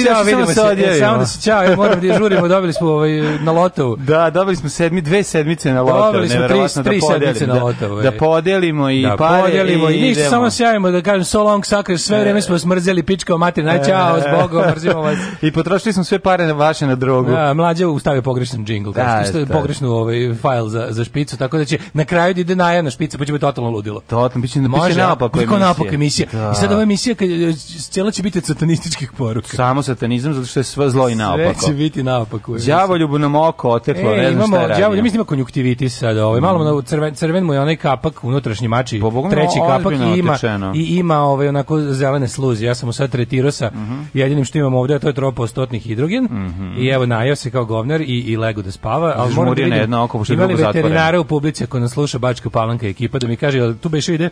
Znači, vidimo vidimo se. Odjavimo. E, samo da se čao, ja moram da žurimo, dobili smo ovaj na lotovu. Da, dobili smo sedmi, dve sedmice na lotovu, dobili smo tri, da tri da sedmice na lotovu. Da, da podelimo i da, pare podelimo i, i ništa, samo se javimo da kažem so long sakre, sve e. vreme smo smrzeli pička o mater, naj čao, zbogom, mrzimo vas. I potrošili smo sve pare vaše na drogu. Da, mlađe ustavio pogrešan džingl, da, što da. pogrešnu ovaj fajl za za špicu, tako da će na kraju da ide najedna špica, pa će biti totalno ludilo. Totalno biće da piše napak emisija. Napak emisija. I sad da. ova emisija kad cela će biti satanističkih poruka. Samo satanizam zato što je sve zlo i naopako. Sve će biti naopako. Đavoljub nam oko oteklo, e, ne znam imamo, šta je radio. Đavoljub, mislim ima konjuktivitis sad, ovaj, malo na crven, crven mu je onaj kapak, unutrašnji mači, pa Bo, treći kapak i ima, otečeno. i ima ovaj, onako zelene sluzi. Ja sam mu sad tretirao sa mm -hmm. jedinim što imam ovde, a to je tropostotni hidrogen. Mm -hmm. I evo, najao se kao govnar i, i lego da spava. Ali moram da vidim, na jedno oko, pošto je drugo zatvoreno. veterinara u publici ako nas sluša Bačka Palanka ekipa da mi kaže, tu beš ide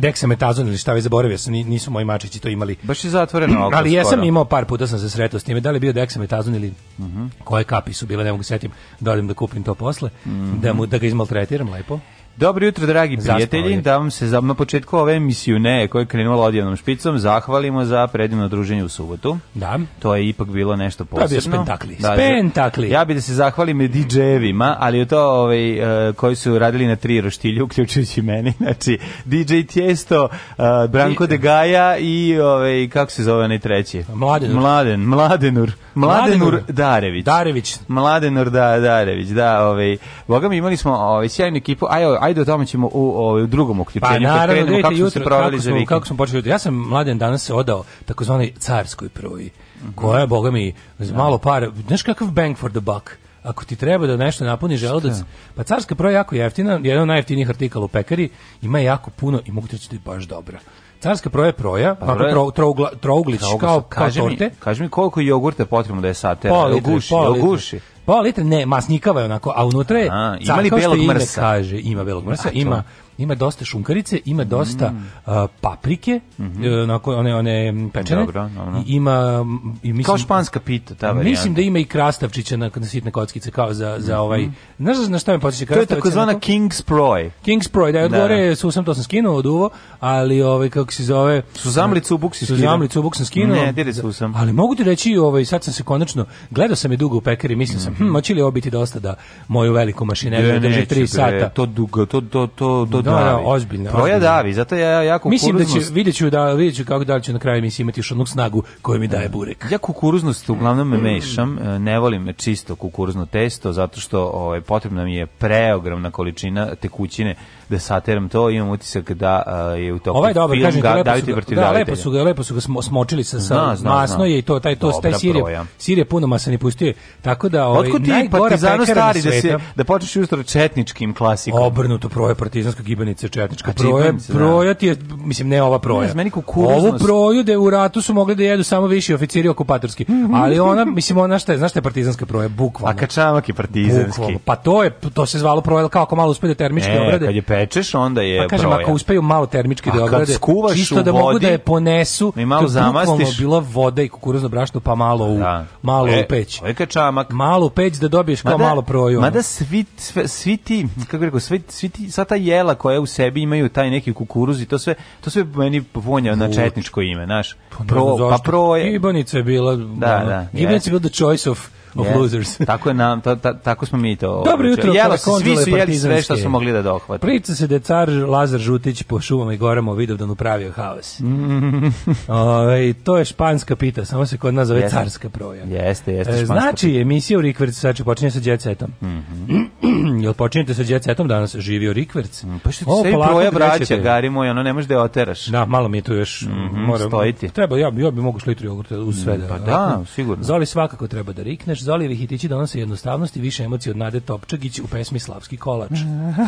dexametazon ili šta već zaboravio sam, nisu moji mačići to imali. Baš je zatvoreno Ali jesam imao par puta sam se sretao s time, da li je bio dexametazon ili mm -hmm. koje kapi su bile, ne mogu da setim, da li da kupim to posle, mm -hmm. da, mu, da ga izmaltretiram lepo. Dobro jutro, dragi prijatelji. Da vam se za, na početku ove misijune koja je krenula odjavnom špicom zahvalimo za predivno druženje u subotu. Da. To je ipak bilo nešto posebno. Spentakli. Da, da. spentakli. Ja bih da se zahvalim DJ-evima, ali to ovaj, uh, koji su radili na tri roštilju, uključujući meni. Znači, DJ Tiesto, uh, Branko I, De Gaja i ovaj, kako se zove onaj treći? Mladenur. Mladen, Mladenur. Mladenur, Mladenur Darević. Darević. Mladenur da, Darević, da. Ovaj. Boga mi imali smo ovaj, sjajnu ekipu. Aj, ajde o tome ćemo u, ovaj, u drugom uključenju. Pa naravno, krenemo, kako jutro, se kako, za vikend. kako smo počeli jutro. Ja sam mladen danas odao takozvanoj carskoj proji, koja je, boga mi, da. malo para. znaš kakav bang for the buck ako ti treba da nešto napuni želudac, pa carska proja je jako jeftina, jedan od najjeftinijih artikala u pekari, ima jako puno i mogu ti reći da je baš dobra. Carska proja je proja, pa proje... tro, trougla, trouglić Trougus, kao, pa kaži torte. Mi, kaži mi koliko jogurta je potrebno da je satera. Pola litre, joguši, pola joguši. Pola litre, ne, masnikava je onako, a unutra je, a, ima li belog mrsa? Kaže, ima belog mrsa, a, ima ima dosta šunkarice, ima dosta mm. uh, paprike, mm -hmm. uh, one, one pečene. Dobro, dobro. I ima, i mislim, kao španska pita, ta varijanta. Mislim da ima i krastavčića na, na sitne kockice, kao za, za mhm. ovaj... Mm -hmm. Znaš na šta me podsjeća? To je takozvana King's Proy. King's Proy, da je odgore, da. da. susam to sam skinuo od uvo, ali ovaj, kako se zove... Suzamlicu u buk si skinuo. Suzamlicu u buk sam skinuo. Ne, diri susam. Ali mogu ti reći, ovaj, sad sam se konačno, gledao sam je dugo u pekari, mislio sam, mm -hmm. hm, moći li ovo biti dosta da moju veliku mašineriju drži 3 sata. To dugo, to, to, to, to Davi. Da, da, ozbiljno. Proja Davi, zato ja jako Mislim da će, vidjet ću, da, vidjet ću kako da li ću na kraju mislim imati još onog snagu koju mi daje burek. Ja kukuruznost uglavnom me mešam, e, ne volim čisto kukuruzno testo, zato što ovaj, potrebna mi je preogromna količina tekućine da sateram to, imam utisak da uh, je u toku ovaj dobar, film kažem, ga, Davide protiv da, lepo su ga, lepo su ga smo, smočili sa, sa zna, zna, masno zna. je i to, taj, to, Dobra taj sir, je, sir je puno masa ne pustio. Tako da, ovaj, Otkud ti partizano stari da, se, da počneš ustro četničkim klasikom? Obrnuto proje partizanska gibanica četnička. Proje, proja ti je, mislim, ne ova proja. Ne, Ovu proju da u ratu su mogli da jedu samo viši oficiri okupatorski. Ali ona, mislim, ona šta je, znaš šta je partizanska proja? Bukvalno. A kačamak je partizanski. Bukvalno. Pa to je, to se zvalo proja, kako malo uspede da termičke obrade pečeš, onda je broja. Pa kažem, ako uspeju malo termički da obrade, čisto da, da vodi, mogu da je ponesu, i malo zamastiš. bila voda i kukuruzno brašno, pa malo u, da. malo e, u peć. Ovo čamak. Malo u peć da dobiješ kao mada, malo proju. Mada svi, svi ti, kako rekao, svi, svi ti, sva ta jela koja u sebi imaju taj neki kukuruz i to sve, to sve meni vonja na četničko ime, znaš. Pa pro, pa, pro je... Gibanice je bila, da, da, da, je bila the choice of of yeah. losers. tako je nam, to, ta, tako smo mi to. Dobro jutro, jela, svi su jeli sve što smo mogli da dohvatimo. Priča se da je car Lazar Žutić po šumama i gorama Vidovdan upravio haos. Mm. Ove, ovaj, to je španska pita, samo se kod nas zove jeste. carska proja. Jeste, jeste e, španska Znači, pita. emisija u Rikvercu sad znači, počinje sa Jet Setom. Mm -hmm. Jel počinjete sa Jet danas? Živio Rikverc. Mm, pa što ti o, proja braća, Gari moj, ono ne možeš da je oteraš. Da, malo mi je tu još mm -hmm, moram, stojiti. Treba, ja, ja bi mogu šlitru jogurta uz sve. Mm, da- pa da, da, sigurno. Zoli svakako treba da rikneš, Zolijevi hitići donose jednostavnosti više emocije od Nade Topčagić u pesmi Slavski kolač.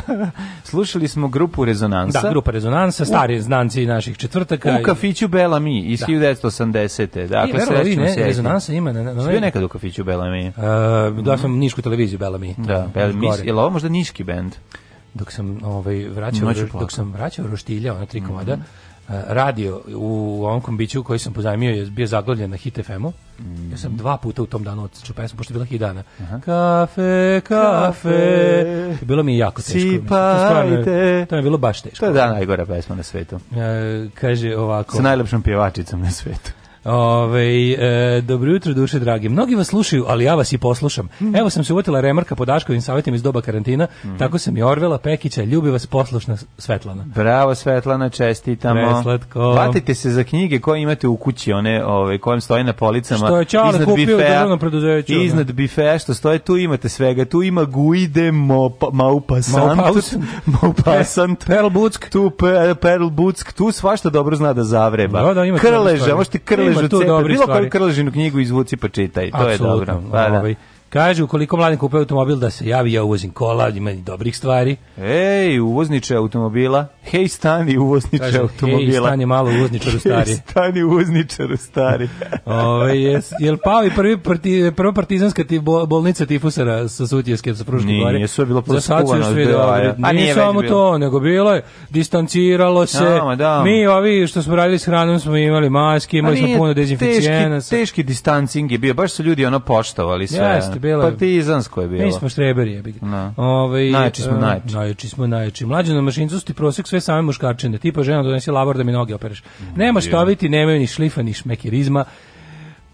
Slušali smo grupu Rezonansa. Da, grupa Rezonansa, stari znanci naših četvrtaka. U kafiću Bela Mi iz da. 1980. Dakle, srećemo se. Rezonansa ima na... na, na Sve nekad u kafiću Bela Mi. Uh, da sam nišku televiziju Belami. Da, Belami. Je li ovo možda niški bend? dok sam ovaj vraćao dok sam vraćao roštilja ona tri komada mm -hmm radio u onkom biću koji sam pozajmio je bio zaglavljen na Hit FM-u. Mm. Ja sam dva puta u tom danu odsučio pesmu, pošto je bila hit dana. Aha. Kafe, kafe. Bilo mi je jako teško. Sipajte. To je, to je bilo baš teško. To je da najgora pesma na svetu. E, kaže ovako. Sa najlepšom pjevačicom na svetu. Ove, ovaj, e, dobro jutro, duše dragi. Mnogi vas slušaju, ali ja vas i poslušam. Mm Evo sam se uvotila remarka po Daškovim savjetima iz doba karantina, mm tako sam i Orvela Pekića, ljubi vas poslušna Svetlana. Bravo Svetlana, čestitamo. Preslatko. Vatite se za knjige koje imate u kući, one ove, kojim stoje na policama. Što je Čale kupio u državnom preduzeću. Da. Iznad bifea što stoje, tu imate svega. Tu ima Guide Maupassant. Maupassant. Perl Buck. Tu Perl Tu svašta dobro zna da zavreba. Da, da, ima krleža, možete krleža krležu tu cepe, bilo koju krležinu knjigu izvuci pa čitaj, to Absolutno. je dobro. Da, da. Ovaj, Kaže, ukoliko mladi kupe automobil da se javi, ja uvozim kola, ima i dobrih stvari. Ej, uvozniče automobila. Hej, stani uvozniče Kaže, automobila. Hej, stani malo uvozničaru stari. Hej, stani uvozničaru stari. Ove, jes, jel pao i prvi parti, prva partizanska ti, bolnica tifusara sa Sutjeske, sa Pruške nije, gore? Nije, sve bilo proskuvano. Da, A nije, samo to, nego bilo je, distanciralo se. Da, da. Mi ovi što smo radili s hranom smo imali maske, imali smo puno dezinficijenasa. Teški, teški distancing je bio, baš su ljudi ono poštovali sve. Jeste, Debela. Partizansko je bilo. Mi smo štreberi, jebi ga. No. Da. Ovaj najči smo e, najči. Najči smo najči. Mlađi na mašincu ti prosek sve same muškarčine. Tipa žena donesi labor da mi noge opereš. Nema šta biti, nemaju ni šlifa ni šmekirizma.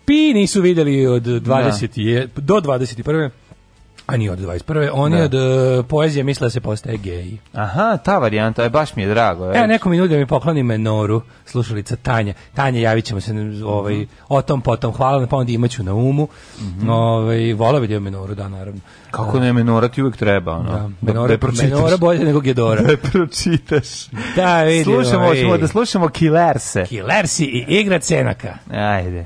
Pi nisu videli od 20 je, do 21. A nije od 21. On da. je od eh, poezije misle da se postaje gej. Aha, ta varijanta, je baš mi je drago. E, neko mi nudi da mi pokloni menoru, slušalica Tanja. Tanja, javit ćemo se ovaj, mm -hmm. o tom potom. Hvala na pa pomoći, imaću na umu. Mm -hmm. ovaj, Vola bi da je menoru, da, naravno. Kako ne, menora ti uvijek treba, ono. Da, da menora, da, je menora bolje nego Gedora. Da pročitaš. Da, vidimo. Slušamo, ej. Ovaj. da slušamo Killerse. Kilersi i igra cenaka. Ajde.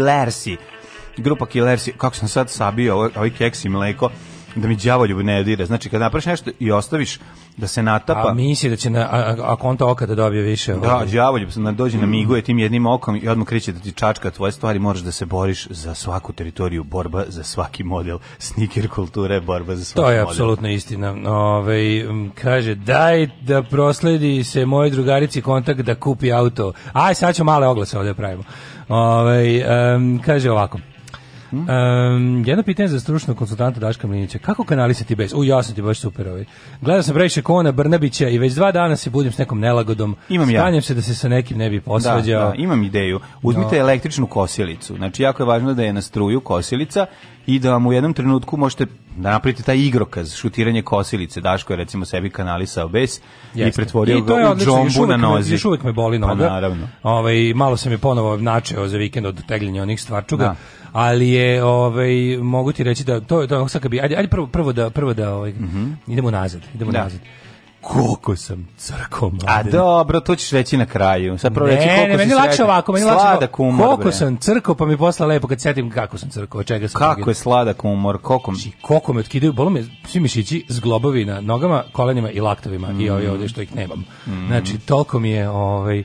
Killersi. Grupa Killersi, kako sam sad sabio ovaj, ovaj keks i mleko, da mi đavoljub ne odire. Znači, kad napraviš nešto i ostaviš da se natapa... A misli da će, na, a, ako on to oka da dobije više... Da, ovaj. đavoljub se dođe na mm. miguje tim jednim okom i odmah kriće da ti čačka tvoje stvari, moraš da se boriš za svaku teritoriju, borba za svaki model. Sneaker kulture, borba za svaki model. To je apsolutna istina. Ove, ovaj, kaže, daj da prosledi se mojoj drugarici kontakt da kupi auto. Aj, sad ću male oglase ovdje pravimo. Ove, um, kaže ovako. Mm. Um, jedno pitanje za stručnog konsultanta Daška Mlinića. Kako kanalisati bez? U, ja sam ti baš super ovaj. Gledao sam previše Kona Brnabića i već dva dana se budim s nekom nelagodom. Imam Stanjem ja. se da se sa nekim ne bi da, posvađao. Da, da, imam ideju. Uzmite no. električnu kosilicu. Znači, jako je važno da je na struju kosilica i da vam u jednom trenutku možete da napravite taj igrokaz, šutiranje kosilice. Daško je recimo sebi kanalisao bes i pretvorio I ga u džombu na nozi. Još uvek me boli noga. Pa, naravno. Ovaj, malo sam je ponovo načeo za vikend od tegljenja onih stvarčuga. Da ali je ovaj mogu ti reći da to to sad bi ajde ajde prvo prvo da prvo da ovaj mm -hmm. idemo nazad, idemo da. nazad koliko sam crko mladen. A dobro, to ćeš reći na kraju. Sad prvo reći koliko ne, meni lakše ovako, meni lakše Koliko bre. sam crko, pa mi posla lepo kad setim kako sam crko, čega sam. Kako mogel. je sladak umor, koliko... Či, znači, koliko me otkidaju, bolo me svi mišići zglobovi na nogama, kolenima i laktovima mm. i mhm. ovdje, ovdje što ih nemam. Mm. Znači, toliko mi je... Ovaj,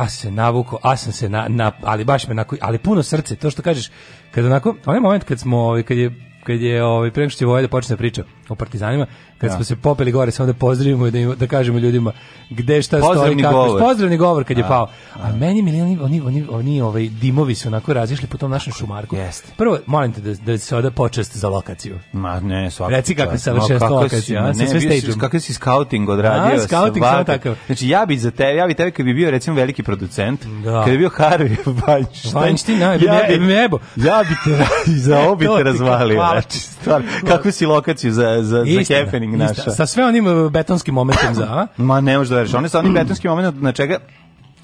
a se navuko, a sam se na, na ali baš me onako, ali puno srce, to što kažeš, kad onako, onaj moment kad smo, ovaj, kad je, kad je, ovaj, prema što je Voja da počne priča o partizanima, kad ja. Da. smo se popeli gore samo da pozdravimo i da, im, da kažemo ljudima gde šta pozdravni stoji kako govor. pozdravni govor kad je da. pao a, da. meni mi oni oni oni oni ovaj dimovi su onako razišli po tom našem šumarku Jest. prvo molim te da da se oda počast za lokaciju ma ne svaka reci kako se vrši no, lokacija a, ne, sve stage kako si scouting odradio a, scouting samo takav znači ja bih za tebe ja bih tebe kad bi bio recimo veliki producent da. kad bi bio Harvey Weinstein, Weinstein ja, bi, me, ja, bi, ja bi te za obi te razvalio znači stvar kako si lokaciju za za za Sterling naša. sa sve onim uh, betonskim momentom za, Ma ne možeš da veriš, on sa onim betonskim momentom na čega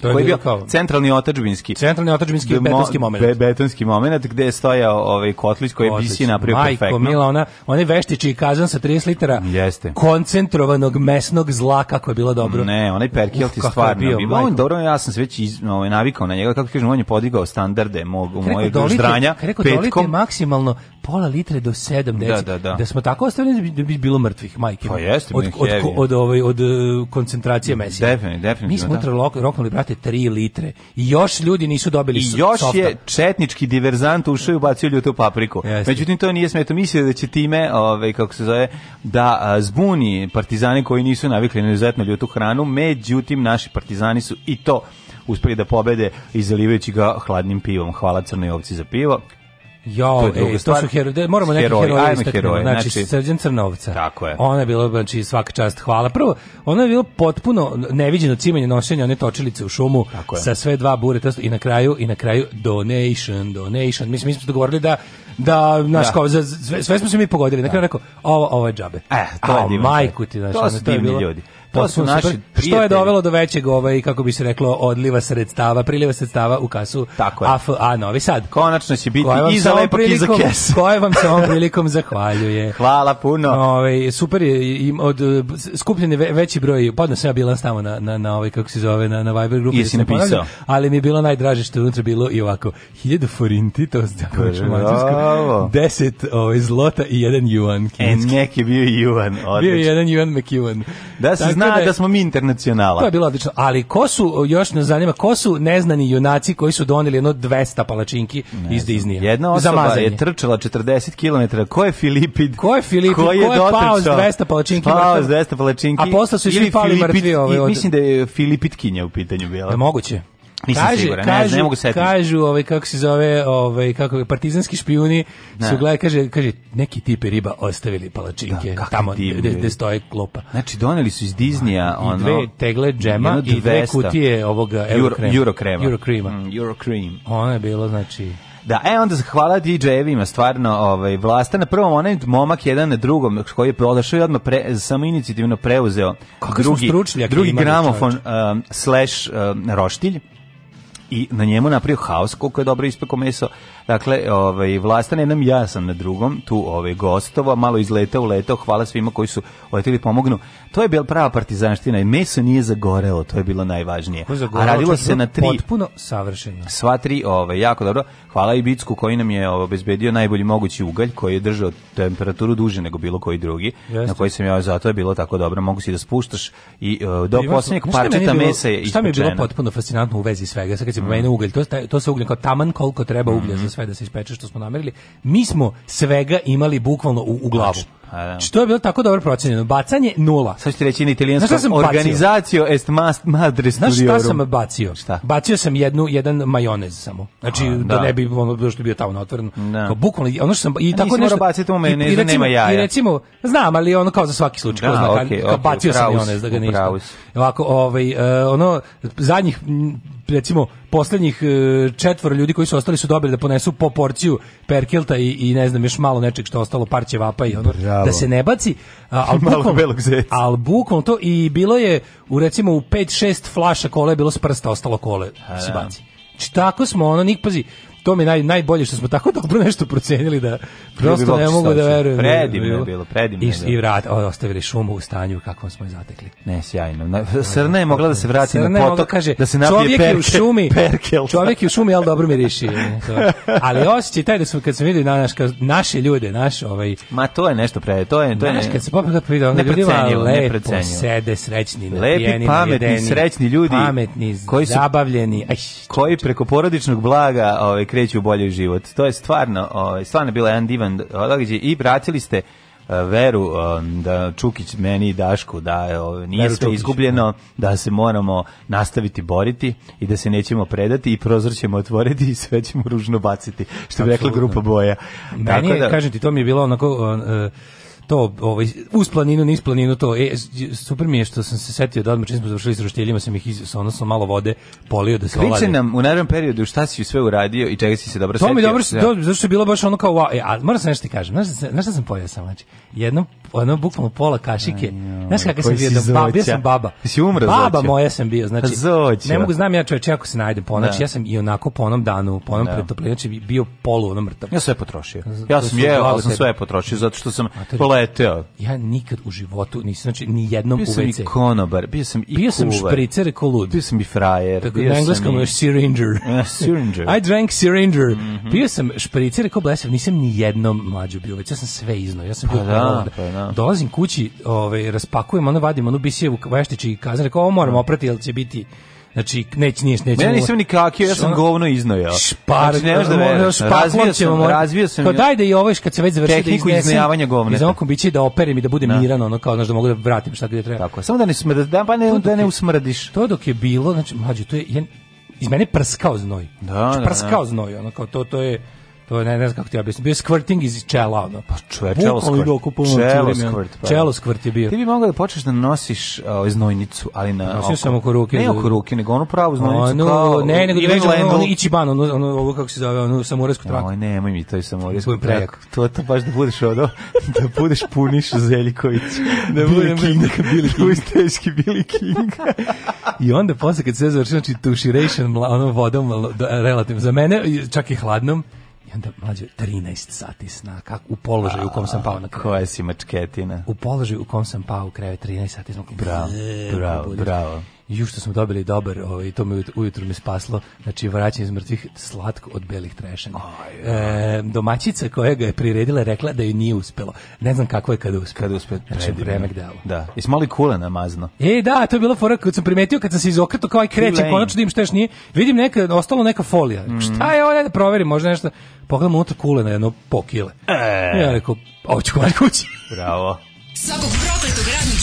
to je koji je bio kao, centralni otačbinski. Centralni otačbinski Demo, betonski moment. Be, betonski moment gde je stojao ovaj Kotlić koji je bisi napravio Majko, perfektno. Majko Mila, ona, ona je veštiči kazan sa 30 litara Jeste. koncentrovanog mesnog zla kako je bilo dobro. Ne, onaj Perkilt ti stvarno. Bio, bio on, dobro, ja sam se već iz, ovaj, navikao na njega, kako kažem, on je podigao standarde mog, u mojeg ždranja. Kako rekao, petkom. maksimalno pola litre do 7 deci. Da, da, da. da smo tako ostavili da bi bilo mrtvih, majke. Pa jeste, od, od, od, ovaj, od, e, koncentracije mesija. Definitivno, definitivno. Mi smo da. roknuli, brate, 3 litre. I još ljudi nisu dobili I još softa. je četnički diverzant ušao i ubacio ljutu papriku. Jeste. Međutim, to nije smeto. Mislio da će time, ovaj, kako se zove, da a, zbuni partizane koji nisu navikli na izuzetno ljutu hranu. Međutim, naši partizani su i to uspeli da pobede i ga hladnim pivom. Hvala Crnoj ovci za pivo. Jo, to, e, to su heroje, moramo neke heroje, heroje istaknuti. Heroje, znači, znači, Srđan Crnovca. Tako je. Ona je bila, znači, svaka čast hvala. Prvo, ona je bilo potpuno neviđeno cimenje nošenja one točilice u šumu sa sve dva bureta i na kraju, i na kraju donation, donation. Mislim, mi smo dogovorili da da naš da. kao sve, sve smo se mi pogodili. Na kraju da. rekao, ovo, ovo je džabe. E, to a, je divno. majku ti, znaš, to su divni ljudi. Pa to su naši prijatelji. Što je dovelo do većeg, ovaj, kako bi se reklo, odliva sredstava, priliva sredstava u kasu Tako je. a Novi Sad. Konačno će biti i za lepak i za kes. Koje vam se ovom prilikom zahvaljuje. Hvala puno. Ove, ovaj, super je, im, od, skupljen je veći broj, podno sam ja bila tamo na, na, na ovaj, kako se zove, na, na Viber grupi. Jesi da napisao. Ali mi je bilo najdraže što je unutra bilo i ovako, 1000 forinti, to se tako reče mađarsko, 10 ovaj, zlota i jedan juan. E, kinski. E, nek je bio juan, odlično. Bio je jedan juan McEwan. Da se zna da smo mi internacionala. To je bilo odlično. Ali ko su, još nas zanima, ko su neznani junaci koji su doneli jedno 200 palačinki ne iz Diznija? Jedna osoba Zamazanje. je trčala 40 km. Ko je Filipid? Ko je Filipid? Ko je, ko je pao s 200 palačinki? Pao s 200 palačinki. A posle su išli pali mrtvi. Ovaj od... Mislim da je Filipitkinja u pitanju bila. Da, moguće. Nisam kaže, siguran, kažu, ne, mogu setiti. Kažu, ovaj, kako se zove, ovaj, kako, partizanski špijuni ne. su da. gledali, kaže, kaže, neki tipe riba ostavili palačinke da, tamo gde, stoje klopa. Znači, doneli su iz Diznija ono... I dve tegle džema i dve kutije ovoga Euro, Euro krema. Euro krema. Mm, Euro cream. Ono je bilo, znači... Da, e onda zahvala DJ-evima, stvarno, ovaj Vlasta na prvom onaj momak jedan na drugom koji je prodašao i odmah pre, samo inicijativno preuzeo Kako drugi drugi gramofon um, slash um, roštilj i na njemu napravio haos koliko je dobro ispeko meso Dakle, ovaj, vlastan jednom, ja sam na drugom, tu ovaj, gostova, malo izletao, leto, hvala svima koji su letili pomognu. To je bila prava partizanština i meso nije zagorelo, to je bilo najvažnije. Zagorelo, A radilo se na tri... Potpuno savršeno. Sva tri, ovaj, jako dobro. Hvala i Bicku koji nam je ovaj, obezbedio najbolji mogući ugalj koji je držao temperaturu duže nego bilo koji drugi, Jeste. na koji sam ja zato je bilo tako dobro, mogu si da spuštaš i uh, do da, posljednjeg parčeta mesa je ispučeno. Šta mi je bilo potpuno fascinantno u vezi svega, sad kad se mm. ugalj, to, to se ugljen kao taman koliko treba uglja mm -hmm. za sve da se ispeče što smo namerili. Mi smo svega imali bukvalno u, u glavu. Pa da. znači, to je bilo tako dobro procenjeno? Bacanje nula. Sad ćete reći na italijanskom organizacio est mast madre studiorum. Znaš šta sam bacio? Šta? Bacio sam jednu, jedan majonez samo. Znači, A, da. da. ne bi ono što je bio tamo na otvoreno. Da. bukvalno, ono što sam... I A, tako nešto, baciti u majonezu, i, da recimo, nema jaja. I recimo, znam, ali ono kao za svaki slučaj. Da, zna, okay, kao, okay, bacio okay, sam majonez, da ga nisam. Ovako, ovaj, uh, ono, zadnjih recimo poslednjih e, četvor ljudi koji su ostali su dobili da ponesu po porciju perkelta i, i ne znam još malo nečeg što je ostalo par ćevapa i ono Bravo. da se ne baci al malo belog bukvalno al bukom to i bilo je u recimo u 5 6 flaša kole bilo s prsta ostalo kole se da. baci. Znači, tako smo ono nik pazi to mi naj, najbolje što smo tako dobro nešto procenili da prosto ne mogu da verujem. Predivno da je bilo, predivno I, i vrat, ostavili šumu u stanju kakvom smo je zatekli. Ne, sjajno. Na, srna je mogla da se vrati srna na potok, kaže, da se napije perke, u šumi, perkel. Čovjek je u šumi, ali dobro mi riši. Ali osjećaj taj da su kad se vidi na naš, naše ljude, naš ovaj... Ma to je nešto pre, to je... To je naš, kad se popio vidio, onda ljudima lepo sede, srećni, Lepi, pametni, srećni ljudi. Pametni, koji su, zabavljeni. Aj, koji preko porodičnog blaga ovaj, kreću u bolji život. To je stvarno, ovaj, stvarno bila jedan divan događaj i vratili ste eh, veru eh, da Čukić meni i Dašku da eh, ovaj, nije sve izgubljeno, da. da. se moramo nastaviti boriti i da se nećemo predati i prozor ćemo otvoriti i sve ćemo ružno baciti, što bi rekla grupa boja. Meni, Tako da, kažem ti, to mi je bilo onako... On, uh, to ovaj uz planinu, niz planinu to e, super mi je što sam se setio da odmah čim smo završili s roštiljima sam ih iz, odnosno malo vode polio da se Kriče olade. nam u narednom periodu šta si sve uradio i čega si se dobro to setio. To mi dobro, ja. Da. dobro, zašto je bilo baš ono kao wow, e, a moram sam nešto ti kažem. Znaš, znaš šta sam pojeo sam, znači jedno ono bukvalno pola kašike. Aj, znaš kakav sam bio da baba, bio sam baba. Si umro, baba zoća. moja sam bio, znači pa zoća. ne mogu znam ja čoveče ako se najde po, znači da. ja sam i onako po onom danu, po onom da. pretopljenju, znači bio polu ono mrtav. Ja sve potrošio. Ja sam jeo, sam sve potrošio zato što sam leteo. Ja nikad u životu nisam, znači, ni jednom bio u WC. Bio sam i konobar, bio sam i Bio sam špricer ko lud. Bio sam i frajer. Tako bio na engleskom je syringer. syringer. I drank syringer. Mm -hmm. Bio sam špricer ko blesav, nisam ni jednom mlađu bio WC. Ja sam sve iznao, ja sam pa bio pa da, pa da. Dolazim kući, ovaj, raspakujem, ono vadim, ono bisijevu veštići i kazan, rekao, ovo moram da. oprati, jer će biti Znači, neće, nije, neće. Ja nisam ni kakio, ja sam govno iznojao. Špar, znači, nemaš da veruješ. Razvio sam, razvio sam. Kao daj da i ovo, kad se već završi da tehniku da iznojavanja govna. Iz onog biće da operem i da budem da. miran, ono kao, znaš, da mogu da vratim šta gde treba. Tako, samo da ne smrda, da, pa ne, to da ne usmrdiš. To dok je bilo, znači, mlađe, to je, iz mene prskao znoj. Da, znači, da, prskao da, da. znoj, ono kao, to, to je, To ne, ne znam kako ti objasnim. Bio squirting iz čela, ono. Pa čuje, čelo squirt. Čelo squirt. Pa. Čelo squirt je bio. Ti bi mogao da počneš da nosiš uh, znojnicu, ali na... Nosio oko, sam oko ruke. Ne da. oko ruke, nego onu pravu znojnicu. Ono, kao, ne, nego da vežem ono, ichiban, ono, ono, ovo kako se zove, ono samurajsku traku. Oj, nemoj mi to je samurajsku traku. To, to baš da budeš ono, da budeš puniš Zeljković. da budem King. Da Billy King. Usteški Billy King. I onda posle kad se završi, znači tuširation, ono vodom, relativno, za mene, čak i hladnom, onda mlađe 13 sati sna, kak u položaju u kom sam pao na krevet. Koja si mačketina? U položaju u kom sam pao u krevet 13 sati sna. Bravo, bravo, bravo ju što smo dobili dobar, ovaj, to me ujutru me spaslo, znači vraćanje iz mrtvih slatko od belih trešanja. E, domaćica koja ga je priredila rekla da ju nije uspelo. Ne znam kako je kada uspelo. Kada uspelo, znači, vreme gdalo. Da, i s mali kule namazno. E, da, to je bilo fora kad sam primetio, kad sam se izokreto kao i kreće, konačno da im šteš nije, vidim neka, ostalo neka folija. Mm. Šta je ovo, da proverim, možda nešto. Pogledam unutra kule na jedno pokile. E. Ja rekao, ovo ću kući. Bravo. Svakog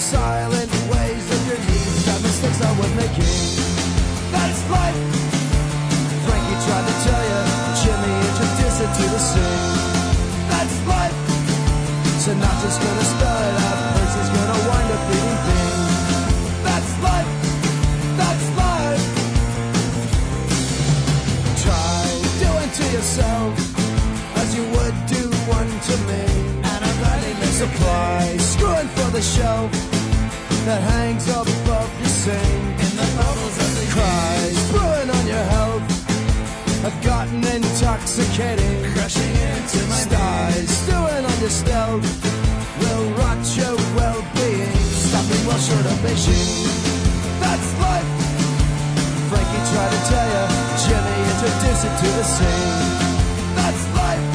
silent ways of your knees the mistakes I was making. That's life. the show that hangs up above your sink. in the bubbles of the cries brewing on your health have gotten intoxicated. Crushing into my thighs, stewing on your stealth will rot your well-being. Stopping well short of vision. That's life. Frankie tried to tell you. Jimmy introduced it to the scene. That's life.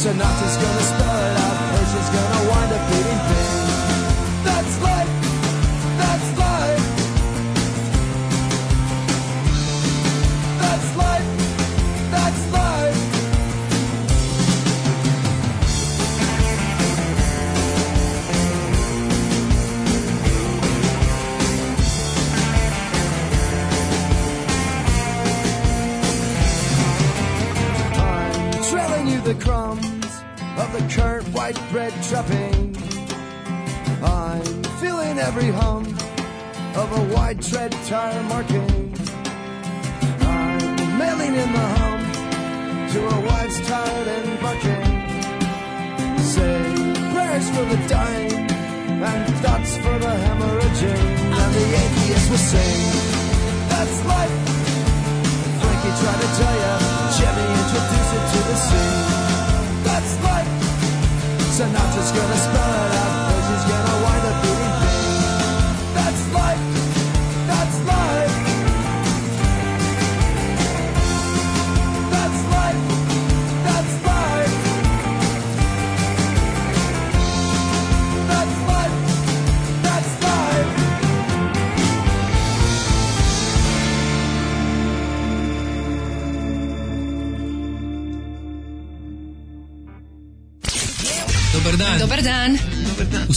Sonata's gonna spell it out. Percy's gonna wind up eating things. the crumbs of the current white bread chopping. I'm feeling every hum of a wide tread tire marking. I'm mailing in the hum to a wife's tired and bucking. Say prayers for the dying and thoughts for the hemorrhaging. And the atheist will sing, that's life try to tell you. Jimmy introduced it to the scene. That's life. Sinatra's gonna spell it out.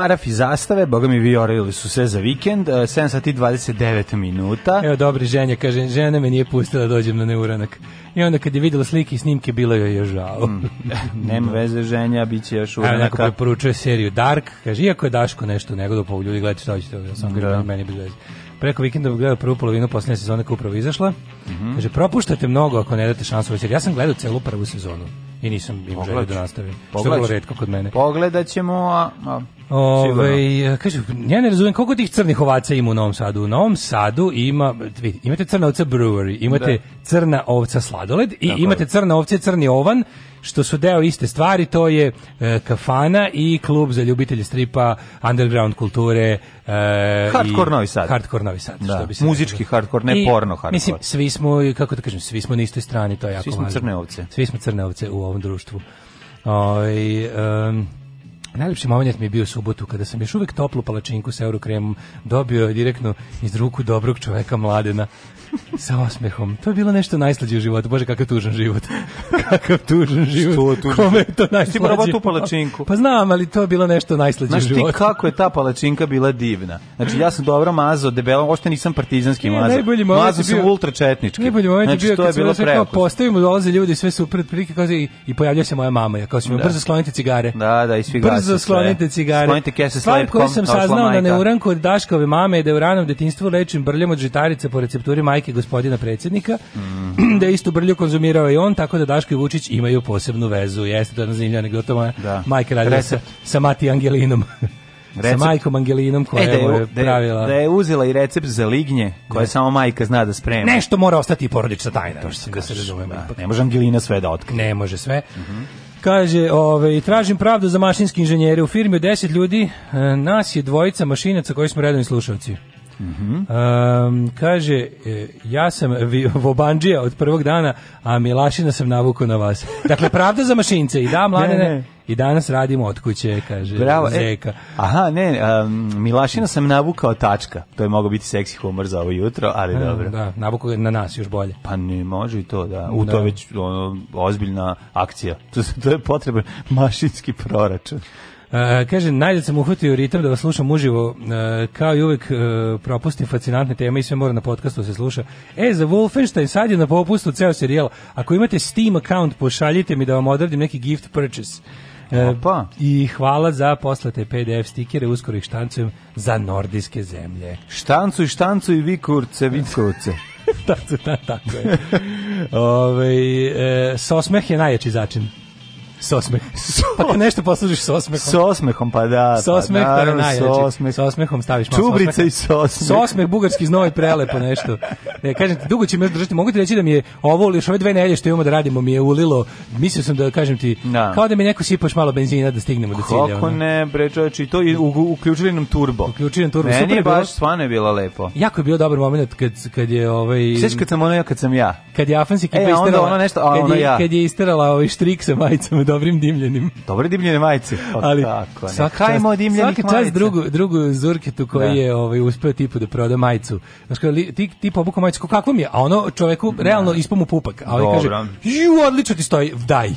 parafi zastave, boga mi vi orili su sve za vikend, 7 e, sati 29 minuta. Evo dobri ženja, kaže, žena me nije pustila da dođem na neuranak. I onda kad je videla slike i snimke, bilo joj je žao. Mm. Nema veze ženja, bit će još uranaka. Evo neko preporučuje seriju Dark, kaže, iako je Daško nešto negodo, pa ljudi gledajte šta hoćete, ja sam da. meni bez veze. Preko vikenda gledao prvu polovinu posljednje sezone koja upravo izašla. Mm -hmm. Kaže, propuštate mnogo ako ne date šansu. Jer ja sam gledao celu prvu sezonu i nisam im želio da nastavim. Što je bilo redko kod mene. Pogledat ćemo, a, a Ove, kažu, ja ne razumijem koliko tih crnih ovaca ima u Novom Sadu. U Novom Sadu ima, vidite, imate crna ovca brewery, imate da. crna ovca sladoled i Tako imate crna ovca crni ovan, što su deo iste stvari, to je e, kafana i klub za ljubitelje stripa, underground kulture. E, hardcore i, Novi Sad. Hardcore Novi Sad, da. što bi se Muzički rekao. hardcore, ne I, porno hardcore. Mislim, svi smo, kako da kažem, svi smo na istoj strani, to je jako Svi smo važno. crne ovce. Svi smo crne ovce u ovom društvu. Oj, ovaj, um, Najlepši moment mi je bio u subotu kada sam još uvek toplu palačinku sa euro kremom dobio direktno iz ruku dobrog čoveka Mladena sa osmehom. To je bilo nešto najslađe u životu. Bože, kakav tužan život. kakav tužan život. Što tužan? Kome je to najslađe? Ti morao tu palačinku. Pa znam, ali to je bilo nešto najslađe u životu. Znaš ti kako je ta palačinka bila divna? Znači, ja sam dobro mazao, debelo, ošte nisam partizanski mazao. Najbolji moment mazao sam bio, ultra četnički. Najbolji moment znači, je bio kad sam bilo kao postavimo, dolaze ljudi, sve su upred prilike, kao, i, i pojavlja se moja mama. Ja kao sam da. brzo sklonite cigare. Da, da, i svi gasi. Brzo sklonite cigare. Sklonite kese s lepkom. sam saznao da neuranku od Daškove mame, da je u ranom detinstvu lečim brljem od žitarice po recepturi majke gospodina predsjednika, mm. da isto istu brlju konzumirao i on, tako da Daško i Vučić imaju posebnu vezu. Jeste to jedna zanimljiva anegdota moja da. majka radila sa, sa Mati Angelinom. Recept. Sa majkom Angelinom koja e, da je, da je pravila. Da je uzela i recept za lignje koje ne. Da. samo majka zna da sprema. Nešto mora ostati i porodična tajna. To da, što da se razumemo. Ne može Angelina sve da otkrije. Ne može sve. Mm -hmm. Kaže, ovaj, tražim pravdu za mašinski inženjere. U firmi od 10 ljudi e, nas je dvojica mašinaca koji smo redovni slušalci. Mm -hmm. um, kaže, e, ja sam Vobanđija od prvog dana, a Milašina sam navukao na vas. Dakle, pravda za mašince. I da, mladene, ne, ne. i danas radimo od kuće, kaže Bravo, e, Zeka. E, aha, ne, um, Milašina sam navukao tačka. To je mogao biti seksi humor za ovo jutro, ali e, dobro. Da, navukao na nas još bolje. Pa ne, može i to, da. U da. to već ono, ozbiljna akcija. To, to je potreban mašinski proračun. Uh, kaže, najde sam uhvatio ritam da vas slušam uživo, uh, kao i uvek uh, propustim fascinantne teme i sve mora na podcastu da se sluša. E, za Wolfenstein sad je na popustu ceo serijal. Ako imate Steam account, pošaljite mi da vam odradim neki gift purchase. E, Opa. I hvala za poslate PDF stikere, uskoro ih štancujem za nordijske zemlje. Štancuj, štancuj, vikurce, vikurce. da, da, tako je. Ove, e, s je najjači začin. S osmehom. Pa kad nešto poslužiš s osmehom. S osmehom, pa da. S pa osmeh, pa, naravno, najjače. S, osmeh. s osmehom staviš malo. Čubrica i s osmeh. S osmeh, bugarski znoj, prelepo nešto. Ne, kažem ti, dugo će me držati. Mogu ti reći da mi je ovo, još ove dve nelje što imamo da radimo, mi je ulilo. Mislio sam da, kažem ti, da. kao da mi neko sipaš malo benzina da stignemo do cilja. Kako ne, bre, čoveče, i to i uključili nam turbo. Uključili nam turbo. Meni Super je baš, bilo, stvarno je bilo lepo. Jako je bio dobar moment kad, kad je ovaj... Sjećaš kad sam ono ja, kad sam ja. Kad je Afans ekipa e, isterala, ono nešto, a, ono kad je, ja. kad je isterala ovaj štrik sa majicama dobrim dimljenim. Dobre dimljene majice. O, Ali tako, svaka čast, svaki čast drugu, drugu Zurketu koji da. je ovaj, uspeo tipu da proda majicu. Znaš kada ti, ti pobuka majicu, kako mi je? A ono čoveku realno da. ispom u pupak. A ovaj kaže, ju, odlično ti stoji, daj.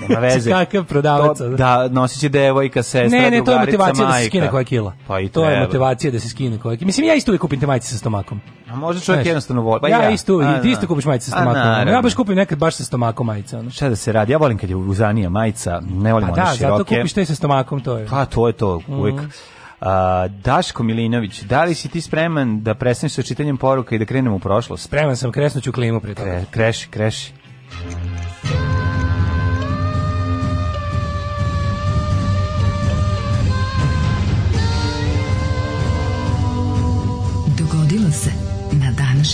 Nema znači, veze. Kakav prodavac. To, da, nosiće devojka, sestra, Ne, ne, to je motivacija majka. da se skine koja kila. Pa i treba. To je motivacija da se skine koja kila. Mislim, ja isto uvijek kupim te majice sa stomakom. A možda čovjek Znaš, jednostavno voli. Pa ja, ja isto, i ti isto da. kupiš majice sa stomakom. A, na, ja baš kupim nekad baš sa stomakom majice. Ono. Šta da se radi? Ja volim kad je uzanija majica, ne volim pa one da, široke. zato kupiš te sa stomakom, to je. Pa to je to, uvijek. Mm. A, Daško Milinović, da li si ti spreman da prestaneš sa čitanjem poruka i da krenemo u prošlost? Spreman sam, kresnuću klimu pre toga. Kre, kreši, kreši.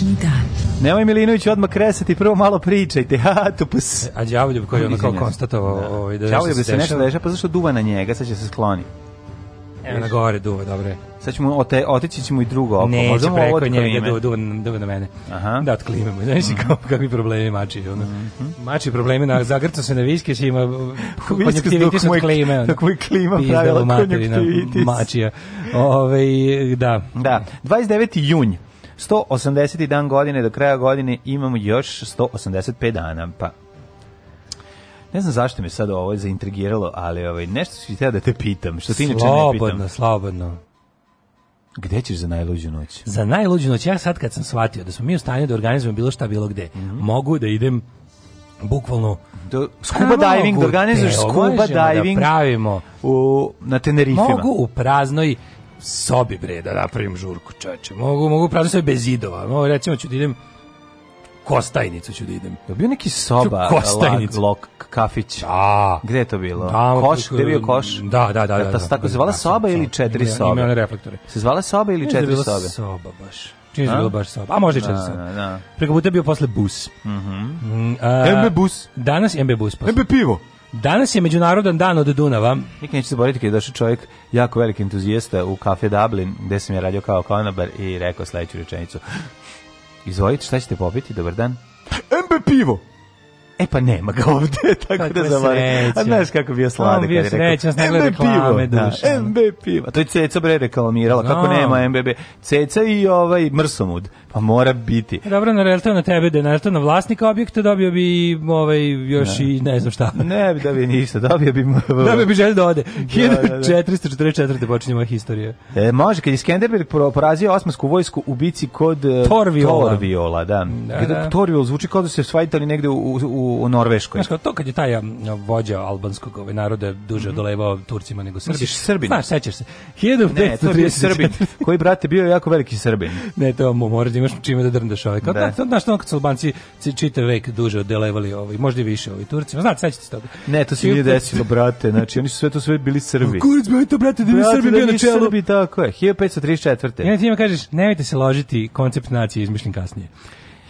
današnji dan. Nemoj Milinović odmah kresati, prvo malo pričajte. Ha, tu pas. E, a đavoljub koji je ono kao konstatovao da. ovaj da đavoljub se, se nešto dešava, pa zašto duva na njega, sad će se skloni. Evo na gore duva, dobro je. Sad ćemo ote, oteći ćemo i drugo oko. Neće preko ovo njega duva, duva, duva na mene. Aha. Da, otklimamo. Znaš mm. kao, kakvi problemi mači. Ono. Mm -hmm. Mači problemi, na, zagrcu se na viskesima, konjuktivitis od klime. Ono. Dok moj klima pravila konjuktivitis. Mačija. Ove, ovaj, da. da. 29. junj. 180. dan godine, do kraja godine imamo još 185 dana, pa ne znam zašto me sad ovo zaintrigiralo, ali ovaj, nešto ću htio da te pitam, što ti inače ne pitam. Slobodno, slobodno. Gde ćeš za najluđu noć? Za najluđu noć, ja sad kad sam shvatio da smo mi u stanju da organizujemo bilo šta, bilo gde, mm -hmm. mogu da idem bukvalno do scuba diving, da organizuješ scuba da diving da pravimo u na Tenerifima. Mogu u praznoj sobi bre da napravim žurku čače. Mogu mogu pravim sve bez zidova. Mogu recimo ću da idem Kostajnicu ću da idem. Je bio neki soba, Kostajnica. lok, kafić. Da. Gde je to bilo? Da, koš, gde je bio koš? Da, da, da. da, se da. tako zvala da, soba ili da. četiri sobe? Ima one reflektore. Se zvala soba ili četiri sobe? soba baš. Čini se bilo baš soba. A možda i četiri sobe. Preko puta je bio posle bus. Mhm. MB mm, bus. Danas MB bus. MB pivo. Danas je međunarodan dan od Dunava. Nikad neću zaboraviti kada je došao čovjek jako veliki entuzijasta u kafe Dublin, gde sam ja radio kao konobar i rekao sledeću rečenicu. Izvolite, šta ćete popiti? Dobar dan. MB pivo! E pa nema ga ovde, tako da zavare. A znaš kako bi ja sladak. Bio srećan, ne gleda reklame da, duše. MB piva. To je Ceca bre reklamirala, no. Da. kako nema MBB. Ceca i ovaj Mrsomud. Pa mora biti. Dobro, na relta na tebe, da je na vlasnika objekta, dobio bi ovaj, još ne. i ne znam šta. Ne bi dobio ništa, dobio bi... dobio bi želje da ode. 1444. Da, počinje moja historija. E, može, kad je Skenderberg porazio osmansku vojsku u bici kod... E, Torviola. Torviola, da. da, da. Torviol zvuči kao da se svajtali negde u, u u, Norveškoj. Znaš, to kad je taj um, vođa albanskog ovaj naroda duže mm -hmm. Turcima nego Srbi. Misliš Srbin? Znaš, sećaš se. 1930. Ne, to je Srbin. Koji, brate, bio jako veliki Srbin. ne, to moraš da imaš čime da drndaš ovaj. Kao, da. da znaš, ono kad su Albanci čite vek duže odelevali ovaj, možda i više ovaj Turcima. Znate, sećate se toga. Ne, to se nije desilo, brate. Znači, oni su sve to sve bili Srbi. Kurac, bi to, brate, da bi Srbi da bio na čelu. Srbi, tako je. 1534. Ja ti ima kažeš, nemojte se ložiti, koncept nacije izmišljen kasnije.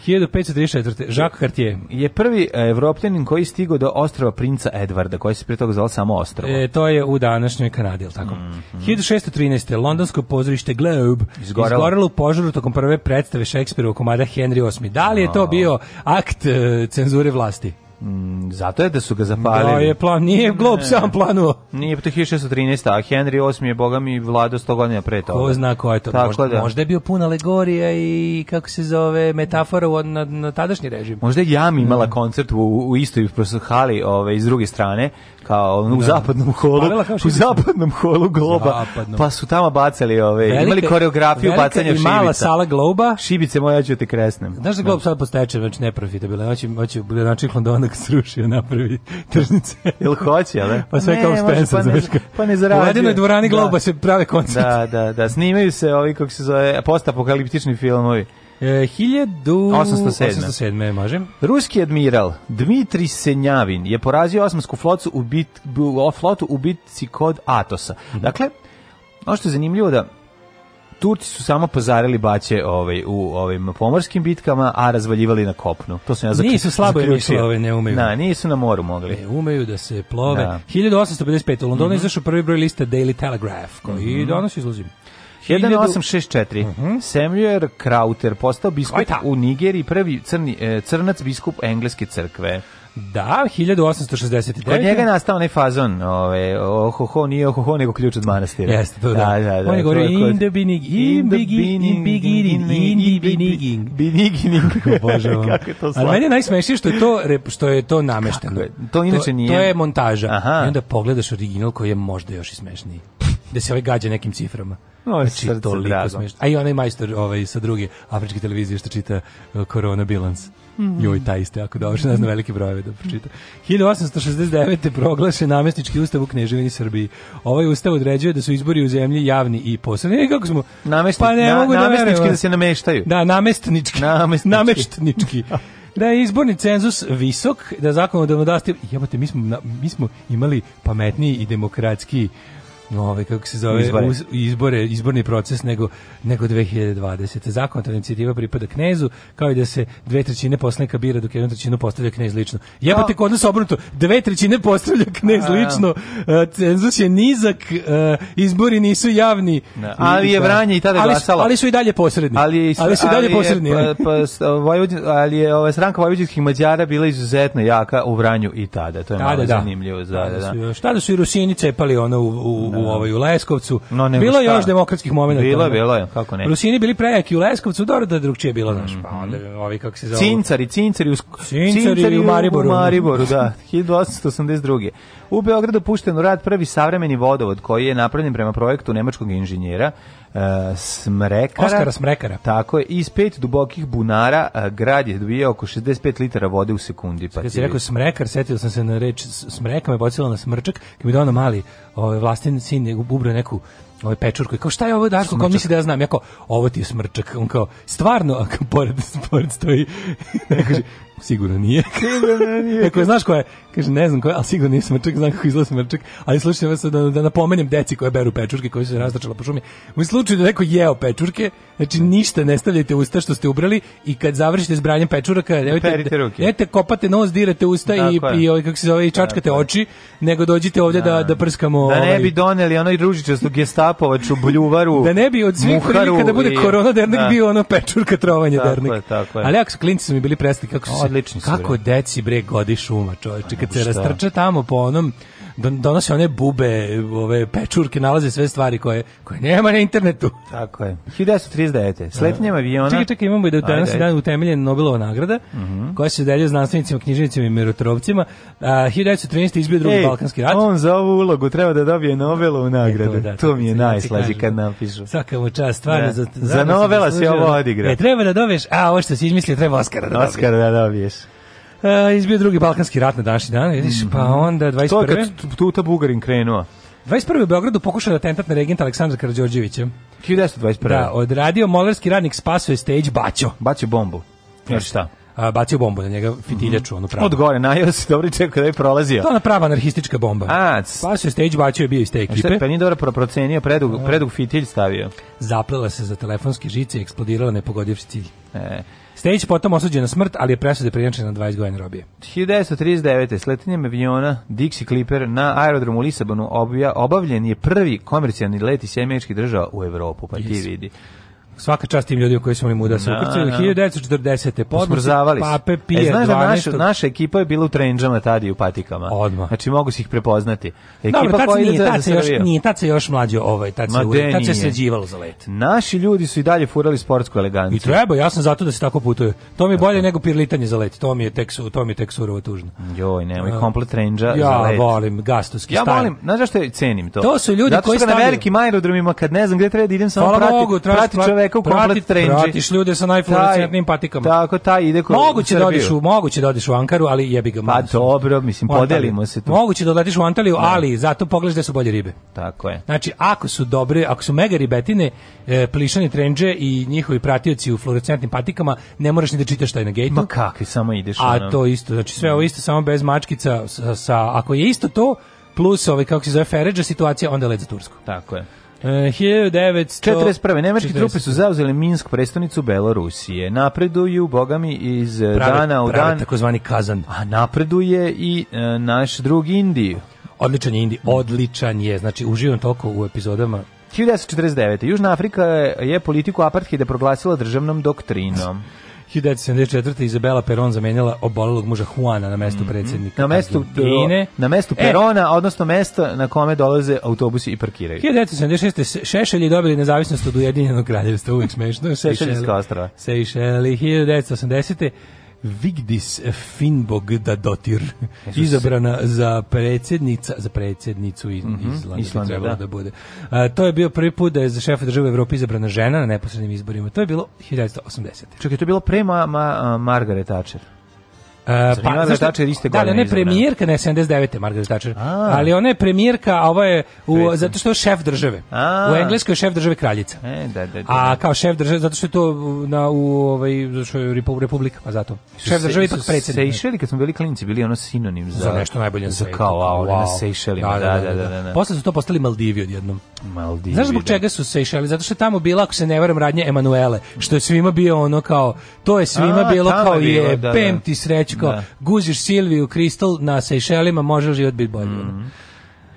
1534. Jacques Cartier. Je prvi e, evropljanin koji stigao do ostrava princa Edvarda, koji se prije toga zvalo samo ostrovo. E, to je u današnjoj Kanadi, ili tako? Mm -hmm. 1613. Londonsko pozorište Globe izgorelo, izgorelo u požaru tokom prve predstave Šekspirova komada Henry VIII. Da li je to bio akt e, cenzure vlasti? Mm, zato je da su ga zapalili. Da je plan, nije glob ne. sam planuo. Nije, to je 1613, a Henry VIII je, boga mi, vladao 100 godina pre toga. Ko zna ko je to. Tako možda, da. možda je bio pun alegorija i, kako se zove, metafora u, na, na tadašnji režim. Možda je Jam da. imala mm. koncert u, u istoj hali ove, iz druge strane, kao u da. zapadnom holu, pa u zapadnom holu globa, zapadnom. pa su tamo bacali ove, velike, imali koreografiju bacanja šibica. mala sala globa. Šibice moja ću da te kresnem. Znaš da glob da. sad posteče, već neprofitabilno, hoće, hoće, hoće, hoće, hoće, Čanak srušio napravi tržnice. Jel hoće, ali? Da? Pa sve ne, kao Spencer, pa ne, pa ne zarađuje. U ledenoj dvorani da. Globa da. se prave koncert. Da, da, da, snimaju se ovi, kako se zove, postapokaliptični filmovi. E, 1807. 807. Mažem. Ruski admiral Dmitri Senjavin je porazio osmansku flotu u, bit, flotu u bitci kod Atosa. Mhm. Dakle, ono što je zanimljivo da Turci su samo pozarili baće ovaj, u ovim pomorskim bitkama, a razvaljivali na kopnu. To sam ja zaključio. Nisu slabo zaključio. ove, ne umeju. Na, da, nisu na moru mogli. Ne umeju da se plove. Da. 1855. U Londonu mm -hmm. izašao prvi broj liste Daily Telegraph, koji mm -hmm. danas izlazim. Mhm. 1864. Uh -huh. Samuel Crowther postao biskup u Nigeriji, prvi crni, e, crnac biskup engleske crkve. Da, 1869. Kod njega je nastao onaj fazon, ove, ovaj, ohoho, nije ohoho, nego ključ od manastira. Jeste, to da. da, da, da On je govorio in the binig, in beginning, beginning, in the binigging. Binigging. Bože, kako je to slatko. Ali meni je najsmešnije što je to, što je to namešteno. Je? To inače nije. To, to je montaža. Aha. I onda pogledaš original koji je možda još i smešniji da se ovaj gađa nekim ciframa. No, znači, toliko smešno. A i onaj majstor ovaj, sa druge afričke televizije što čita uh, eh, korona bilans. Mm. Joj, taj isto jako dobro, ne znam velike brojeve da pročita. 1869. proglašen namestnički ustav u Kneževini Srbiji. Ovaj ustav određuje da su izbori u zemlji javni i posredni. E, kako smo? Namestni, pa ne na, mogu da verujem. da se nameštaju. Da, namestnički. Namestnički. namestnički. da je izborni cenzus visok, da o dasti... Jebate, mi smo, mi smo imali pametniji i demokratski nove ovaj, kako se zove izbore. Uz, izbore izborni proces nego nego 2020. Zakonodavna inicijativa pripada knezu kao i da se dve trećine poslanika bira dok jednu trećinu postavlja knez lično. Jebote kod nas obrnuto, dve trećine postavlja knez lično. E, cenzus je nizak, e, izbori nisu javni. Da. Ali je Vranje i tada ali, glasalo. Ali su i dalje posredni. Ali, ali su i dalje ali posredni. Je, pa, pa, Vojvodin, ali je ova stranka vojvođanskih Mađara bila izuzetno jaka u Vranju i tada. To je malo da, zanimljivo. Da, da, da. Tada su i Rusini cepali ono u, u u, da, da. ovaj, u Leskovcu. No, bilo je još demokratskih momenata. Bila, bila, bilo kako ne. Rusini bili prejaki u Leskovcu, dobro da drugčije bilo, znaš, mm pa mhm. onda ovi kako se zove. Cincari, cincari u, cincari, cincari u Mariboru. U Mariboru, da, 1882. U Beogradu pušten u rad prvi savremeni vodovod koji je napravljen prema projektu nemačkog inženjera E, smrekara. Oskara Smrekara. Tako je, iz pet dubokih bunara e, grad je dobio oko 65 litara vode u sekundi. Pa Kada si rekao Smrekar, setio sam se na reč Smreka, me bocila na Smrčak, kad mi dao na mali ovaj, vlastin sin je ubro neku ovaj pečurku i kao šta je ovo Darko, kao misli da ja znam, ja kao ovo ti je smrčak, on kao stvarno, a pored, pored stoji, ne kaže, sigurno nije. Sigurno nije. Ako znaš ko je, kaže ne znam ko je, ali sigurno nisam mrčak, znam kako izgleda mrčak, ali slušaj se da, da napomenem deci koje beru pečurke koje su se rastačala po šumi. U slučaju da neko jeo pečurke, znači ništa ne stavljajte usta što ste ubrali i kad završite s branjem pečuraka, nemojte ruke. Nemojte kopate nos, dirate usta da, i i ovaj kako se zove i čačkate da, oči, nego dođite ovdje da da prskamo Da ne ovaj, bi doneli onaj ružičastu gestapovač u buljuvaru. Da ne bi od svih prilika da bude i, korona dernek da. bio ono pečurka trovanje dernek. Je, je. Ali ako su klinci su mi bili presli kako su odlični su. Kako da. deci bre godiš uma, čoveče, kad se rastrče tamo po onom Da donose one bube, ove pečurke, nalaze sve stvari koje, koje nema na internetu. Tako je. 1939. Sletnjem da. aviona... Čekaj, čekaj, imamo i da danas dan utemeljena Nobelova nagrada, uh mhm. -huh. koja se delio znanstvenicima, knjižnicima i mirotrovcima. Uh, 1913. izbio drugi Ej, Balkanski rat. On za ovu ulogu treba da dobije Nobelovu nagradu. E, to, da, to, mi je znači najslađi kad napišu. Svaka mu čast, stvarno. Da. Za, za, za Nobela da se ovo odigra. E, treba da dobiješ, a ovo što si izmislio treba Oscara da dobiješ. Oscara da dobiješ. Uh, izbio drugi balkanski rat na današnji dan, vidiš, pa mhm. onda 21. To je kad Tuta Bugarin krenuo. 21. u Beogradu pokušao atentat na regenta Aleksandra Karađorđevića. 1921. Da, odradio molerski radnik spasuje stage Baćo. Baćo bombu. Još šta? a, bacio bombu na njega, fitiljaču, mm -hmm. ono pravo. Od gore, najeo se, dobro čekao kada je prolazio. To je prava anarhistička bomba. A, Pasio stage, bacio je bio iz te ekipe. Šta pa je, dobro procenio, predug, a, predug fitilj stavio. Zaplela se za telefonske žice i eksplodirala nepogodiv cilj. E. Stejić potom osuđen na smrt, ali je presude prijenčen na 20 godina robije. 1939. sletenjem aviona Dixie Clipper na aerodromu u Lisabonu obavljen je prvi komercijalni let iz američkih država u Evropu, pa yes. ti vidi. Svaka čast tim ljudima koji su mi muda da se da, ukrcali. Da, 1940. Podmrzavali Pape pije e, znaš 12. da naša, naša ekipa je bila u trenđama tada i u patikama. Odmah. Znači mogu si ih prepoznati. Ekipa Dobro, tad koja nije, tad se još, nije, tad se još mlađe ovaj, tad se, ure, tad se sređivalo za let. Naši ljudi su i dalje furali sportsku eleganciju. I treba, ja sam zato da se tako putuje. To mi je bolje Aha. nego pirlitanje za let. To mi je tek, to mi je tek surovo tužno. Joj, nemoj, uh, komplet range ja za let. Ja volim gastovski Ja volim, znaš zašto cenim to? To su ljudi koji stavljaju. Zato što na velikim majrodromima, kad ne znam gde treba da idem, samo prati, prati rekao komplet trendži. Pratiš ljude sa najfluorescentnim patikama. Tako, taj ide koji Moguće da odiš, u, moguće da odiš u Ankaru, ali jebi ga. Pa dobro, mislim, podelimo se tu. Moguće da odletiš u Antaliju, da. ali zato pogledaš da su bolje ribe. Tako je. Znači, ako su dobre, ako su mega ribetine, e, plišani trendže i njihovi pratioci u fluorescentnim patikama, ne moraš ni da čitaš taj na gejtu. Ma kakvi, samo ideš. A to isto, znači sve ovo isto, samo bez mačkica, sa, sa, ako je isto to, plus ovaj, kako se zove Feređa situacija, onda led za Tursku. Tako je. 1941. Nemačke 40. trupe su zauzeli Minsk, prestonicu Belorusije. Napreduju, bogami, iz eh, prave, dana u dan. takozvani Kazan. A napreduje i e, naš drug Indiju. Odličan je Indij, odličan je. Znači, uživam toliko u epizodama 1949. Južna Afrika je politiku apartheida proglasila državnom doktrinom. 1974. Izabela Peron zamenjala obolelog muža Juana na mestu mhm. predsednika. na mestu e, na mestu e, Perona, e, odnosno mesto na kome dolaze autobusi i parkiraju. 1976. Šešelj je dobili nezavisnost od Ujedinjenog kraljevstva, uvek smešno. Šešeljska ostrava. Sejšeli, 1980. Vigdis Finbog da dotir izabrana za predsjednica za predsjednicu iz, mm -hmm. Islanda, Islanda trebalo da. da bude. A, to je bio prvi put da je za šefa države Evrope izabrana žena na neposrednim izborima. To je bilo 1980. Čekaj, to je bilo prema ma, ma, Margaret Thatcher. Uh, pa, zašto, Tačer iste da, da, godine. Da, ona je premijerka, ne 79. Margaret Thatcher. Ali ona je premijerka, a ova je u, zato što je šef države. A. U Engleskoj je šef države kraljica. E, da, da, da. A da. kao šef države, zato što je to na, u ovaj, zato je republika, pa zato. Šef se, države ipak predsednik. Sejšeli, kad smo bili klinici, bili ono sinonim za, za nešto najbolje. Za kao, a wow. na Sejšelima, da, da, da, da, da. Posle su to postali Maldivi odjednom. Maldivi, Znaš zbog čega su Sejšeli? Zato što je tamo bila, ako se ne varam, radnje Emanuele, što je svima bio ono kao, to je svima bilo kao je, pem ti sreću Znači kao, da. guziš Silviju Kristal na Sejšelima, može li život biti bolji? Mm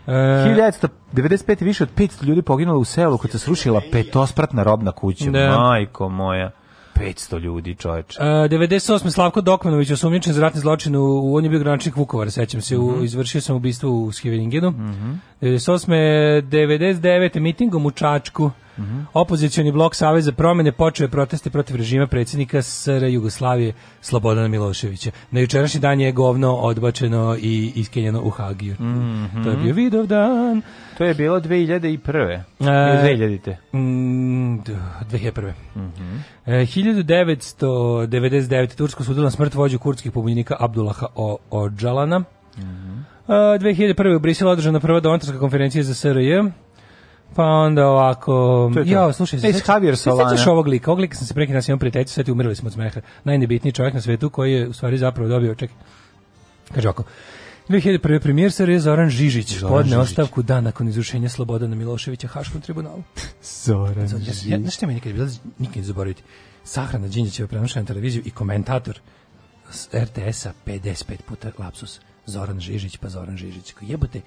-hmm. 1995 više od 500 ljudi poginulo u selu kad se srušila petospratna robna kuća. Da. Majko moja. 500 ljudi, čoveče. E, 98. Slavko Dokmanović osumnjičen za ratni zločin u, on je bio graničnik Vukovara, sećam se, mm -hmm. u, mhm. izvršio sam ubistvo u Skiveningenu. Mm -hmm. 98. 99. mitingom u Čačku Opozicioni blok Saveza promjene počeo je proteste protiv režima predsjednika SR Jugoslavije Slobodana Miloševića. Na jučerašnji dan je govno odbačeno i iskenjeno u Hagiju. Mm -hmm. To je bio vidov dan. To je bilo 2001. E, ili 2000. Mm, 2001. Mm -hmm. e, 1999. Tursko sudilo smrt vođu kurdskih pobunjenika Abdullaha o Ođalana. Mm -hmm. e, 2001. u Briselu održana prva donatorska konferencija za SRJ. Pa onda ovako, ja, slušaj, se Javier Solana. Sećaš ovog lika? Ovog lika sam se prekid nas imam prijateljicu, sad ti umrli smo od smeha. Najnebitniji čovjek na svetu koji je u stvari zapravo dobio, čekaj, kaže ovako, 2001. premijer Srbije Zoran Žižić Zoran podne Žižić. ostavku dan nakon izrušenja Slobodana Miloševića Haškom tribunalu. Zoran Žižić. Ja, znaš što mi nikad bilo, da nikad zaboraviti. Sahrana Đinđićeva prenošena na televiziju i komentator RTS-a 55 puta lapsus. Zoran Žižić, pa Zoran Žižić. Jebote,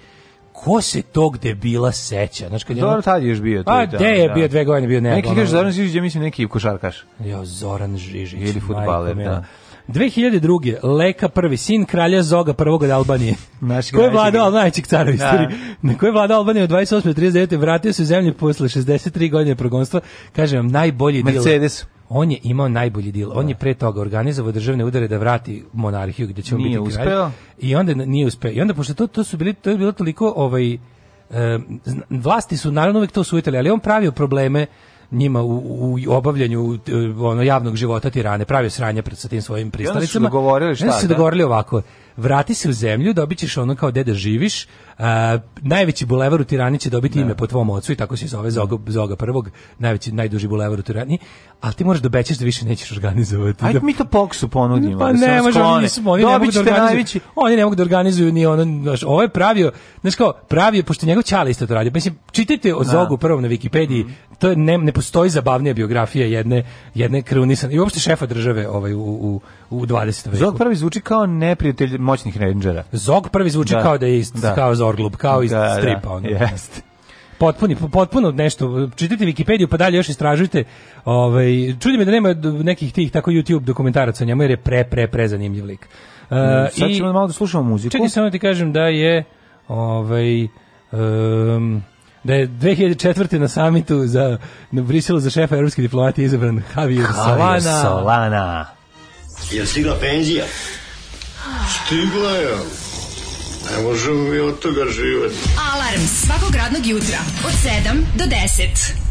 ko se tog debila seća? Znači kad je Zoran tad još bio tu. A pa, gde je da. bio dve godine bio ne. Neki kaže Zoran Žižić, ja mislim neki košarkaš. Ja, Zoran Žižić ili fudbaler, da. 2002. Leka prvi, sin kralja Zoga prvog od Albanije. Naš ko je vladao najčeg cara u da. Na koji je vladao Albanije od 28. 39. Vratio se u zemlju posle 63 godine progonstva. Kažem vam, najbolji Mercedes. Djel on je imao najbolji dil. On je da. pre toga organizovao državne udare da vrati monarhiju gde će on biti uspeo. Kralj. I onda nije uspeo. I onda pošto to, to su bili to je bilo toliko ovaj vlasti su naravno uvijek to sujetali, ali on pravio probleme njima u, u obavljanju ono javnog života Tirane, pravio sranja pred sa tim svojim pristalicama. I onda su dogovorili šta? Onda su da? dogovorili ovako. Vrati se u zemlju, dobit ćeš ono kao deda živiš, najveći bulevar u Tirani će dobiti da. ime po tvom ocu i tako se zove Zoga, Zoga prvog, najveći, najduži bulevar u Tirani, ali ti možeš da obećaš da više nećeš organizovati. Ajde da... mi to Poksu ponudimo. Pa da ne, da možemo, oni, nismo, oni ne mogu da Najveći... Oni ne mogu da organizuju ni ono, znaš, ovo je pravio, znaš kao, pravio, pošto njegov čale isto to radio, mislim, čitajte o da. Zogu prvom na Wikipediji, mhm. to je, ne, ne postoji zabavnija biografija jedne, jedne krunisane, i uopšte šefa države ovaj, u, u, u 20. veku. Zog prvi zvuči kao neprijatelj moćnih rendžera. Zog prvi zvuči da. kao da je ist, da. kao Zog orglub, kao iz da, da stripa. Da, ono. Jeste potpuni potpuno nešto čitajte Wikipediju pa dalje još istražujte ovaj čudi me da nema nekih tih tako YouTube dokumentaraca o njemu jer je pre pre pre zanimljiv lik. Uh, sad ćemo i, malo da slušamo muziku. Čekaj samo da ti kažem da je ovaj um, da je 2004. na samitu za na Briselu za šefa evropske diplomatije izabran Javier Solana. Solana. Je stigla penzija? Stigla je. Ne možemo mi od toga živati. Alarm svakog radnog jutra od 7 do 10.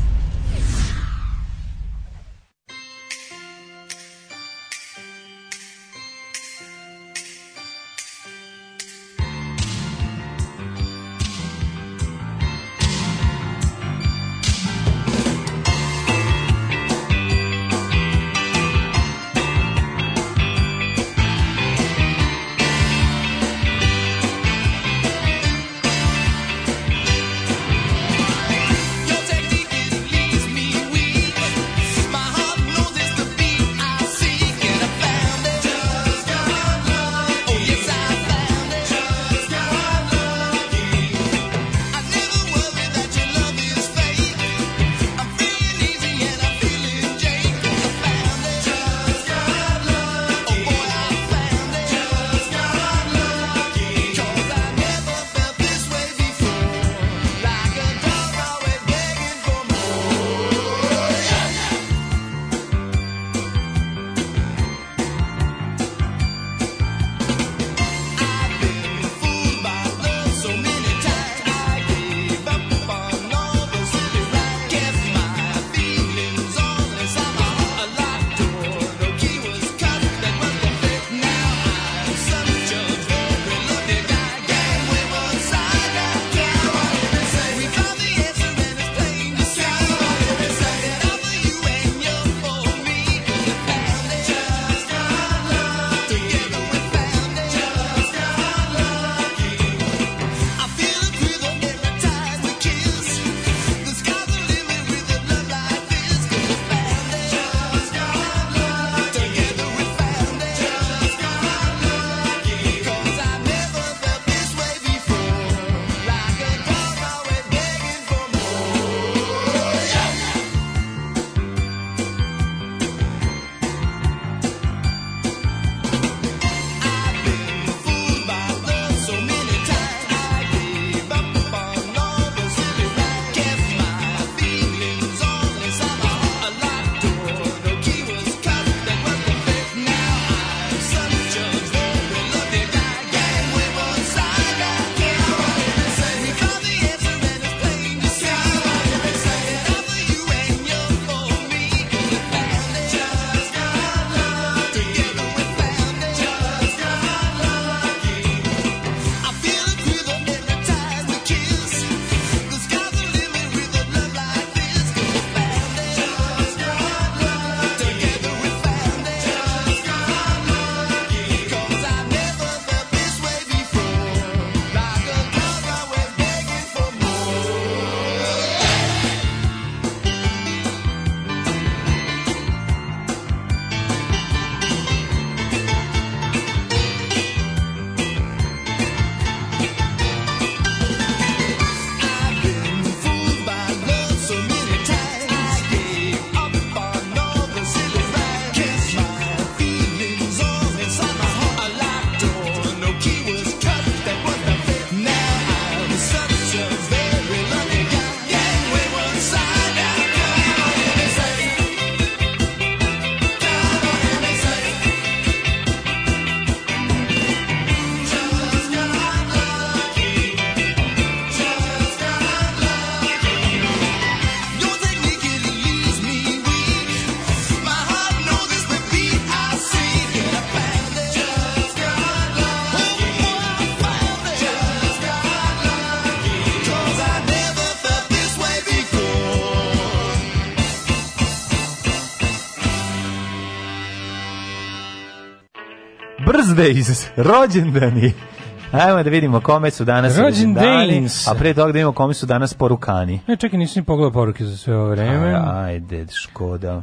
Days, rođendani. Ajmo da vidimo kome su danas rođendani, a pre toga da vidimo kome su danas porukani. E, čekaj, nisam ni pogledao poruke za sve ovo vreme. ajde, škoda.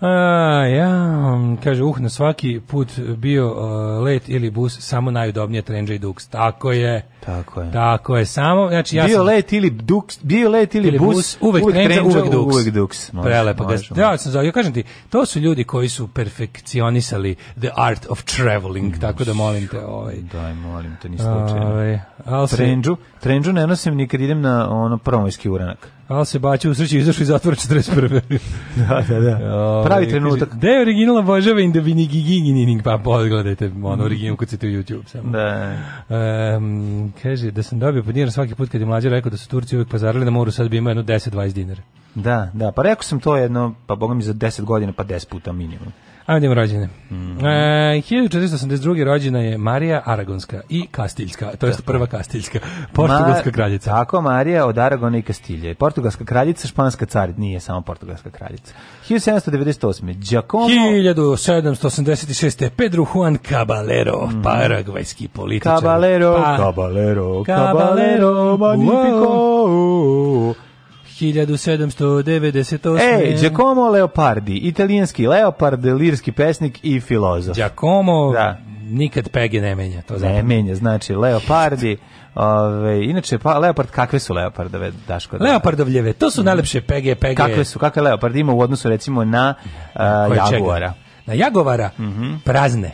A, ja, mm, kaže, uh, na svaki put bio uh, let ili bus, samo najudobnije trenđa i duks. Tako je. Tako je. Tako je, samo, znači ja bio sam... let ili duks, bio let ili, ili bus, bus, uvek, uvek trenđa, uvek duks. Uvek duks. Može, Prelepo. Može, da, može. sam ja kažem ti, to su ljudi koji su perfekcionisali the art of traveling, mm, tako da molim te, ovaj. Daj, molim te, ni slučajno. Ovaj, Trenđu, trenđu ne nosim ni kad idem na ono prvomajski uranak. Al se bače u sreći izašli iz 41. da, da, da. O, ovaj, Pravi trenutak. Gde je originalna vožava in da vinigigigining, pa pogledajte ono original kod u YouTube samo. Da. Um, kaže, da sam dobio podnijer svaki put kad je mlađe rekao da su Turci uvek pazarili na moru, sad bi imao jedno 10-20 dinara. Da, da, pa rekao sam to jedno, pa boga mi za 10 godina, pa 10 puta minimum. Ajde rođene. Mm -hmm. e, 1482. rođena je Marija Aragonska i Kastiljska, to je prva Kastiljska, portugalska Ma, kraljica. Tako, Marija od Aragona i Kastilje. Portugalska kraljica, španska carica, nije samo portugalska kraljica. 1798. Giacomo... 1786. Pedro Juan Caballero, mm. paragvajski političar. Caballero, pa... Caballero, Caballero, Caballero, magnifico. Wow. 1798. Ej, Giacomo Leopardi, italijanski leopard, lirski pesnik i filozof. Giacomo da. nikad pege ne menja. To ne menja, znači Leopardi. Ove, inače, pa, leopard, kakve su leopardove, Daško? Da? Leopardovljeve, to su mhm. najlepše pege, pege. Kakve su, kakve Leopardi ima u odnosu, recimo, na uh, jaguara? Čega? Na jagovara mm -hmm. prazne.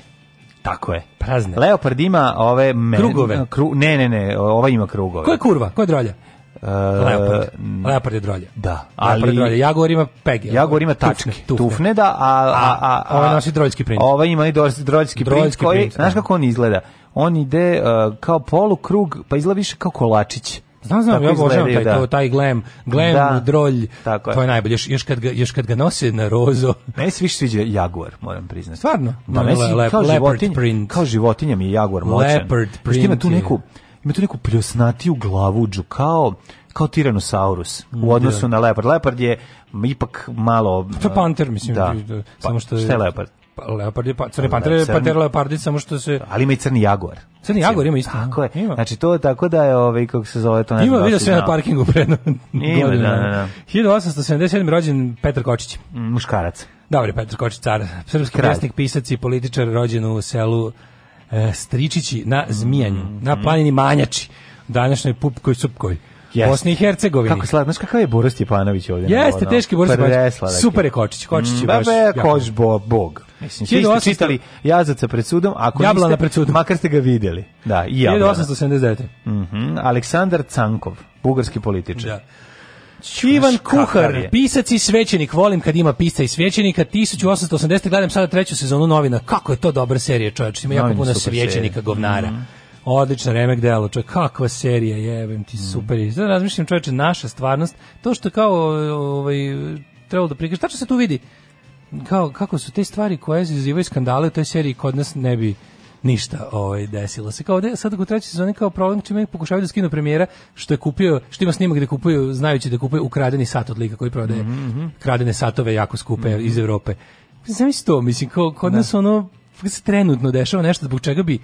Tako je. Prazne. Leopard ima ove... Men, krugove. Kru, ne, ne, ne, ova ima krugove. Ko je kurva? Ko je drolja? Uh, leopard. Leopard je drolja. Da. Ali, Leopard je drolja. Jaguar ima pege. Jaguar ima tačke. Tufne, tufne. da, a... a, a, a ovo ovaj nosi droljski print. Ovo ovaj ima i droljski print, print koji, print, znaš da. kako on izgleda? On ide uh, kao polukrug, pa izgleda više kao kolačić. Znam, znam, ja obožavam taj, da. taj glam, glam, da, drolj, tako je. to je najbolje. Još, još, kad ga, još kad ga nose na rozo. Meni se više sviđa jaguar, moram priznati. Stvarno? Da, meni le, le, kao, leopard životinj, print. kao životinja mi je jaguar moćan. Leopard print. Što ima tu neku, je ima tu neku pljosnatiju glavuđu, kao kao Tyrannosaurus u da. odnosu da. na Leopard. Leopard je ipak malo... To je panter, mislim. Da. da pa, samo što je, šta je Leopard? Pa, Leopard je, pa, crni panter je panter leopardi, samo što se... Ali ima i crni jaguar. Crni jaguar ima isto. Tako je. Ima. Znači to tako da je, ovaj, kako se zove to... Ne ima, da vidio sve na parkingu pre Ima, godinu, da, da, da. 1877. rođen Petar Kočić. Mm, muškarac. Dobri, Petar Kočić, car. Srpski Kralj. pisac i političar rođen u selu E, stričići na zmijanju, mm, na mhm. planini Manjači, današnjoj Pupkoj Supkoj. Yes. Bosni i Hercegovini. Kako slatko, znaš kakav je Boris Stjepanović ovdje? Jeste, ono, teški Boris Stjepanović. Super je Kočić, Kočić je mm, baš... Bebe, Koč, bo, Bog. Mislim, svi ste čitali Jazaca pred sudom, ako niste, pred sudom. makar ste ga vidjeli. Da, i Jablana. 1879. Mm -hmm. Aleksandar Cankov, bugarski političar. Da. Ivan Kuhar, pisac i svećenik, volim kad ima pisca i svećenika, 1880. gledam sada treću sezonu novina, kako je to dobra serija čovječ, ima jako puno svećenika serija. govnara. Mm. Odlično remek delo, čovjek, kakva serija, jebem ti, mm. super. Sada razmišljam čovječe, naša stvarnost, to što kao ovaj, trebalo da prikaže, tačno se tu vidi, kao, kako su te stvari koje izazivaju skandale u toj seriji kod nas ne bi ništa ovaj, desilo se. Kao ovde, sad u trećoj sezoni kao problem čime pokušavaju da skinu premijera, što je kupio, što ima snimak gde da kupuju, znajući da kupuje ukradeni sat od lika koji prodaje mm -hmm. kradene satove jako skupe mm -hmm. iz Evrope. Znam to, mislim, kao, kod da. nas ono se trenutno dešava nešto zbog čega bi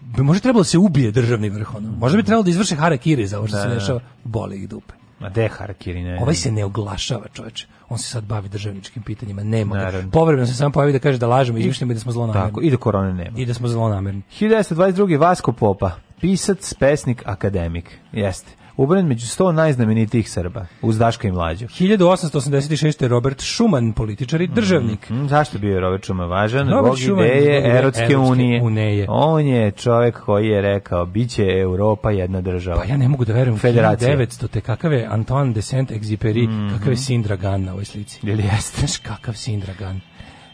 bi možda trebalo da se ubije državni vrh ono. Možda bi mhm. trebalo da izvrše harakiri za ovo što se da, dešava, boli ih dupe. Ma de Harkiri, ne. Ovaj se ne oglašava, čoveče. On se sad bavi državničkim pitanjima, nema Naravno. Povremeno se samo pojavi da kaže da lažemo, izmišljamo i da smo zlonamerni. Tako, i da korone nema. I da smo zlonamerni. 1922. Vasko Popa, pisac, pesnik, akademik. Jeste ubran među 100 najznamenitijih Srba, uz Daška i Mlađu. 1886. Robert Schumann, političar i državnik. Mm -hmm. Zašto bio je Robert Schumann važan? Robert Bog Schumann, ideje Erotske, unije. unije. On je čovjek koji je rekao, bit će Europa jedna država. Pa ja ne mogu da verujem, Federacija. 1900. te kakav je Antoine de Saint-Exupéry, mm -hmm. kakav je mhm. Sindra Gunn na ovoj slici. Jel jeste? Znaš kakav Sindra Gunn?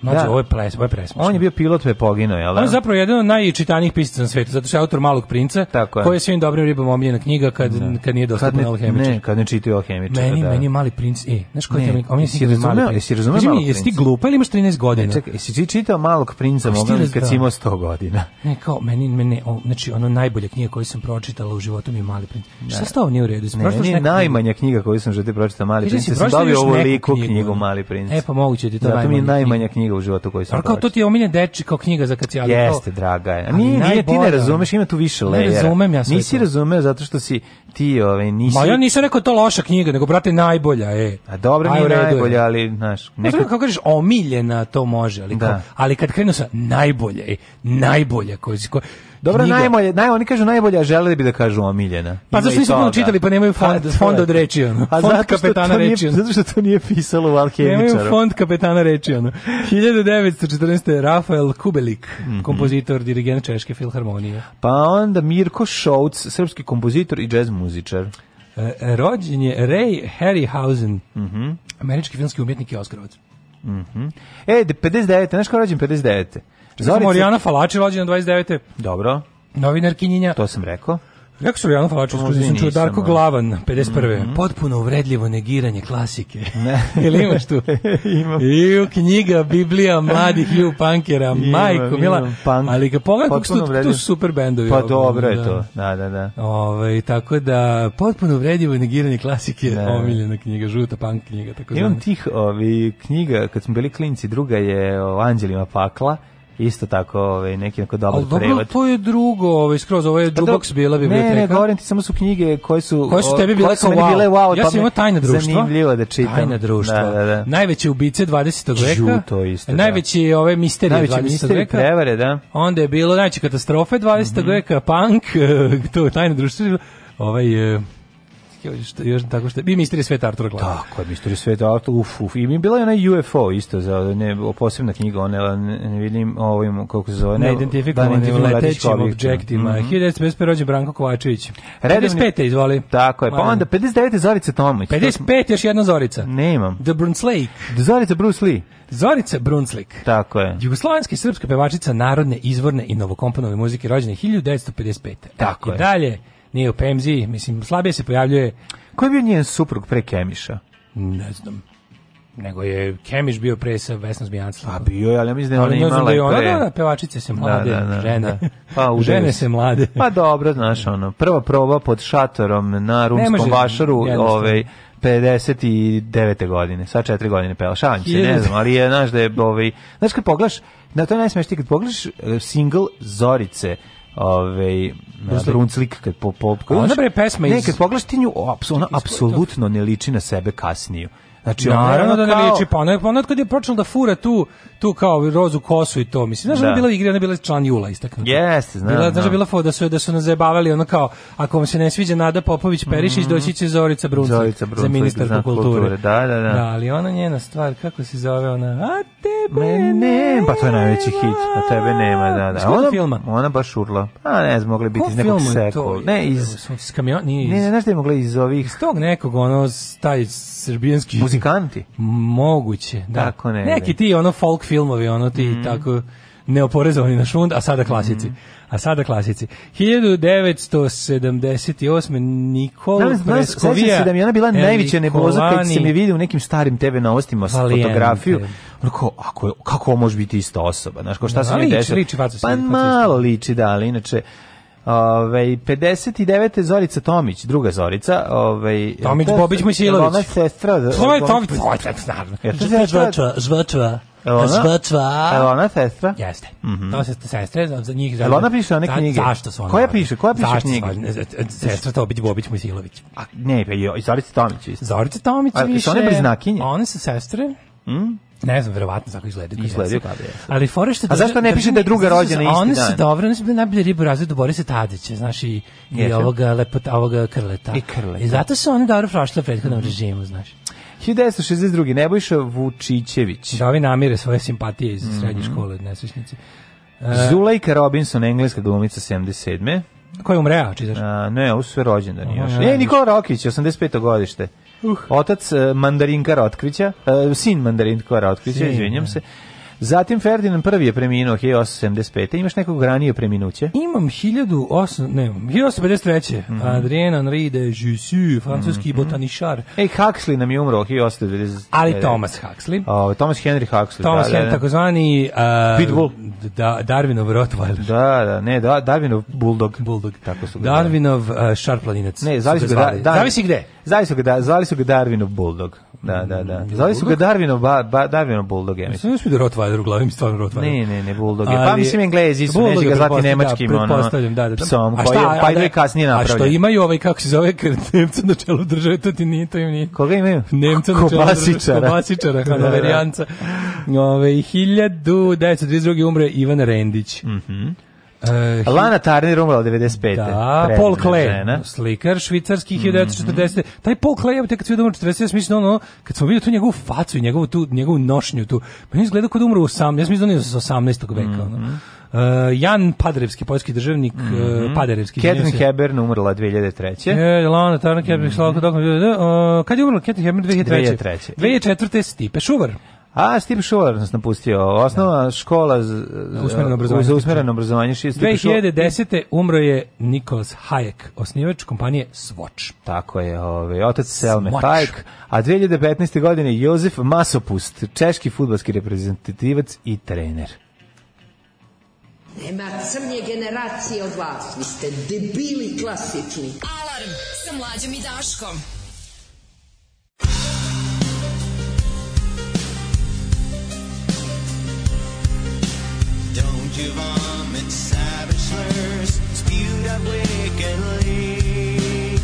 Mlađe, da. ovo je ples, ovo je presmešno. On je bio pilot, je poginuo, jel da? On je zapravo jedan od najčitanijih pisaca na svetu, zato što je autor Malog princa, Tako je. koji je svim dobrim ribama omiljena knjiga kad, da. kad nije dostupna Alhemiča. Ne, kad ne čitaju Alhemiča. Meni, da. meni je Mali princ, e, znaš koji je omiljena knjiga? Mali princ. Jesi razumeo Malog princa? Jesi ti glupa ili imaš 13 godina? Ne, čekaj, jesi ti čitao Malog princa pa moga da kad si imao 100 godina? Ne, kao, meni, meni, o, znači, ono najbolja knjiga koju sam pročitala u životu mi je Mali princ. Šta da. stao tobom nije u redu? Ne, ne, najmanja knjiga koju sam želite pročitao Mali princ, sam dobio ovu liku knjigu Mali princ. E, pa moguće ti to najmanja knjiga knjiga u životu koju sam pročitao. Kao to ti je omiljen deči kao knjiga za kad si ali Jeste, draga je. Nije, nije, ti ne razumeš, ima tu više lejera. Ne razumem ja sve Nisi to. razumeo zato što si ti ove, ovaj, nisi... Ma ja nisam rekao to loša knjiga, nego, brate, najbolja, e. A dobro mi je najbolja, ali, znaš... Neko... Kako kažeš, omiljena to može, ali, da. Kao, ali kad krenu sa najbolje, e, najbolja, koji, koji, Dobro, najbolje, naj, oni kažu a želeli bi da kažu omiljena. Pa zašto nisu puno čitali, pa nemaju fond, pa, fond od reči, ono. A fond kapetana reči. Zato što to nije pisalo u Alkemičaru. Nemaju fond kapetana reči, ono. 1914. Rafael Kubelik, mm -hmm. kompozitor, dirigent Češke filharmonije. Pa onda Mirko Šouc, srpski kompozitor i jazz muzičar. E, rođen je Ray Harryhausen, mm -hmm. američki filmski umjetnik i oskrovac. Mm -hmm. E, 59. Znaš kao rođen 59. Zorica Morijana Falači rođena 29. Dobro. Novinar Kinjinja. To sam rekao. Rekao sam Rijana Falačevsku, nisam čuo Darko Glavan, 51. Mm -hmm. Potpuno uvredljivo negiranje klasike. Ne. Ili imaš tu? imam. Iu, knjiga, Biblija, mladih lju Punkera, imam, majko, mila. punk. Ali ga pogledam kako su tu, tu super bendovi. Pa ovdje, dobro je da. to, da, da, da. Ove, ovaj, tako da, potpuno uvredljivo negiranje klasike, ne. Da. omiljena knjiga, žuta punk knjiga. Tako imam znam. tih ovi, knjiga, kad smo bili klinci, druga je o anđelima pakla, isto tako ovaj neki neko dobar prevod. Dobro, to je drugo, ovaj skroz ovo ovaj je pa Dropbox bila biblioteka. Ne, ne, govorim ti samo su knjige koje su koje su tebi bile koje su wow. Bile wow ja sam imao tajna društva. Zanimljivo da čitam. Tajna društva. Da, da, da. Najveće ubice 20. veka. Ču, to isto. Da. ove ovaj, misterije najveće 20. Misterije, veka. prevare, da. Onda je bilo najveće katastrofe 20. Mm -hmm. veka, punk, to tajna društva. Ovaj eh, što, još tako što bi misterije sveta Artura Glava. Tako je, misterije sveta Artura, uf, uf. I mi bila je onaj UFO isto, za ne, posebna knjiga, ona ne, ne vidim ovim, kako se zove, ne, identifikovani da letećim objektima. Mm -hmm. 1955. rođen Branko Kovačević. Redovni, 55. izvoli. Tako je, pa onda 59. Zorica Tomić. 55. još jedna Zorica. Ne imam. The Brunslake. Zorica Bruce Lee. Zorica Brunslik. Tako je. Jugoslovenska i srpska pevačica narodne, izvorne i novokomponove muzike rođene 1955. Tako e, I je. dalje nije u Pemzi, mislim, slabije se pojavljuje. Ko je bio njen suprug pre Kemiša? Ne znam nego je Kemiš bio pre sa Vesna Zmijancom. A bio je, ali ja mislim da je ona imala da i pre. Da, da, pevačice se da, mlade, da, da, da, žene. Da. Pa, žene se mlade. Pa dobro, znaš, ono, prva proba pod šatorom na rumskom vašaru, ovaj, 59. godine, sa 4 godine peva, šalim se, ne znam, ali je, znaš da je, ovaj, znaš kad pogledaš, na to je najsmešnije, kad pogledaš eh, single Zorice, ovaj, Brusler da, da. Unclik kad po po kad ona bre pesma iz nekad pogledaš ti nju ona apsolutno ne liči na sebe kasniju. Znači naravno da ne liči pa ona, pa ona kad je počela da fura tu tu kao rozu kosu i to mislim znaš da, da je bila igra ona bila član Jula istaknuta jeste znam bila, znaš da bila foda su da su nas zajebavali ona kao ako vam se ne sviđa Nada Popović Perišić mm -hmm. doći će Zorica Brunca Zorica Brunca za ministarku kulture. kulture da da da da ali ona njena stvar kako se zove ona a tebe ne, pa to je najveći hit a pa tebe nema da da ona filma ona baš urla a ne znam mogla biti iz nekog sekla ne iz iz kamiona iz ne ne znaš da je mogla iz ovih iz tog nekog ono taj srbijanski muzikanti moguće da tako ne neki ti ono folk filmovi, ono ti mm. tako neoporezovani na šund, a sada klasici. Mm. A sada klasici. 1978. Nikola da, Preskovija. se da mi je ona bila najveća neboza kad sam je vidio u nekim starim TV novostima s fotografiju. Onako, ako, kako može biti ista osoba? Znaš, kao šta se mi desilo? Liči, liči, faca, pa liči, malo liči, da, ali inače Ove, ovaj, 59. Zorica Tomić, druga Zorica. Ove, ovaj, Tomić to, Bobić Mojsilović. Ona sestra... To je Tomić, Žvačva, žvačva. Elona? Žvačva. ona sestra? Jeste. Mm -hmm. To se sestre, za njih žele. Elona piše one da, knjige. Za, zašto su one? Koja piše? Koja piše zašto knjige? Sestra Tobić Bobić Mojsilović. A ne, pa i Zorica Tomić isto. Zorica Tomić više. A su one bliznakinje? One su sestre. Mhm. Ne znam, verovatno tako izgledaju. Izgledaju kao Ali fore što... A zašto ne piše da je druga rođena isti dan? Oni su dobro, oni su bili najbolji ribu razredu Borisa Tadića, znaš, i, i ovoga, lepota, ovoga krleta. I krleta. I zato su oni dobro prošli u prethodnom režimu, znaš. 1962. Nebojša Vučićević. Da ovi namire svoje simpatije iz mhm. srednje škole od nesvećnice. E, Zulejka Robinson, engleska glumica 77. Koja je umreo, čitaš? ne, ovo su sve rođendani još. E, Nikola Rokić, 85. godište. Uh. Otac e, mandarinka Rotkvića, e, sin mandarinka Rotkvića, izvinjam da. se, Zatim Ferdinand prvi je preminuo 1875. Imaš nekog ranije preminuće? Imam 1800, ne, 1853. Mm -hmm. Adrien Henri de Jussieu, francuski mm -hmm. botanišar. Ej, Huxley nam je umro 1890. Ali Thomas Huxley. O, Thomas Henry Huxley. Thomas da, da Henry, da, takozvani... Uh, Pitbull. Da, Darwinov Rottweiler. Da, da, ne, da, Darwinov Bulldog. Bulldog. Tako su ga Darwinov uh, šarplaninac. Ne, zavisi, ga, da, Darwin. zavisi gde? Zavisi ga, da, zavisi ga Darwinov Bulldog. Da, da, da. Mm, zove su ga Darwinov, ba, ba, Darwinov Bulldog, ja mislim. Mislim da je Rottweiler u glavi, mi stvarno Rottweiler. Ne, ne, ne, Bulldog je. Pa mislim Englezi su, neće ga zvati nemačkim, da, ono, da, da, psom, koji je, pa i kasnije napravljen. A što imaju ovaj, kako se zove, kad Nemca na čelu države, to ti nije, to im nije. Koga imaju? Nemca na čelu države, Kobasičara, da, da, da. Hanoverijanca. Ove, 1932. umre Ivan Rendić. Mhm. Mm Uh, Lana Turner umrla 95. Da, Paul Klee, žena. slikar švicarski 1940. Mm -hmm. Taj Paul Klee, ja kad sve da umro 46, mislim ono, kad sam videli tu njegovu facu i njegovu tu njegovu nošnju tu, meni izgleda kao da umro u 18, ja mislim da on je 18. veka, mm -hmm. ono. Uh, Jan Paderevski, poljski državnik, mm -hmm. uh, Paderevski. Catherine Hebern umrla 2003. E, Lana Turner, Catherine mm -hmm. Slavka, uh, kad je umrla Catherine Hebern 2003. 2003. 2004. Stipe Šuvar. A Steve Schuller nas napustio. Osnovna da. škola z, usmereno obrazovanje. za znači. usmereno obrazovanje. 2010. umro je Nikos Hayek, osnivač kompanije Swatch. Tako je, ovaj, otac Selme Hayek. A 2015. godine Jozef Masopust, češki futbalski reprezentativac i trener. Nema crnje generacije od vas. Vi ste debili klasični. Alarm sa mlađom i Daškom. Don't you vomit savage slurs spewed out wickedly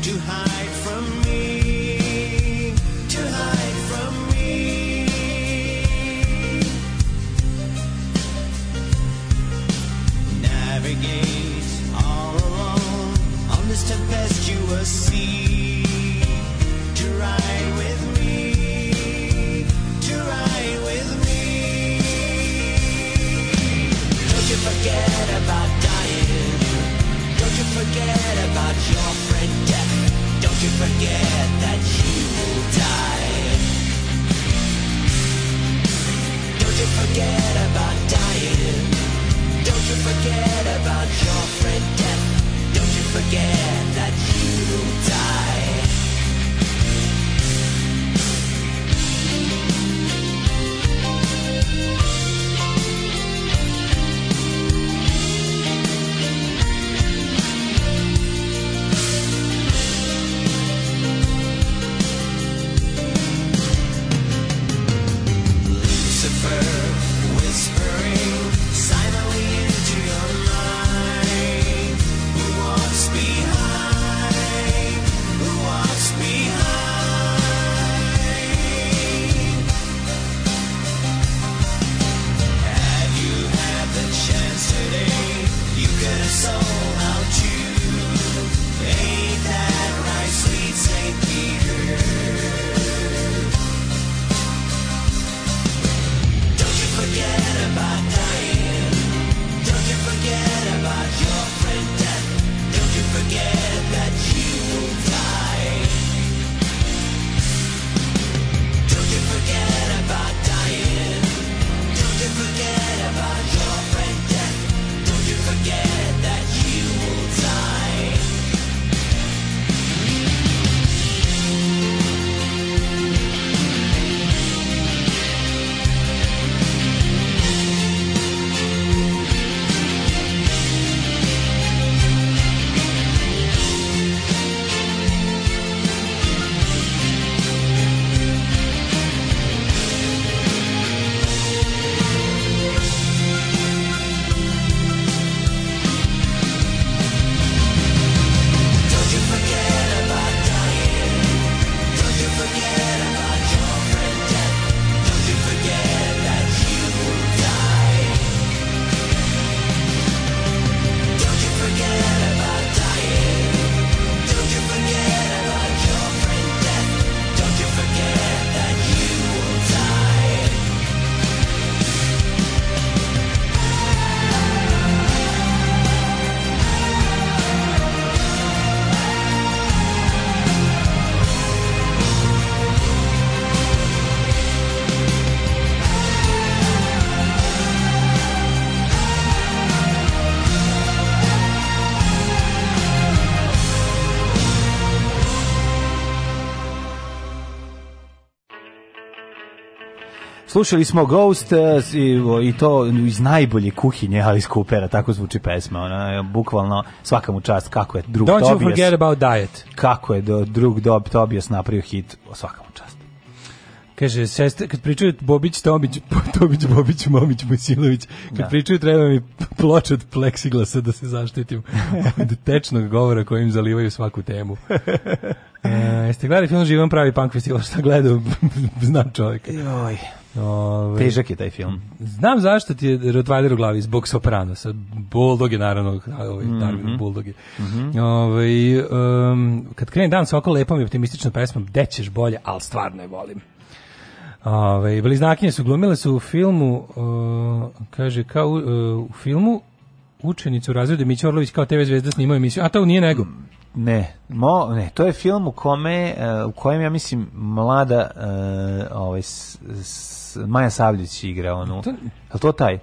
to hide from me, to hide from me. Navigate all alone on this tempestuous sea. Slušali smo Ghost eh, i, i to iz najbolje kuhinje Alice Coopera, tako zvuči pesma. Ona, je eh, bukvalno svaka u čast kako je drug Don't Tobias. Don't you forget about diet. Kako je do, drug Dob Tobias napravio hit, svaka u čast. Kaže, sestra, kad pričaju Bobić, Tomić, Tomić, Bobić, Momić, Mojsilović, kad da. pričaju treba mi ploča od pleksiglasa da se zaštitim od tečnog govora kojim zalivaju svaku temu. E, jeste gledali film Živan pravi punk festival, šta gledao, znam čovjek. Joj. Ove, Težak je taj film. Mm. Znam zašto ti je Rottweiler u glavi, zbog Sopranosa. Ovaj, mhm. Bulldog je naravno, mhm. ovaj, mm -hmm. Bulldog je. Mm -hmm. Ove, um, kad krene dan sa oko lepom i optimističnom pesmom, dećeš bolje, ali stvarno je volim. Ove, ovaj, bliznakinje su glumile su u filmu, uh, kaže, kao uh, u filmu učenicu u razredu Mića Orlović kao TV zvezda snimao emisiju, a to nije nego. Mm. Ne, mo, ne, to je film u kome uh, u kojem ja mislim mlada uh, ovaj s, s, Maja Savljić igra onu. To, je to taj?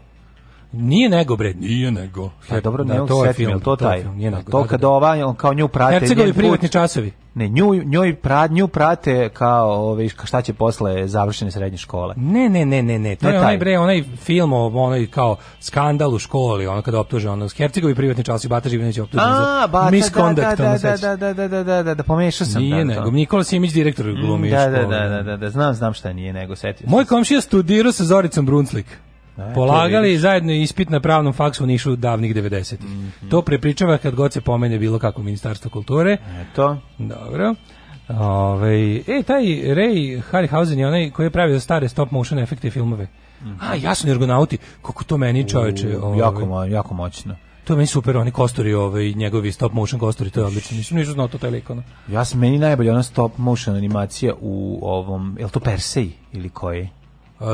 Nije nego bre, nije nego. He, dobro, da, ne, to je film, to taj. To, film, nije nego, to da, kad da, da. ova on kao nju prate. Hercegovi privatni časovi. Ne, nju, njoj pra, nju prate kao ove, ovaj, šta će posle završene srednje škole. Ne, ne, ne, ne, ne. To ne je taj. onaj, bre, onaj film o onaj kao skandal u školi, ono kada optuže ono, s Hercegovi privatni čas i Bata Živinović je optužen za bata, da, da, misconduct. Da, da, da, da, da, da, da, da, da, da, pomešao sam. Nije da, da. nego, Nikola Simić direktor mm, glumi mm, da, da, da, da, da, da, znam, znam šta nije nego, setio Moj komšija studirao sa Zoricom Brunslik. Polagali zajedno ispit na pravnom faksu u Nišu davnih 90-ih. Mm -hmm. To prepričava kad god se pomene bilo kako Ministarstvo kulture. Eto. Dobro. Ove, e, taj Ray Harryhausen je onaj koji je pravio stare stop motion efekte filmove. Mm -hmm. A, jasno, Ergonauti, kako to meni čoveče. Ove, jako, jako moćno. To je meni super, oni kosturi, ovaj, njegovi stop motion kostori, to je odlično. Nisam ništa znao to taj lik, Ja sam meni najbolje ona stop motion animacija u ovom, je li to Persej ili koji?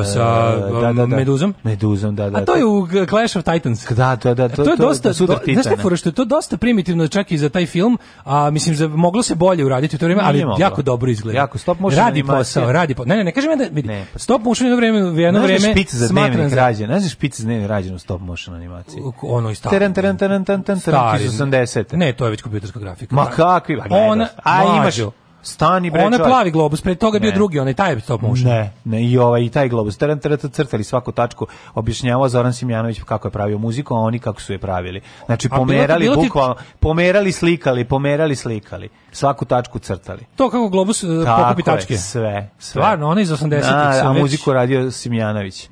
sa da, da, da. Meduzom? Meduzom, da, da. A to je u Clash of Titans. Da, da, da. To, to je dosta, to, do, znaš kako, što je to dosta primitivno čak i za taj film, a mislim da moglo se bolje uraditi u to vrijeme, ali moglo. jako dobro izgleda. Jako, stop motion Radi animacija. posao, radi posao. Ne, ne, ne, kažem ja da, vidi, ne, pa. stop motion jedno vrijeme, u jedno vrijeme špic za dnevnik rađen, znaš špic za dnevnik rađen u stop motion animaciji. Ono i staro. Teren, teren, teren, teren, teren, 80. Ne, to je već kompjuterska grafika. Ma kakvi, ba, Ona, a imaš, Stani bre. Ona plavi globus, pre toga je bio drugi, onaj taj stop motion. Ne, ne i ovaj i taj globus. Tren tren crtali svaku tačku, objašnjavao Zoran Simjanović kako je pravio muziku, a oni kako su je pravili. Znači pomerali bukvalno, pomerali, slikali, pomerali, slikali. Svaku tačku crtali. To kako globus e, pokupi tačke. sve, sve. Stvarno, ona iz 80-ih. A muziku radio Simjanović.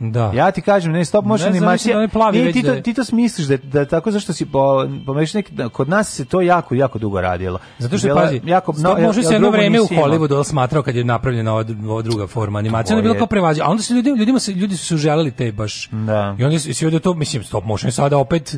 Da. Ja ti kažem, ne stop motion ne animacija. Da ti, to, da ti to smisliš da, da tako zašto si po, neki, da, kod nas se to jako, jako dugo radilo. Zato što, Bila, pazi, jako, no, stop motion se jedno vreme u Hollywoodu smatrao kad je napravljena ova, ova druga forma animacija, onda je bilo kao prevađa. A onda se ljudi, ljudima se, ljudi su se želeli te baš. Da. I onda se da to, mislim, stop motion je sada opet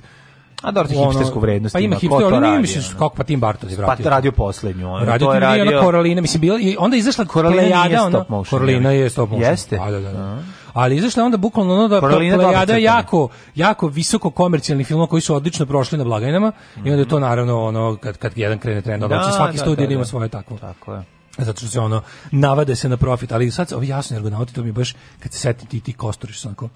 a dobro, ono, hipstersku vrednost. Pa ima hipster, ali nije mislim kako pa Tim Burton je vratio. Pa radio poslednju. Ono, radio to je radio. Ona Koralina, mislim, bila, i onda izašla Koralina Plejada, je stop motion. Koralina je stop motion. Jeste. A, pa, da, da, da ali izašla onda bukvalno ono da plejada jako, jako visoko komercijalni film koji su odlično prošli na blagajnama mm i onda je to naravno ono kad, kad jedan krene trend, da, znači svaki da, studij da, da, ima da. svoje takvo. Tako je zato što se ono navade se na profit, ali sad ovi jasni ergonauti to mi baš kad se setim ti ti kosturiš onako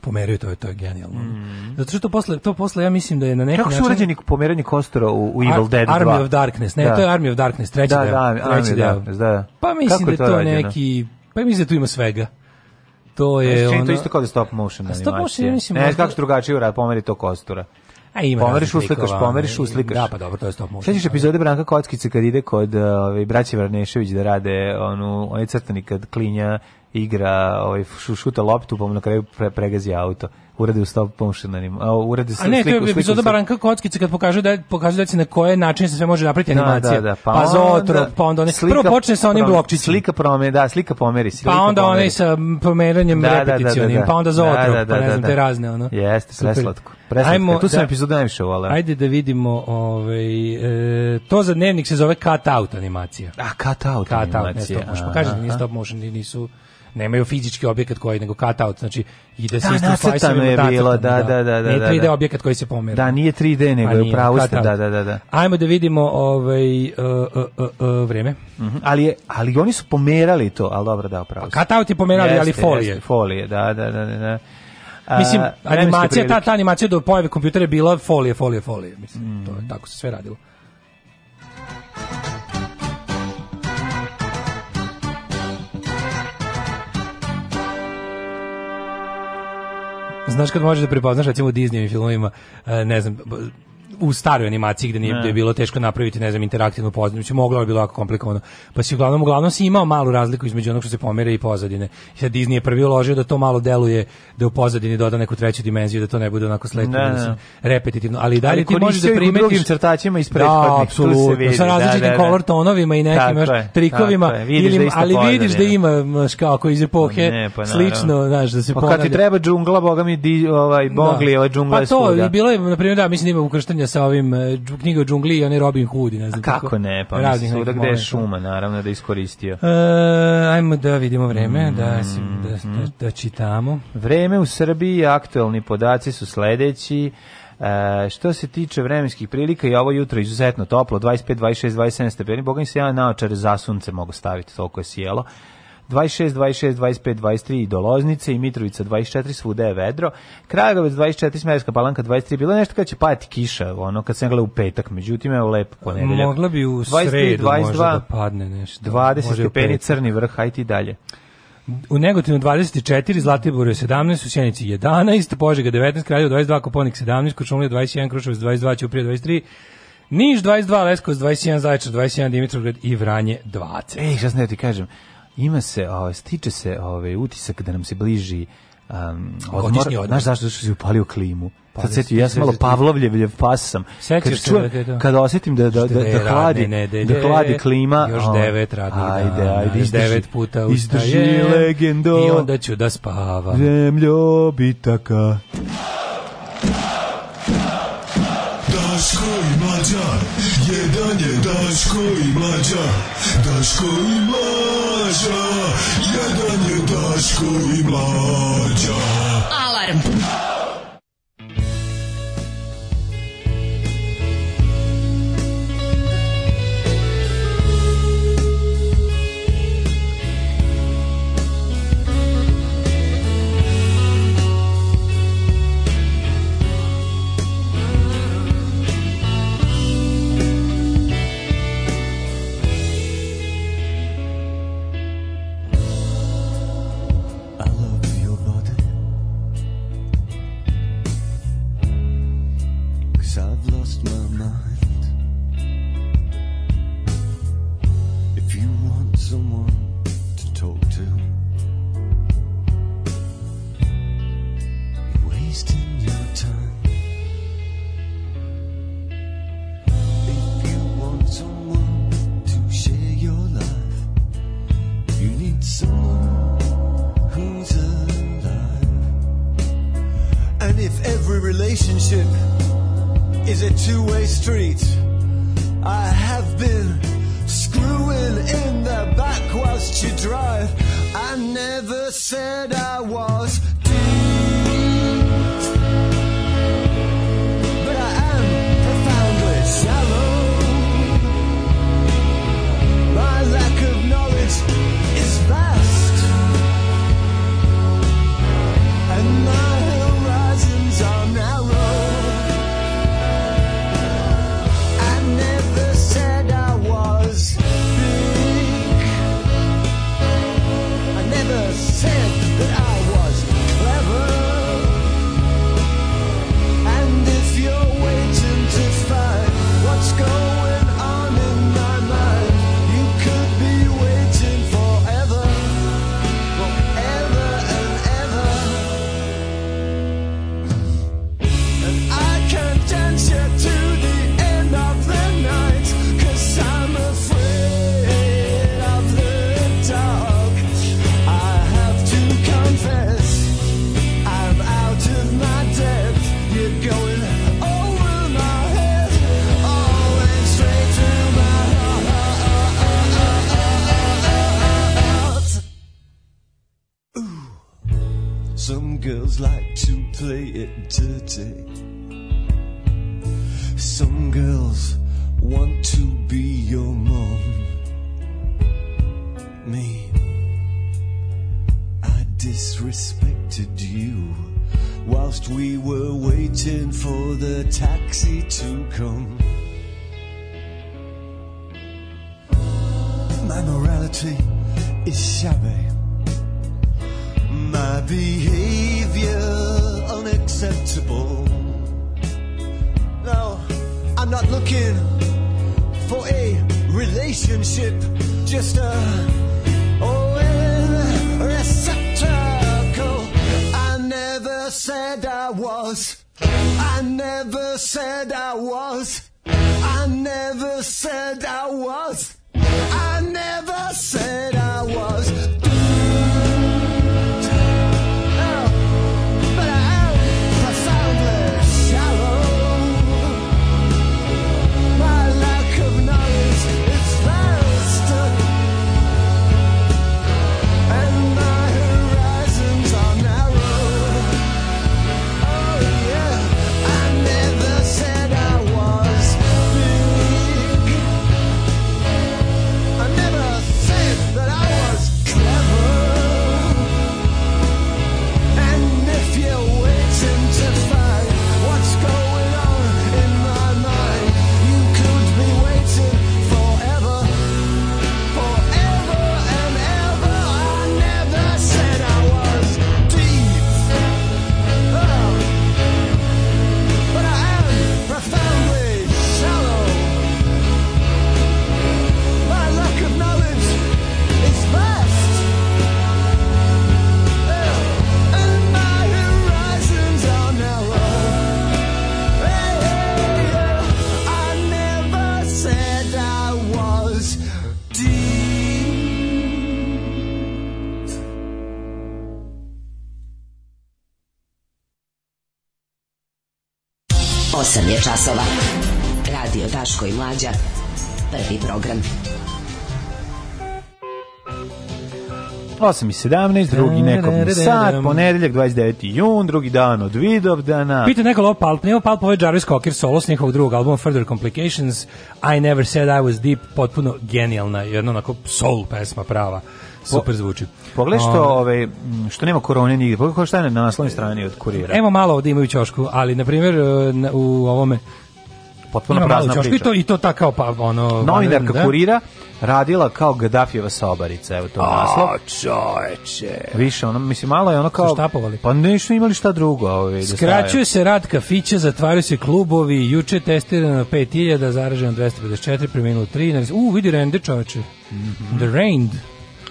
pomeraju, to je to je genijalno. Mm. Zato što to posle to posle ja mislim da je na neki način Kako su uređeni pomeranje kostura u, u Evil Ar, Dead 2? Army of Darkness, ne, da. to je Army of Darkness treći da, deo. Da, treći Army of Darkness, da. Pa mislim Kako da je to, to neki pa mislim da tu ima svega to je ono... To isto kao da stop motion animacija. Stop motion, mislim, ne, možda... kako drugačije uradi, pomeri to kostura. A ima pomeriš uslikaš, pomeriš uslikaš. Da, pa dobro, to je stop motion. Sećaš epizode Branka Kockice kad ide kod ovaj braće Varnešević da rade onu onaj crtani kad klinja igra, ovaj šuta loptu, na kraju pre, pregazi auto. Uradi u stop motion anim, a uradi se sliku. A ne, to je Baranka Kockice kad pokaže da pokazuje da se na koji način se sve može napraviti da, animacija. Da, da, da, pa, pa zotrop, pa onda one, slika, prvo počne sa onim blokčićima. Slika promeni, da, slika pomeri se. Pa onda onaj sa pomeranjem da, da, da repeticionim, da, da, pa onda zotrop, pa ne znam te razne ono. Jeste, preslatko. Preslatko. Ajmo, e, tu sam epizodu najviše volao. Ajde da vidimo, ovaj e, to za dnevnik se zove cut out animacija. A cut out cut animacija. Cut out, ne stop motion, pokaže da nije stop motion, nisu nemaju fizički objekat koji nego cutout, znači ide se isto fajsom je bilo, da, da, da, da. Ne 3D da, da. objekat koji se pomera. Da, nije 3D, pa nego je pravo ste, da, da, da. da. Ajmo da vidimo ovaj uh, uh, uh, vreme. Mhm, ali je, ali oni su pomerali to, al dobro da, pravo. Pa cutout je pomerali, ali folije. folije, da, da, da, da. da. Mislim, animacija, ta, ta animacija do pojave kompjutera je bila folije, folije, folije. Mislim, to, je, mhm. tako se sve radilo. Znaš kad možeš da prepoznaš recimo u Disneyovim filmovima, e, ne znam, u staroj animaciji gde nije Gde je bilo teško napraviti ne znam interaktivnu pozadinu, što moglo je bilo jako komplikovano. Pa si uglavnom uglavnom si imao malu razliku između onog što se pomere i pozadine. I sad Disney je prvi uložio da to malo deluje da u pozadini doda neku treću dimenziju da to ne bude onako slepo ne, repetitivno, ali i dalje ali ti možeš da primetiš drugim crtačima iz prethodnih, da, apsolutno, sa da, različitim da, kolor da. tonovima i nekim još trikovima, je, vidiš ili, da ali vidiš da ima baš kako iz epohe ne, pa, slično, znaš, da se pa Pa kad ti treba džungla, boga mi di, ovaj, bogli, da. ovaj pa džungla pa je svuda. Pa to, bilo je, na primer da, mislim ima ukrštanja sa ovim e, knjigom džungli i onaj Robin Hood, ne znam kako. Kako ne, pa mislim svuda gde je šuma, naravno da iskoristio. E, ajmo da vidimo vreme, mm, da, mm-hmm. si, da, mm. da, da čitamo. Vreme u Srbiji, aktuelni podaci su sledeći. E, što se tiče vremenskih prilika i ovo jutro izuzetno toplo, 25, 26, 27 stepeni, boga mi se ja naočar za sunce mogu staviti, toliko je sjelo. 26, 26, 25, 23 do Loznice i Mitrovica 24, svuda je vedro. Kragovec 24, Smerska palanka 23, bilo nešto kad će pati kiša, ono kad se gleda u petak, međutim je lepo ponedeljak. Mogla bi u sredu 22, možda da padne nešto. 20 da, stepeni crni vrh, ajde i dalje. U Negotinu 24, Zlatiboru je 17, u Sjenici 11, Požega 19, Kraljevo 22, Koponik 17, Kočumlija 21, Kruševac 22, Ćuprija 23, Niš 22, Leskovac 21, Zaječar 21, Dimitrovgrad i Vranje 20. Ej, šta sam da ti kažem, ima se, ovaj, stiče se ovaj, utisak da nam se bliži um, odmor, znaš zašto što si upalio klimu? Pa, Sad da, setio, ja sam malo Pavlovljevljev pas sam. Kad, čujem, da kada osjetim da, da, da, da, hladi, ne, da hladi klima... Još ovaj, devet radnih ajde, dana, ajde, izdrži, devet puta ustaje legendo, i onda ću da spavam. Zemljo bitaka. Daško i mlađa, jedan je Daško i mlađa. Daško i mlađa, jedan je Daško i mlađa. Alarm! Alarm! someone to talk to. 8 i 17, drugi nekom sad, ponedeljak 29. jun, drugi dan od Vidovdana. Pita neko Lop Palp, nije Palp ovaj Jarvis Cocker solo s njihovog drugog albuma Further Complications, I Never Said I Was Deep, potpuno genijalna, jedna onako soul pesma prava. Super zvuči. Pogledaj što, ove, ovaj, što nema korone nigde, pogledaj šta je na naslovnoj strani od kurira. Evo malo ovdje imaju čošku, ali na primjer eh, u ovome potpuno Ima prazna priča. I to, I to ta kao pa, ono... Novinarka da? kurira radila kao Gaddafijeva sobarica, evo to naslov. A, čoveče. Više, ono, mislim, malo je ono kao... Štapovali. Pa nisu imali šta drugo. Ovaj, Skraćuje se rad kafića, zatvaraju se klubovi, juče testirano 5000, zaraženo 254, preminulo 3. U, vidi rende, čoveče. Mm -hmm. The rained.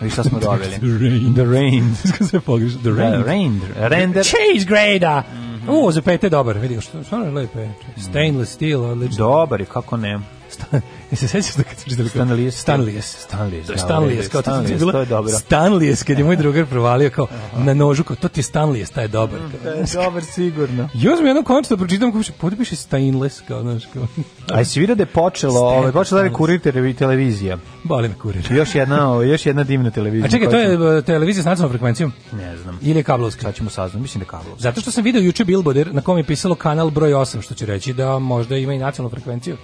I šta smo dobili? The rain. The rain. Sve pogrešno. The rain. The rain. Render. Change grader. Mm. U, za pete dobar, vidi, što, stvarno je lepo. E, stainless steel, odlično. Dobar je, kako ne. se sećaš da kad smo Stanlijes? Stanlijes. Stanlijes. Da, Stanlijes, ovaj kao to je bilo. To je dobro. Stanlijes, kad je moj drugar provalio kao Aha. na nožu, kao to ti je Stanlijes, taj je dobar. Da je dobar sigurno. Još mi jednom končno da pročitam kako se podpiše Stainless, kao znaš kao. Aj si vidio da je počelo, ovaj počela da kurir televizija. Bali me kurir. Još jedna, o, još jedna divna televizija. A čekaj, to je e, televizija s nacionalnom frekvencijom? Ne znam. Ili kablovska? Sad ćemo saznati, mislim da je kablovska. Zato što sam video juče billboarder na kom je pisalo kanal broj 8, što će reći da možda ima i nacionalnu frekvenciju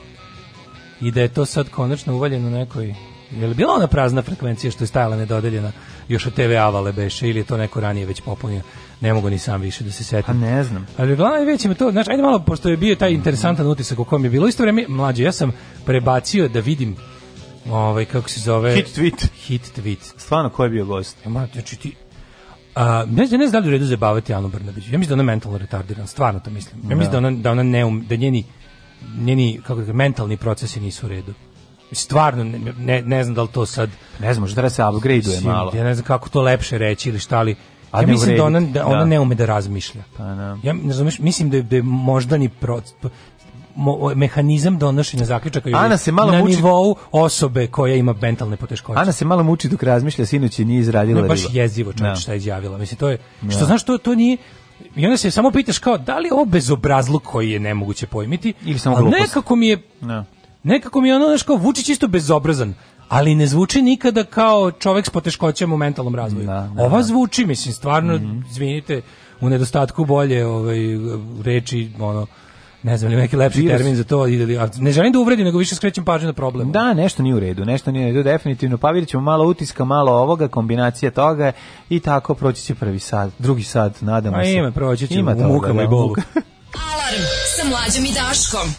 i da je to sad konačno uvaljeno nekoj je li bila ona prazna frekvencija što je stajala nedodeljena još od TV Avale beše ili je to neko ranije već popunio? Ne mogu ni sam više da se setim. A pa ne znam. Ali uglavnom već me to, znači ajde malo pošto je bio taj mhm. interesantan utisak u kom je bilo isto vreme, mlađe ja sam prebacio da vidim ovaj kako se zove hit tweet. Hit tweet. Stvarno ko je bio gost? Ma znači ti a, ne znam, ne znam da li u redu zabavati Anu Brnabić. Ja mislim da ona mentalno retardirana, stvarno to mislim. Ja da. mislim da ona, da ona ne um, da njeni njeni kako da mentalni procesi nisu u redu stvarno ne, ne, znam da li to sad ne znam možda da se upgradeuje malo ja ne znam kako to lepše reći ili šta ali A ja mislim da ona, da ona da. ne ume da razmišlja pa, na. Da. ja ne znam, mislim da je, da je ni proces mo, mehanizam donošenja zaključaka Ana se malo na muči... nivou osobe koja ima mentalne poteškoće. Ana se malo muči dok razmišlja, sinoć je nije izradila. Ne, baš jezivo čovjek no. Da. šta je izjavila. Mislim to je no. Da. što znaš to to nije I onda se samo pitaš kao, da li je ovo bezobrazluk koji je nemoguće pojmiti? Ili samo glupost. Nekako mi je, ne. nekako mi je ono, znaš, kao, Vučić isto bezobrazan, ali ne zvuči nikada kao čovjek s poteškoćama u mentalnom razvoju. Da, da, Ova da. zvuči, mislim, stvarno, mm -hmm. izvinite, u nedostatku bolje ovaj, reči, ono, ne znam, li neki lepši virus. termin za to, ili da ne želim da uvredim, nego više skrećem pažnju na problem. Da, nešto nije u redu, nešto nije u redu, definitivno, pa vidjet malo utiska, malo ovoga, kombinacija toga i tako proći će prvi sat, drugi sat, nadamo se. A ima, proći će u mukama da, i bolu. Alarm sa mlađim i Daškom.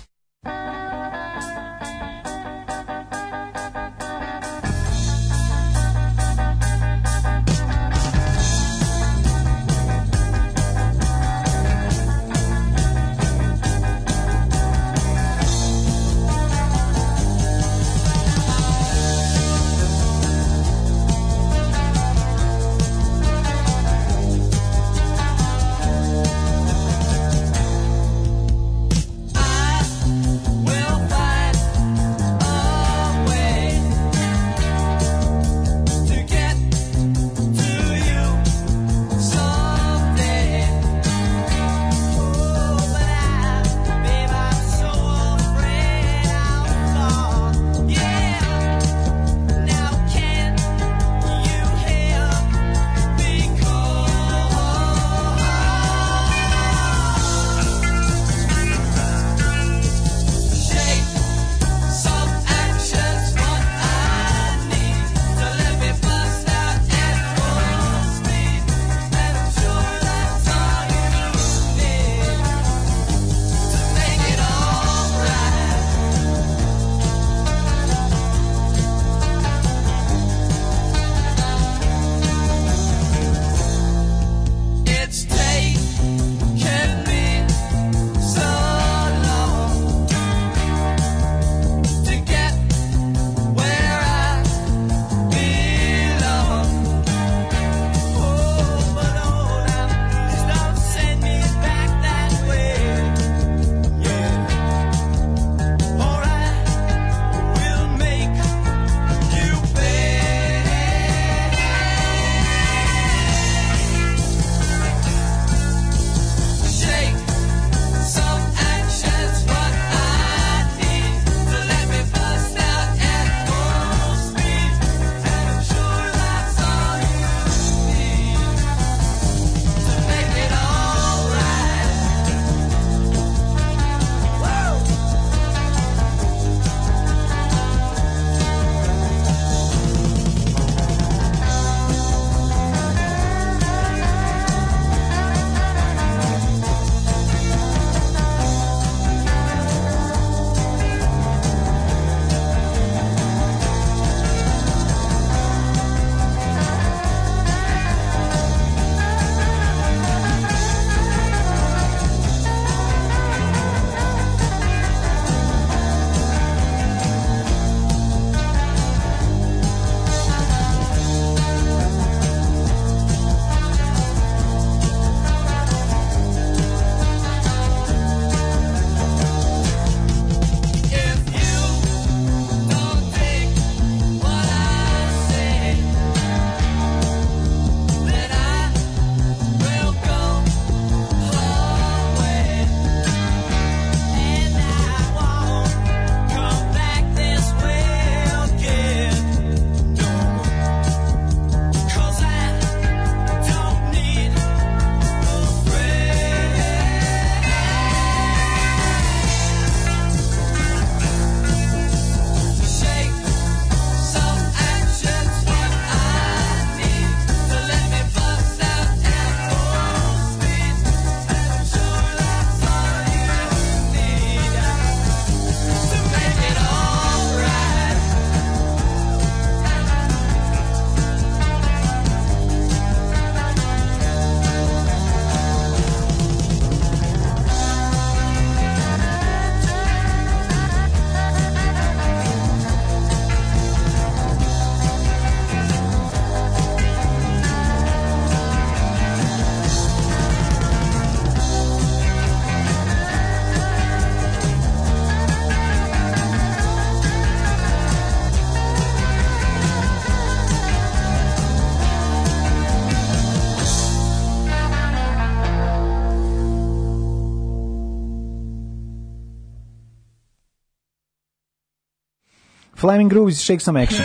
Flaming Grooves, Shake Some Action.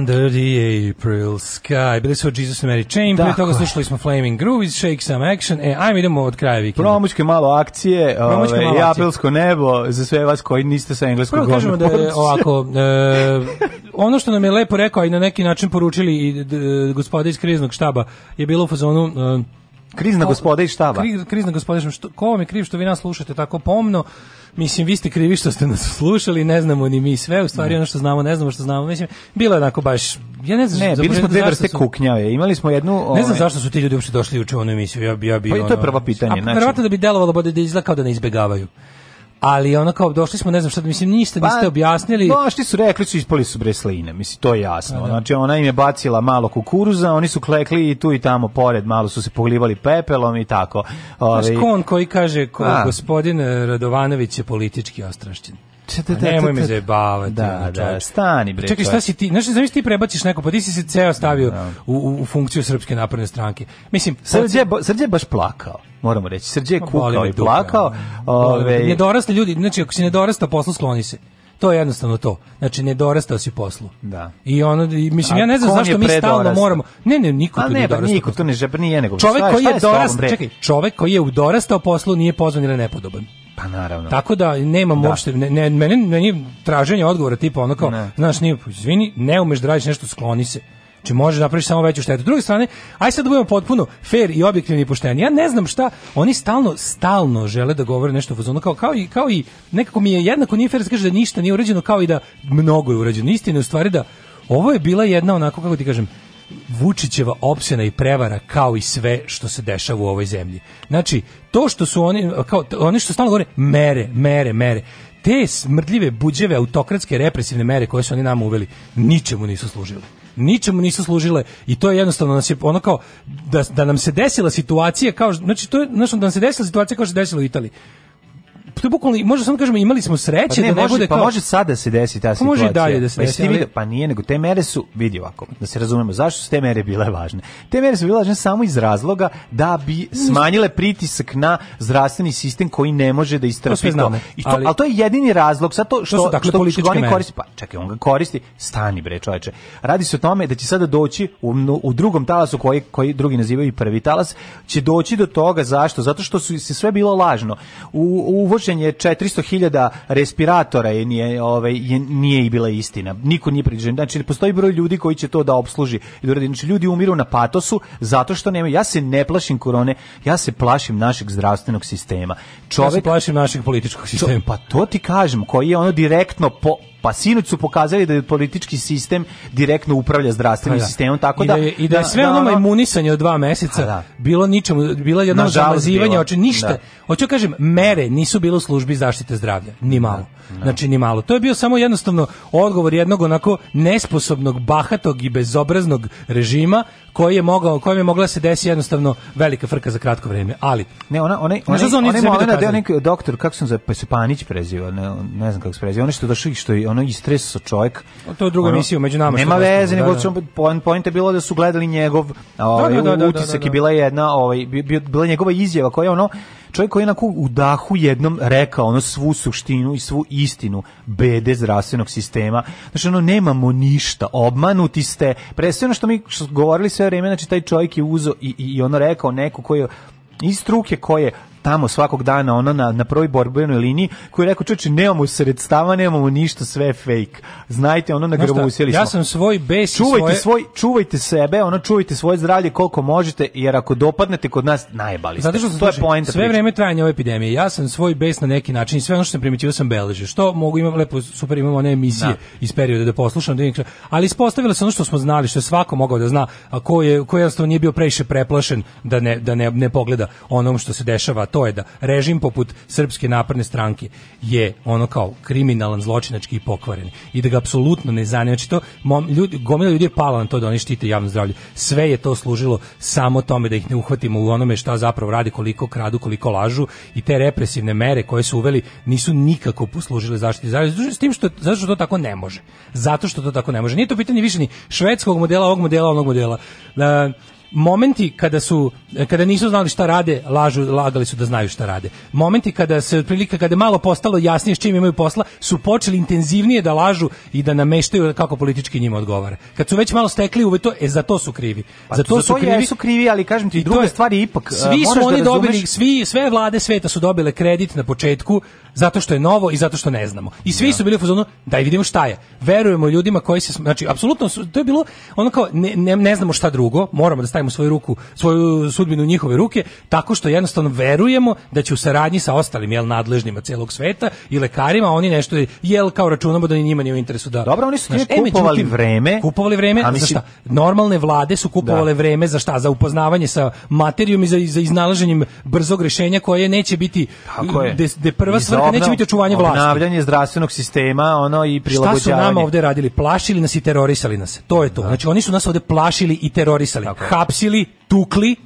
Under the April Sky. Bili su Jesus and Mary Chain, dakle. prije toga slušali smo Flaming Grooves, Shake Some Action. E, ajmo idemo od kraja vikenda. Promućke malo akcije, Promućke ove, malo ovaj, i apelsko nebo za sve vas koji niste sa engleskog Prvo kažemo da je ovako, e, ono što nam je lepo rekao i na neki način poručili i d, gospoda iz kriznog štaba je bilo u fazonu... E, Krizna gospoda i štaba. Kri, krizna gospoda, što, ko vam je kriv što vi nas slušate tako pomno? Mislim, vi ste krivi što ste nas slušali, ne znamo ni mi sve, u stvari ne. ono što znamo, ne znamo što znamo. Mislim, bilo je onako baš, ja ne znam ne, bili smo dve vrste su... kuknjave, imali smo jednu... Ove... Ne znam ovaj- zašto su ti ljudi uopšte došli juče u onu emisiju, ja, ja bi... Pa ono... i to je prvo pitanje. A, znači... da bi delovalo da izgleda kao da ne izbegavaju ali ono kao došli smo ne znam šta mislim ništa pa, niste pa, objasnili došli su rekli su ispali su bresline mislim to je jasno A, pa da. znači ona im je bacila malo kukuruza oni su klekli i tu i tamo pored malo su se poglivali pepelom i tako ovaj kon koji kaže ko, gospodin Radovanović je politički ostrašćen Čete, te, nemoj me zajebavati. Da, da, stani bre. Čekaj, šta si ti? Znaš, zamisli ti prebaciš neko, pa ti si se ceo stavio da. u, u funkciju Srpske napredne stranke. Mislim, Srđe, Srđe baš plakao moramo reći. Srđe je kukao i plakao. Ove... Ovaj- Nedorasli ljudi, znači ako si nedorasta poslu skloni se. To je jednostavno to. Znači ne dorastao si poslu. Da. I ono i mislim ja ne znam zašto mi stalno moramo. Ne, ne, niko A tu ne, pa dorastao. niko tu ne žep nije nego. Čovek šta, koji je, dorastao, čekaj, čovek koji je udorastao poslu nije pozvan ili nepodoban. Pa naravno. Tako da nemam da. uopšte ne, ne meni traženje odgovora tipa onako, ne. znaš, nije, izvini, ne umeš da radiš nešto, skloni se Znači može da napraviti samo veću štetu. S druge strane, aj sad da budemo potpuno fair i objektivni i pošteni. Ja ne znam šta, oni stalno stalno žele da govore nešto fazonu kao kao i kao i nekako mi je jednako nije fair da kaže da ništa nije urađeno kao i da mnogo je urađeno. Istina je u stvari da ovo je bila jedna onako kako ti kažem Vučićeva opsena i prevara kao i sve što se dešava u ovoj zemlji. Znači, to što su oni, kao, oni što stalno govore, mere, mere, mere, te smrdljive, buđeve, autokratske, represivne mere koje su oni nama uveli, ničemu nisu služile ničemu nisu služile i to je jednostavno nas je ono kao da, da nam se desila situacija kao znači to je znači da nam se desila situacija kao što se desilo u Italiji to je bukvalno, može samo kažemo, imali smo sreće pa ne, da ne može, bude pa može sada da se desi ta pa situacija. Može i dalje da se pa desi. Ali... Pa nije, nego te mere su, vidi ovako, da se razumemo, zašto su te mere bile važne? Te mere su bile važne samo iz razloga da bi smanjile pritisak na zdravstveni sistem koji ne može da istrpi to. I to, ali, ali to je jedini razlog, sad to što, to su, dakle, što, što oni koriste pa čekaj, on ga koristi, stani bre čoveče. Radi se o tome da će sada doći u, u drugom talasu koji, koji drugi nazivaju prvi talas, će doći do toga zašto? Zato što su se sve bilo lažno. U, u korišćenje 400.000 respiratora je nije ovaj je, nije i bila istina. Niko nije priđen. Znači postoji broj ljudi koji će to da obsluži. I da znači ljudi umiru na patosu zato što nema ja se ne plašim korone, ja se plašim našeg zdravstvenog sistema. Čovek ja se plašim našeg političkog sistema. Čo, pa to ti kažem, koji je ono direktno po, Pa sinoć su pokazali da je politički sistem direktno upravlja zdravstvenim pa da, sistemom, tako da... I da je, i da je sve da, ono majmunisanje od dva meseca pa da. bilo ničemu, bila jedno zamazivanje, oči, ništa. Da. Hoću da kažem, mere nisu bile u službi zaštite zdravlja, ni malo. Da no. Da. znači ni malo. To je bio samo jednostavno odgovor jednog onako nesposobnog, bahatog i bezobraznog režima koji je mogao, kojem je mogla se desiti jednostavno velika frka za kratko vrijeme. Ali ne, ona ona ona ona ona ona da neki doktor kako se za pa se preziva, ne, ne znam kako se preziva, ono što došao i što je ono istresao čovjek. To je druga misija među nama. Nema veze, nego što da, da. point point je bilo da su gledali njegov, ovaj utisak je bila jedna, ovaj bila njegova izjava koja je ono Čovjek koji je onako u dahu jednom rekao ono svu suštinu i svu istinu bede zdravstvenog sistema. Znači ono nemamo ništa, obmanuti ste. Pre sve ono što mi govorili sve vrijeme, znači taj čovjek je uzo i, i, i ono rekao neko koji je iz struke koje tamo svakog dana ona na, na prvoj borbenoj liniji koji je rekao čoče nemamo sredstava, nemamo ništa, sve je fake. Znajte, ono na grabu usjeli Ja sam svoj bes čuvajte svoje... svoj, čuvajte sebe, ona čuvajte svoje zdravlje koliko možete jer ako dopadnete kod nas najbali ste. što to je znači, poenta. Sve vreme trajanja ove epidemije ja sam svoj bes na neki način i sve ono što sam primetio sam beleže Što mogu imam lepo super imamo one emisije da. iz perioda da poslušam da ali ispostavilo se ono što smo znali, što je svako mogao da zna, a ko je ko jednostavno nije bio previše preplašen da ne da ne, ne pogleda onom što se dešava to je da režim poput Srpske napredne stranke je ono kao kriminalan, zločinački i pokvaren i da ga apsolutno ne zanima. Znači to, mom, ljudi, gomila ljudi je pala na to da oni štite javno zdravlje. Sve je to služilo samo tome da ih ne uhvatimo u onome šta zapravo radi, koliko kradu, koliko lažu i te represivne mere koje su uveli nisu nikako poslužile zaštiti zdravlja. S tim što, zato što to tako ne može. Zato što to tako ne može. Nije to pitanje više ni švedskog modela, ovog modela, onog modela. E, momenti kada su kada nisu znali šta rade, lažu, lagali su da znaju šta rade. Momenti kada se otprilike kada je malo postalo jasnije s čim imaju posla, su počeli intenzivnije da lažu i da nameštaju kako politički njima odgovara. Kad su već malo stekli uve to, e za to su krivi. Pa, za to, za su, to krivi. su krivi, ali kažem ti druge je, stvari ipak. Svi e, su da oni da dobili, svi sve vlade sveta su dobile kredit na početku zato što je novo i zato što ne znamo. I svi da. su bili u fazonu daj vidimo šta je. Verujemo ljudima koji se znači apsolutno to je bilo ono kao ne, ne, ne znamo šta drugo, moramo da stavimo svoju ruku, svoju sudbinu u njihove ruke, tako što jednostavno verujemo da će u saradnji sa ostalim jel nadležnima celog sveta i lekarima oni nešto jel kao računamo da ni njima nije u interesu da Dobro, oni su znaš, e, kupovali e, vreme. Kupovali vreme za šta? Normalne vlade su kupovale da. vreme za šta? Za upoznavanje sa materijom i za, za iznalaženjem brzog rešenja koje neće biti tako je. De, de prva svrha obnav... neće biti očuvanje vlasti. Obnavljanje zdravstvenog sistema, ono i prilagođavanje. Šta su nama ovde radili? Plašili nas i terorisali nas. To je to. Da. Znači oni su nas ovde plašili i terorisali. Tako. Hapsili, tukli,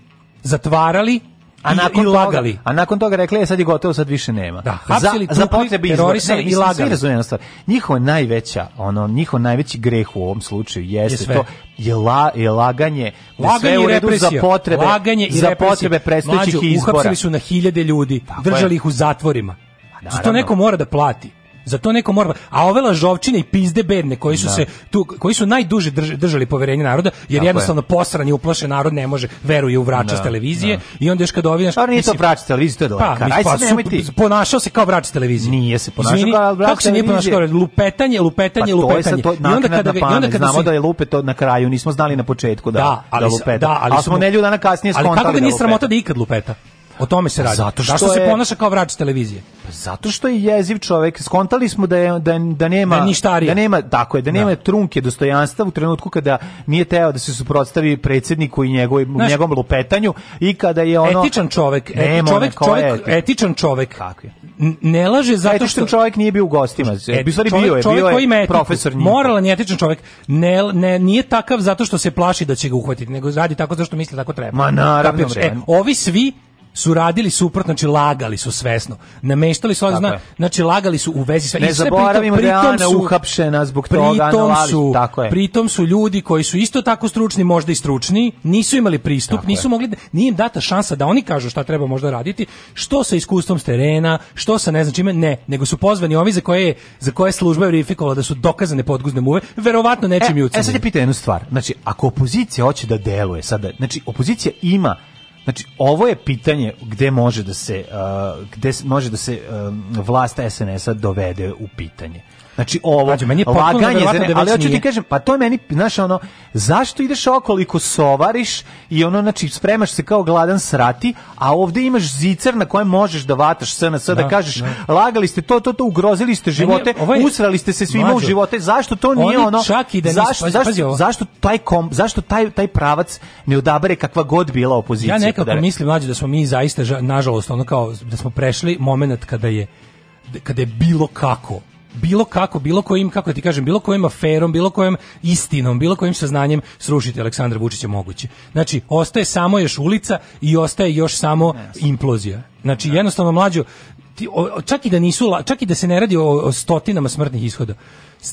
zatvarali, a nakon i, lagali. Toga, a nakon toga rekli je sad je gotovo, sad više nema. Da, hapsili, za, za potrebe terorisali i lagali. Svi Njihova najveća, ono, njihov najveći greh u ovom slučaju jeste je to je, la, je laganje, laganje sve u redu za potrebe, laganje i za potrebe predstojećih izbora. Uhapsili su na hiljade ljudi, držali ih u zatvorima. Da, naravno. Zato neko mora da plati. Za to neko mora. Da A ove lažovčine i pizde bedne koji su da. se tu koji su najduže držali poverenje naroda jer Tako jednostavno je. posrani uplaše narod ne može veruje u vrača da, televizije da. i onda ješ kad ovinaš Pa nije to vrač televizije to je dolaka. Pa, Aj pa, se ti. Ponašao se kao vrač televizije. Nije se ponašao Izvini, kao vrač. Kako se nije ponašao? Lupetanje, lupetanje, pa, lupetanje. To je sad to, I onda kada ga, i onda kada znamo si... da je lupe na kraju, nismo znali na početku da da, da ali, da lupeta. Da, ali, ali smo, smo ne ljudi dana kasnije skontali. Ali kako ga nije sramota da ikad lupeta? O tome se radi. Zato što, Zašto je... se ponaša kao vrač televizije? Pa zato što je jeziv čovjek. Skontali smo da je, da da nema da, ništarija. da nema tako je, da nema da. trunke dostojanstva u trenutku kada nije teo da se suprotstavi predsjedniku i njegovoj njegovom lupetanju i kada je ono etičan čovjek, eti, čovjek, čovjek eti. etičan čovjek. Kako je? Ne laže zato etičan što etičan čovjek nije bio u gostima. Eti, čovjek, bio je, čovjek bio je profesor njim. Moralan je etičan čovjek. Ne, ne, nije takav zato što se plaši da će ga uhvatiti, nego radi tako zato što misli tako treba. Ma naravno. E, ovi svi su radili suprotno, znači lagali su svesno. Nameštali su, zna, znači lagali su u vezi sa... Ne zaboravimo da je Ana uhapšena zbog toga, Ana su, tako je. Pritom su ljudi koji su isto tako stručni, možda i stručni, nisu imali pristup, tako nisu je. mogli, da- nije im data šansa da oni kažu šta treba možda raditi, što sa iskustvom s terena, što sa ne znam čime, ne, nego su pozvani ovi za koje, za koje služba verifikovala da su dokazane podguzne muve, verovatno nečim e, jucim. E sad je pita jednu stvar, znači ako opozicija hoće da deluje sada, znači opozicija ima Znači, ovo je pitanje gde može da se, uh, gde može da se uh, vlast SNS-a dovede u pitanje. Znači ovo, Pađu, meni je laganje, za ne, da ali hoću ti kažem, pa to je meni, znaš, ono, zašto ideš okoliko sovariš i ono, znači, spremaš se kao gladan srati, a ovde imaš zicer na kojem možeš da vataš SNS, da, da kažeš, da. lagali ste to, to, to, ugrozili ste živote, je, ovaj, usrali ste se svima mlađo, u živote, zašto to nije ono, čak i da zašto, spazi, zašto, pazi zašto, taj kom, zašto taj, taj pravac ne odabere kakva god bila opozicija? Ja nekako podare. mislim, mlađe, da smo mi zaista, nažalost, ono kao, da smo prešli moment kada je kada je bilo kako bilo kako, bilo kojim, kako da ti kažem, bilo kojim aferom, bilo kojim istinom, bilo kojim saznanjem srušiti Aleksandra Vučića moguće. Znači, ostaje samo još ulica i ostaje još samo implozija. Znači, da. jednostavno mlađo, ti, o, čak i da nisu, čak i da se ne radi o, o stotinama smrtnih ishoda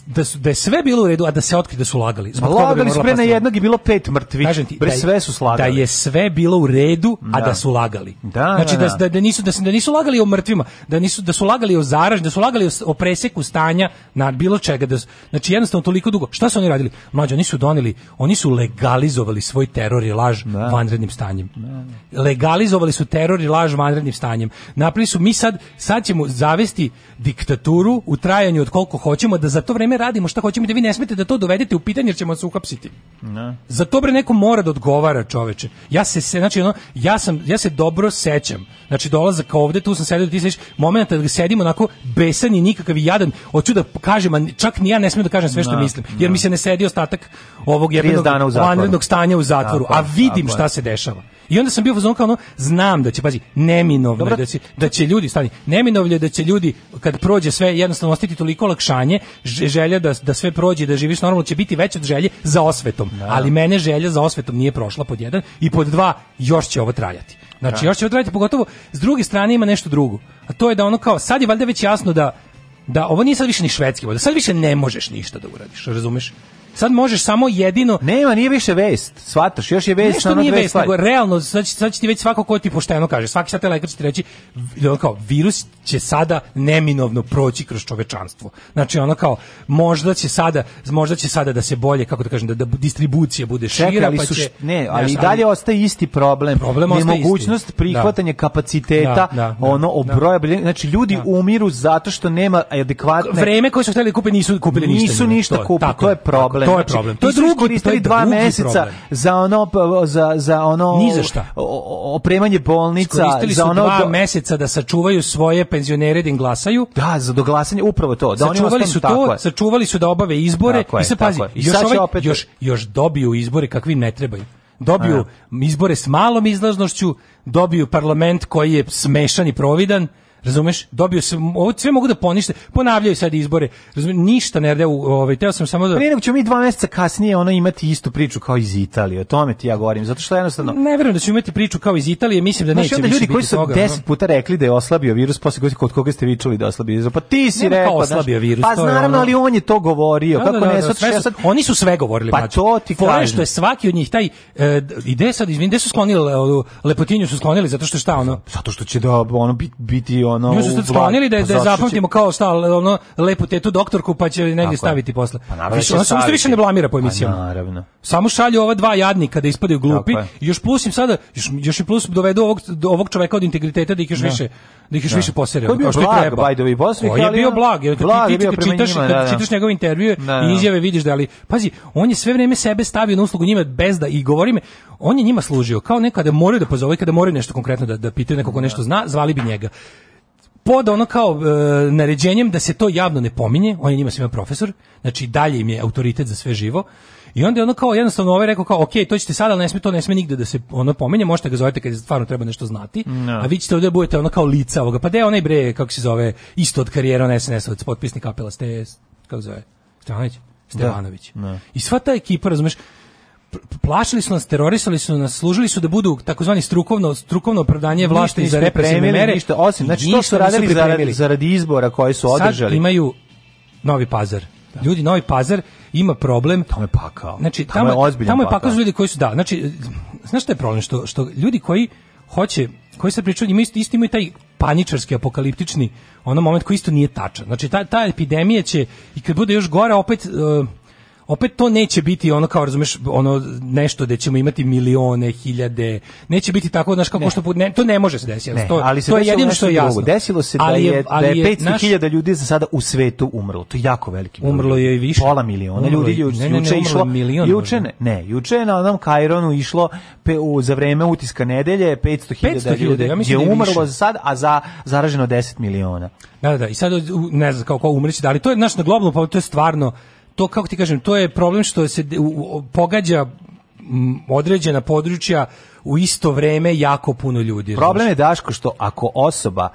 da su da je sve bilo u redu, a da se otkri da su lagali. Zbog lagali su pre na jednog i bilo pet mrtvih. Kažem ti, da, sve su slagali. Da je sve bilo u redu, a da, da su lagali. Da, znači da, da, da, da, da nisu da, da nisu lagali o mrtvima, da nisu da su lagali o zaraž, da su lagali o, o preseku stanja na bilo čega da znači jednostavno toliko dugo. Šta su oni radili? Mlađi oni su doneli, oni su legalizovali svoj teror i laž da. vanrednim stanjem. Da, da. Legalizovali su teror i laž vanrednim stanjem. Napravili su mi sad sad ćemo zavesti diktaturu u trajanju od koliko hoćemo da za to vreme radimo šta hoćemo i da vi ne smete da to dovedete u pitanje jer ćemo se uhapsiti. Ne. Da. Za to bre neko mora da odgovara, čoveče. Ja se, se znači ono, ja sam ja se dobro sećam. Znači dolazak ovde, tu sam sedeo, ti sediš, momenata da sedim onako besan i nikakav i jadan, hoću da kažem, a čak ni ja ne smem da kažem sve što ne, da, mislim, jer ne. Da. mi se ne sedi ostatak ovog jednog vanrednog stanja u zatvoru, tako, a vidim tako, šta se dešava. I onda sam bio fazon kao ono, znam da će, pazi, neminovno je da će, da će ljudi, stani, neminovno da će ljudi, kad prođe sve, jednostavno ostiti toliko olakšanje, želja da, da sve prođe, da živiš normalno, će biti veća od želje za osvetom. Da. Ali mene želja za osvetom nije prošla pod jedan i pod dva, još će ovo trajati. Znači, da. još će ovo trajati, pogotovo s druge strane ima nešto drugo. A to je da ono kao, sad je valjda već jasno da da ovo nije sad više ni švedski, da sad više ne možeš ništa da uradiš, razumeš? Sad možeš samo jedino Nema, nije više vest. Svataš, još je vest Nešto samo nije vest, nego realno, sad će, sad će ti već svako ko ti pošteno kaže, svaki sad te lekar će ti reći ono kao, virus će sada neminovno proći kroz čovečanstvo. Znači ono kao možda će sada, možda će sada da se bolje, kako da kažem, da, da distribucija bude šira, ali pa su, će, ne, ali i dalje ostaje isti problem. problem ostaje Nemogućnost da. prihvatanja da. kapaciteta, da, da, da ono da. obroja, znači ljudi umiru zato što nema adekvatne Vreme koje su hteli da kupe, nisu kupili ništa. Nisu ništa kupili, to je problem problem. To je znači, problem. to je drugo, to je dva meseca za ono za za ono opremanje bolnica, za ono dva do... meseca da sačuvaju svoje penzionere da im glasaju. Da, za doglasanje upravo to, da sačuvali oni su to, tako sačuvali su da obave izbore i se pazi, I još, ovaj, opet... još još dobiju izbore kakvi ne trebaju dobiju izbore s malom izlaznošću, dobiju parlament koji je smešan i providan, Razumeš? Dobio sam ovo sve mogu da ponište. Ponavljaju sad izbore. Razumeš? Ništa ne rade ovaj teo sam samo da Pre nego ćemo mi dva meseca kasnije ono imati istu priču kao iz Italije. O tome ti ja govorim zato što jednostavno Ne verujem da ćemo imati priču kao iz Italije, mislim da neće onda ljudi koji su 10 puta rekli da je oslabio virus, posle kod koga ste vi čuli da oslabio virus. Pa ti si ne, rekao da oslabio virus. Pa naravno, ono... ali on je to govorio. Da, da, Kako da, da ne, da, sve sad... oni su sve govorili. Pa to ti kažem. što je svaki od njih taj e, ide sad izvin, izvinite su sklonili e, lepotinju su sklonili zato što šta ono? Zato što će da ono biti ono Nju su sad sklonili da je, da je zapamtimo kao šta, ono, lepu tetu doktorku pa će negdje staviti posle. Pa naravno da više, više ne blamira po pa emisijama. Pa naravno. Samo šalju ova dva jadnika da ispadaju glupi. još plus im sada, još, još i plus dovedu ovog, ovog čoveka od integriteta da ih još da. više da ih još da. više posere. Ko je bio blag, bajdovi Bosvik, ali... je bio blag, jer blag ti, je čitaš, njima, da, da. čitaš njegove intervjue da, da, i izjave vidiš da, ali, pazi, on je sve vreme sebe stavio na uslugu njima bez da i govori me, on je njima služio, kao nekada moraju da pozove, kada moraju nešto konkretno da, da pitaju nekog ko nešto zna, zvali bi njega pod ono kao e, naređenjem da se to javno ne pominje, on je njima svima profesor, znači dalje im je autoritet za sve živo, i onda je ono kao jednostavno ovaj rekao kao ok, to ćete sada, ali ne sme to, ne sme nigde da se ono pominje, možete ga zovete kad je stvarno treba nešto znati, no. Da. a vi ćete ovdje da budete ono kao lica ovoga, pa da je onaj bre, kako se zove, isto od karijera, on sns od potpisnik apela, ste, kako se zove, Stevanović. Da. Stevanović. Da, no. I sva ta ekipa, razumeš, plašili su nas, terorisali su nas, služili su da budu takozvani strukovno strukovno opravdanje vlasti za represivne mere. Ništa, osim, znači ništa to su radili zaradi, zaradi izbora koji su održali. Sad imaju Novi Pazar. Da. Ljudi, Novi Pazar ima problem. Tamo je pakao. Znači, tamo, tamo je Tamo je pakao, pakao su ljudi koji su, da, znači, znaš šta je problem? Što, što ljudi koji hoće, koji se pričaju, imaju isto, isto imaju taj paničarski, apokaliptični ono moment koji isto nije tačan. Znači, ta, ta epidemija će, i kad bude još gore, opet... Uh, opet to neće biti ono kao razumeš ono nešto da ćemo imati milione, hiljade. Neće biti tako znači kako ne. što ne, to ne može se desiti. to ali se to je jedino što je jasno. Drugo. Desilo se da ali je, da je, je, da je 500.000 naš... ljudi za sada u svetu umrlo. To je jako veliki broj. Umrlo je i više. Pola miliona umrlo ljudi juče juče išlo. Milion, juče ne, ne, juče na onom Kaironu išlo pe, u, za vreme utiska nedelje 500.000 ljudi ja da je umrlo za sad, a za zaraženo 10 miliona. Da, da, da, i sad ne znam kako umreći, da, ali to je naš na globalno, pa to je stvarno to kako ti kažem, to je problem što se pogađa određena područja u isto vreme jako puno ljudi. Problem je Daško što ako osoba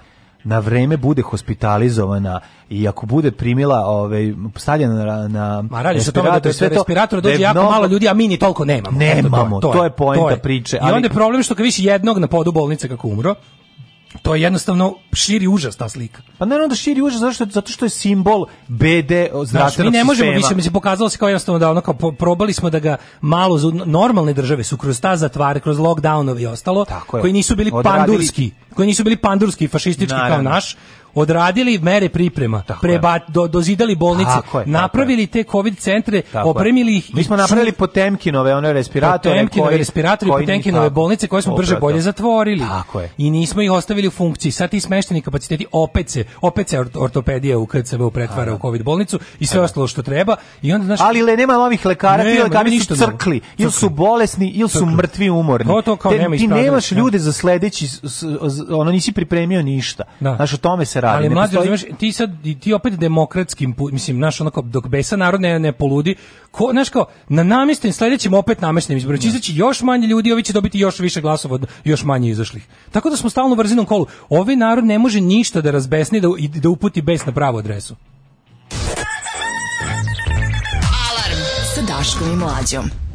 na vreme bude hospitalizovana i ako bude primila ovaj stavljena na na Ma radi se tome da to sve da dođe jako mnogo, malo ljudi, a mi ni tolko nemamo. Nemamo, Eto, to, je, je poenta priče, I ali I onda je problem što kad više jednog na podu bolnice kako umro, to je jednostavno širi užas ta slika. Pa naravno da širi užas zato što, zato što je simbol BD zdravstvenog znači, Mi ne možemo sistema. više, mislim, pokazalo se kao jednostavno da ono kao probali smo da ga malo, normalne države su kroz ta zatvare, kroz lockdownove i ostalo, koji nisu bili Odradili. pandurski, koji nisu bili pandurski fašistički naravno. kao naš, odradili mere priprema, tako preba, do, dozidali bolnice, je, napravili te covid centre, opremili ih. Mi smo napravili Potemkinove one respiratore, Potemkinove koji, respiratore, koji Potemkinove bolnice koje smo obrata. brže bolje zatvorili. Tako je. I nismo ih ostavili u funkciji. Sad ti smešteni kapaciteti opet se, opet se ortopedija u KCV pretvara u covid bolnicu i sve ostalo što treba. I onda znaš, Ali le nema novih lekara, ti lekari su crkli, ili su bolesni, ili su mrtvi umorni. To, to kao Te, nema ti nemaš ljude za da. sledeći ono nisi pripremio ništa. Da. Znaš, o tome se radi. Ali mlađe, postoji... ti sad ti opet demokratskim mislim, naš onako dok besa narod ne, poludi, ko, znaš kao na namještenim sledećim opet namještenim izborima će da. izaći još manje ljudi, ovi će dobiti još više glasova od još manje izašlih. Tako da smo stalno u vrzinom kolu. Ovaj narod ne može ništa da razbesni da da uputi bes na pravu adresu. Alarm sa Daškom i mlađom.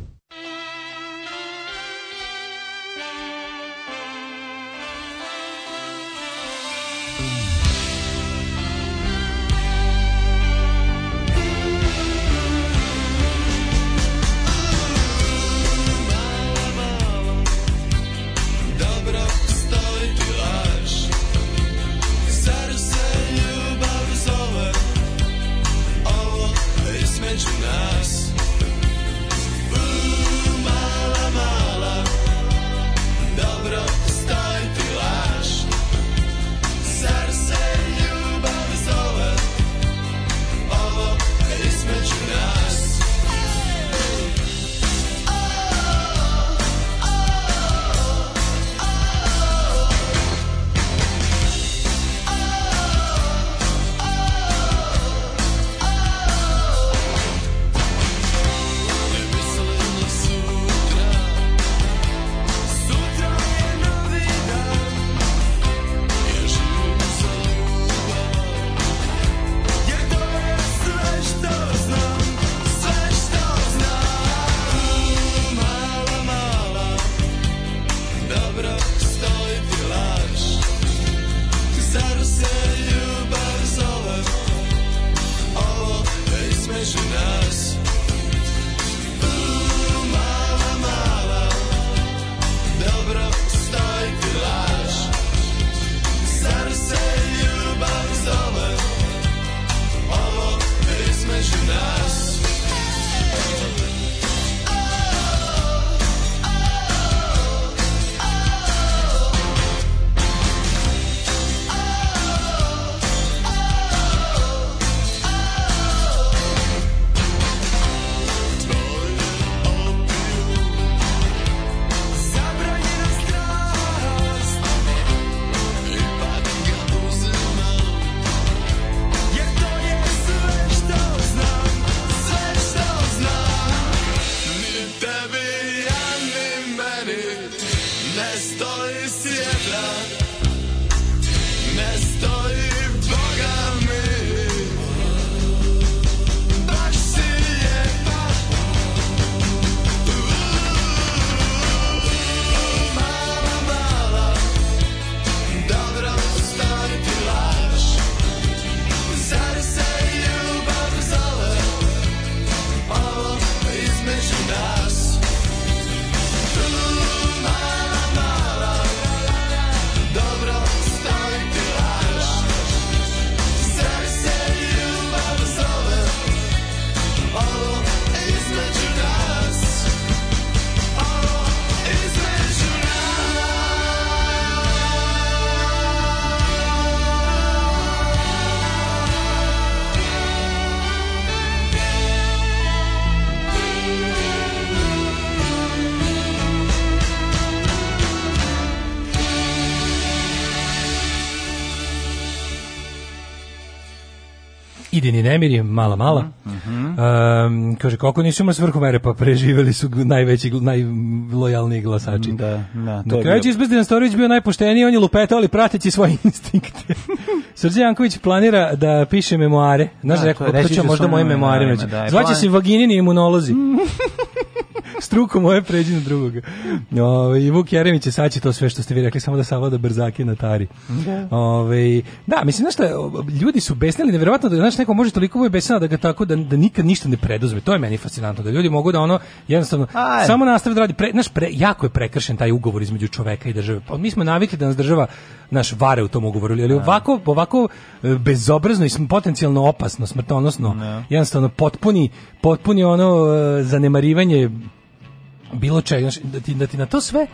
Kidini nemiri, mala mala. Mm -hmm. um, kaže, koliko nisu ima svrhu mere, pa preživeli su najveći, najlojalniji glasači. Da, da. Dok je dakle, izbezdan Storović bio najpošteniji, on je lupetao, ali prateći svoje instinkte. Srđan Janković planira da piše memoare. Znaš, da, rekao, to, to će možda moje memoare. Da, Zvaće se Vaginini imunolozi. struku moje pređi na drugog. Ove, I Vuk Jeremić je saći to sve što ste vi rekli, samo da savlada brzake na tari. Da. Ove, da, mislim, znaš šta, ljudi su besnili, nevjerovatno da znaš, neko može toliko bude da ga tako, da, da nikad ništa ne preduzme. To je meni fascinantno, da ljudi mogu da ono, jednostavno, Aj. samo nastave da radi. Pre, znaš, pre, jako je prekršen taj ugovor između čoveka i države. Pa, mi smo navikli da nas država naš vare u tom ugovoru, ali da. ovako, ovako e, bezobrazno i potencijalno opasno, smrtonosno, ne. Da. jednostavno potpuni, potpuni ono e, zanemarivanje bilo čega, da ti, da ti na to sve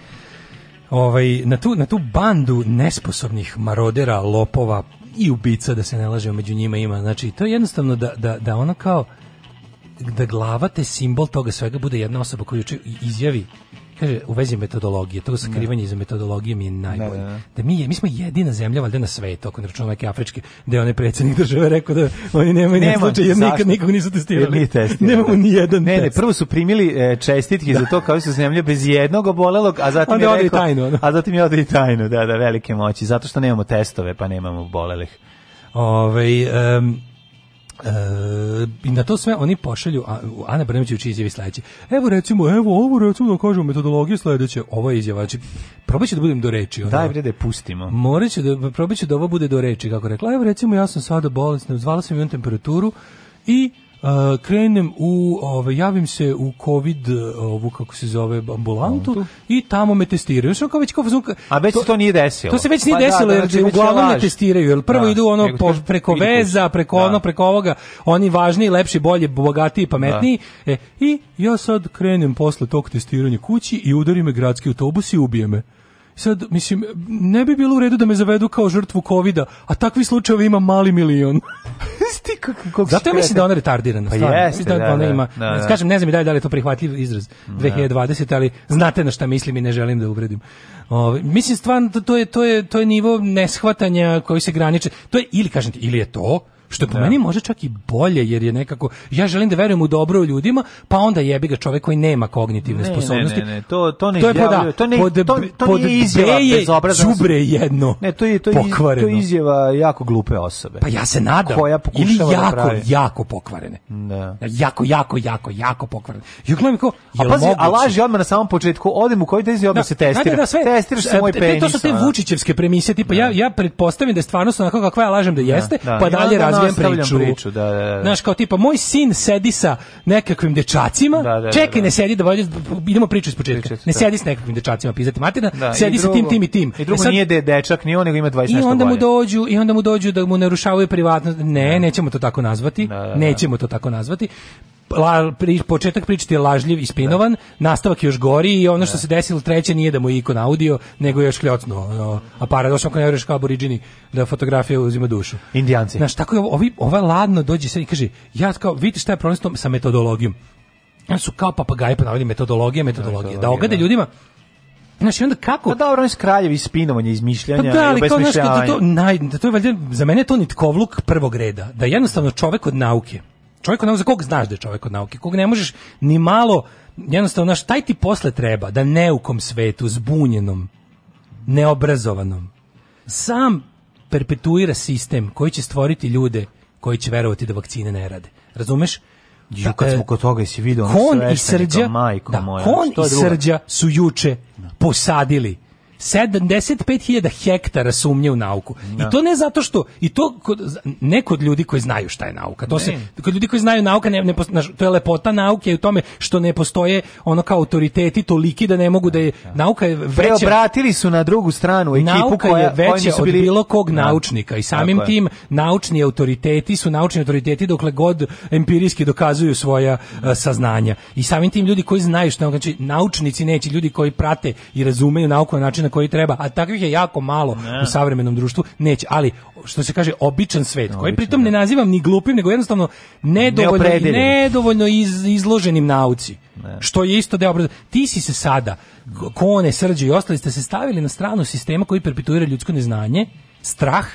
ovaj, na, tu, na tu bandu nesposobnih marodera, lopova i ubica, da se ne lažemo, među njima ima. Znači, to je jednostavno da, da, da ono kao da glava te simbol toga svega bude jedna osoba koja koju izjavi kaže u vezi metodologije, to sakrivanje da. iza metodologije mi je najbolje. Ne, da, ne. Da, da mi mi smo jedina zemlja valjda na svetu, ako ne računamo neke afričke, da je onaj predsjednik države rekao da oni nemaju ni slučaj jer nikad nikog nisu testirali. mi testirali. Nemamo ni jedan. Ne, ne, prvo su primili e, čestitke da. za to kao su zemlja bez jednog obolelog, a zatim je rekao, tajno, a zatim je ode tajno, da, da, velike moći, zato što nemamo testove, pa nemamo obolelih. Ovaj um, E, I na to sve oni pošalju, a, Ana Brnamić uči izjavi sledeće. Evo recimo, evo ovo recimo da kažemo metodologija sledeće, ovo je izjava. Znači, probat da budem do reči. Ono. Daj bre da pustimo. Morat ću da, probat ću da ovo bude do reči, kako rekla. Evo recimo, ja sam sada bolesna, zvala sam imam temperaturu i Uh, krenem u ove ovaj, javim se u covid ovu kako se zove ambulantu Antu. i tamo me testiraju što kao već kao zunka a već to, to nije desilo to se već nije pa da, desilo da, da, jer znači uglavnom ne testiraju jer prvo da, idu ono po, preko veza preko da. ono preko ovoga oni važniji lepši bolji bogatiji da. pametniji e, i ja sad krenem posle tog testiranja kući i udari me gradski autobus i ubije me sad, mislim, ne bi bilo u redu da me zavedu kao žrtvu covida, a takvi slučajevi ima mali milion. Sti Zato ja mislim da ona retardirana. Pa jeste, da, da, ona da, ima, da, da. Kažem, ne znam i dalje da li je to prihvatljiv izraz 2020, da. ali znate na šta mislim i ne želim da uvredim. Ove, ovaj, mislim, stvarno, to je, to, je, to je nivo neshvatanja koji se graniče. To je, ili, kažem ti, ili je to, Što je po da. meni može čak i bolje, jer je nekako, ja želim da verujem u dobro u ljudima, pa onda jebi ga čovjek koji nema kognitivne ne, sposobnosti. Ne, ne, ne, to, to ne to je izjavljuje, da, to, ne, pod, to, to pod nije izjava bezobrazna. Džubre jedno ne, to je, to, je, to je izjava jako glupe osobe. Pa ja se nadam. Koja pokušava Ili da jako, da pravi. jako pokvarene. Da. Jako, jako, jako, jako pokvarene. Ja gledam kao, a, pazi, moguće? a laži odmah na samom početku, odem u koji da izjava da, se testira. da, sve, Testiraš se e, moj penis. To su te Vučićevske premise, tipa, da. ja, ja pretpostavim da je stvarno onako kakva ja lažem da jeste, pa dalje razvijam priču. priču da, da, da. Znaš, kao tipa, moj sin sedi sa nekakvim dečacima, da, da, da čekaj, da. ne sedi, da volje, idemo priču iz početka. ne sedi sa nekakvim dečacima, pizati materna, da, sedi sa tim, tim i tim. I e drugo, e sad, nije de, dečak, ni on, nego ima 20 I onda mu dođu, i onda mu dođu da mu narušavaju privatnost. Ne, nećemo to tako nazvati. Nećemo to tako nazvati la, pri, početak pričati je lažljiv i spinovan, da. nastavak još gori i ono što da. se desilo treće nije da mu je ikon audio, nego je još kljocno. Ono, aparat, došao kao nevreš kao aboriđini da fotografija uzima dušu. Indijanci. Znaš, tako je, ovi, ova ladno dođe sve i kaže, ja kao, vidite šta je problem sa metodologijom. Ja su kao papagaji ponavljali pa metodologije, metodologije. Da ogade da. ljudima, Znači onda kako? Pa dobro, da, on skraljevi spinovanja, izmišljanja pa da, ali, i obesmišljavanja. Da to, naj, da to je valjda, za mene je to nitkovluk prvog reda. Da jednostavno čovek od nauke, čovjek od nauke, za kog znaš da je čovjek od nauke, kog ne možeš ni malo, jednostavno, naš, taj ti posle treba, da neukom svetu, zbunjenom, neobrazovanom, sam perpetuira sistem koji će stvoriti ljude koji će verovati da vakcine ne rade. Razumeš? Ju, kad e, smo kod toga si vidio ono Kon majko da, moja. Kon i srđa su juče da. posadili 75.000 hektara sumnje u nauku. Da. I to ne zato što i to kod, ne kod ljudi koji znaju šta je nauka. To ne. se kod ljudi koji znaju nauka ne, ne to je lepota nauke i u tome što ne postoje ono kao autoriteti toliki da ne mogu da je da. nauka je veća. Preobratili su na drugu stranu ekipu nauka koja je veća od bili... bilo kog da. naučnika i samim tim naučni autoriteti su naučni autoriteti dokle god empirijski dokazuju svoja uh, saznanja. I samim tim ljudi koji znaju šta znači naučnici neće ljudi koji prate i razumeju nauku na način na koji treba, a takvih je jako malo ne. u savremenom društvu, neće. Ali, što se kaže, običan svet, no, koji običan, pritom ne da. nazivam ni glupim, nego jednostavno nedovoljno, nedovoljno iz, izloženim nauci. Ne. Što je isto deo obrazovanja. Ti si se sada, kone, srđe i ostali ste se stavili na stranu sistema koji perpetuira ljudsko neznanje, strah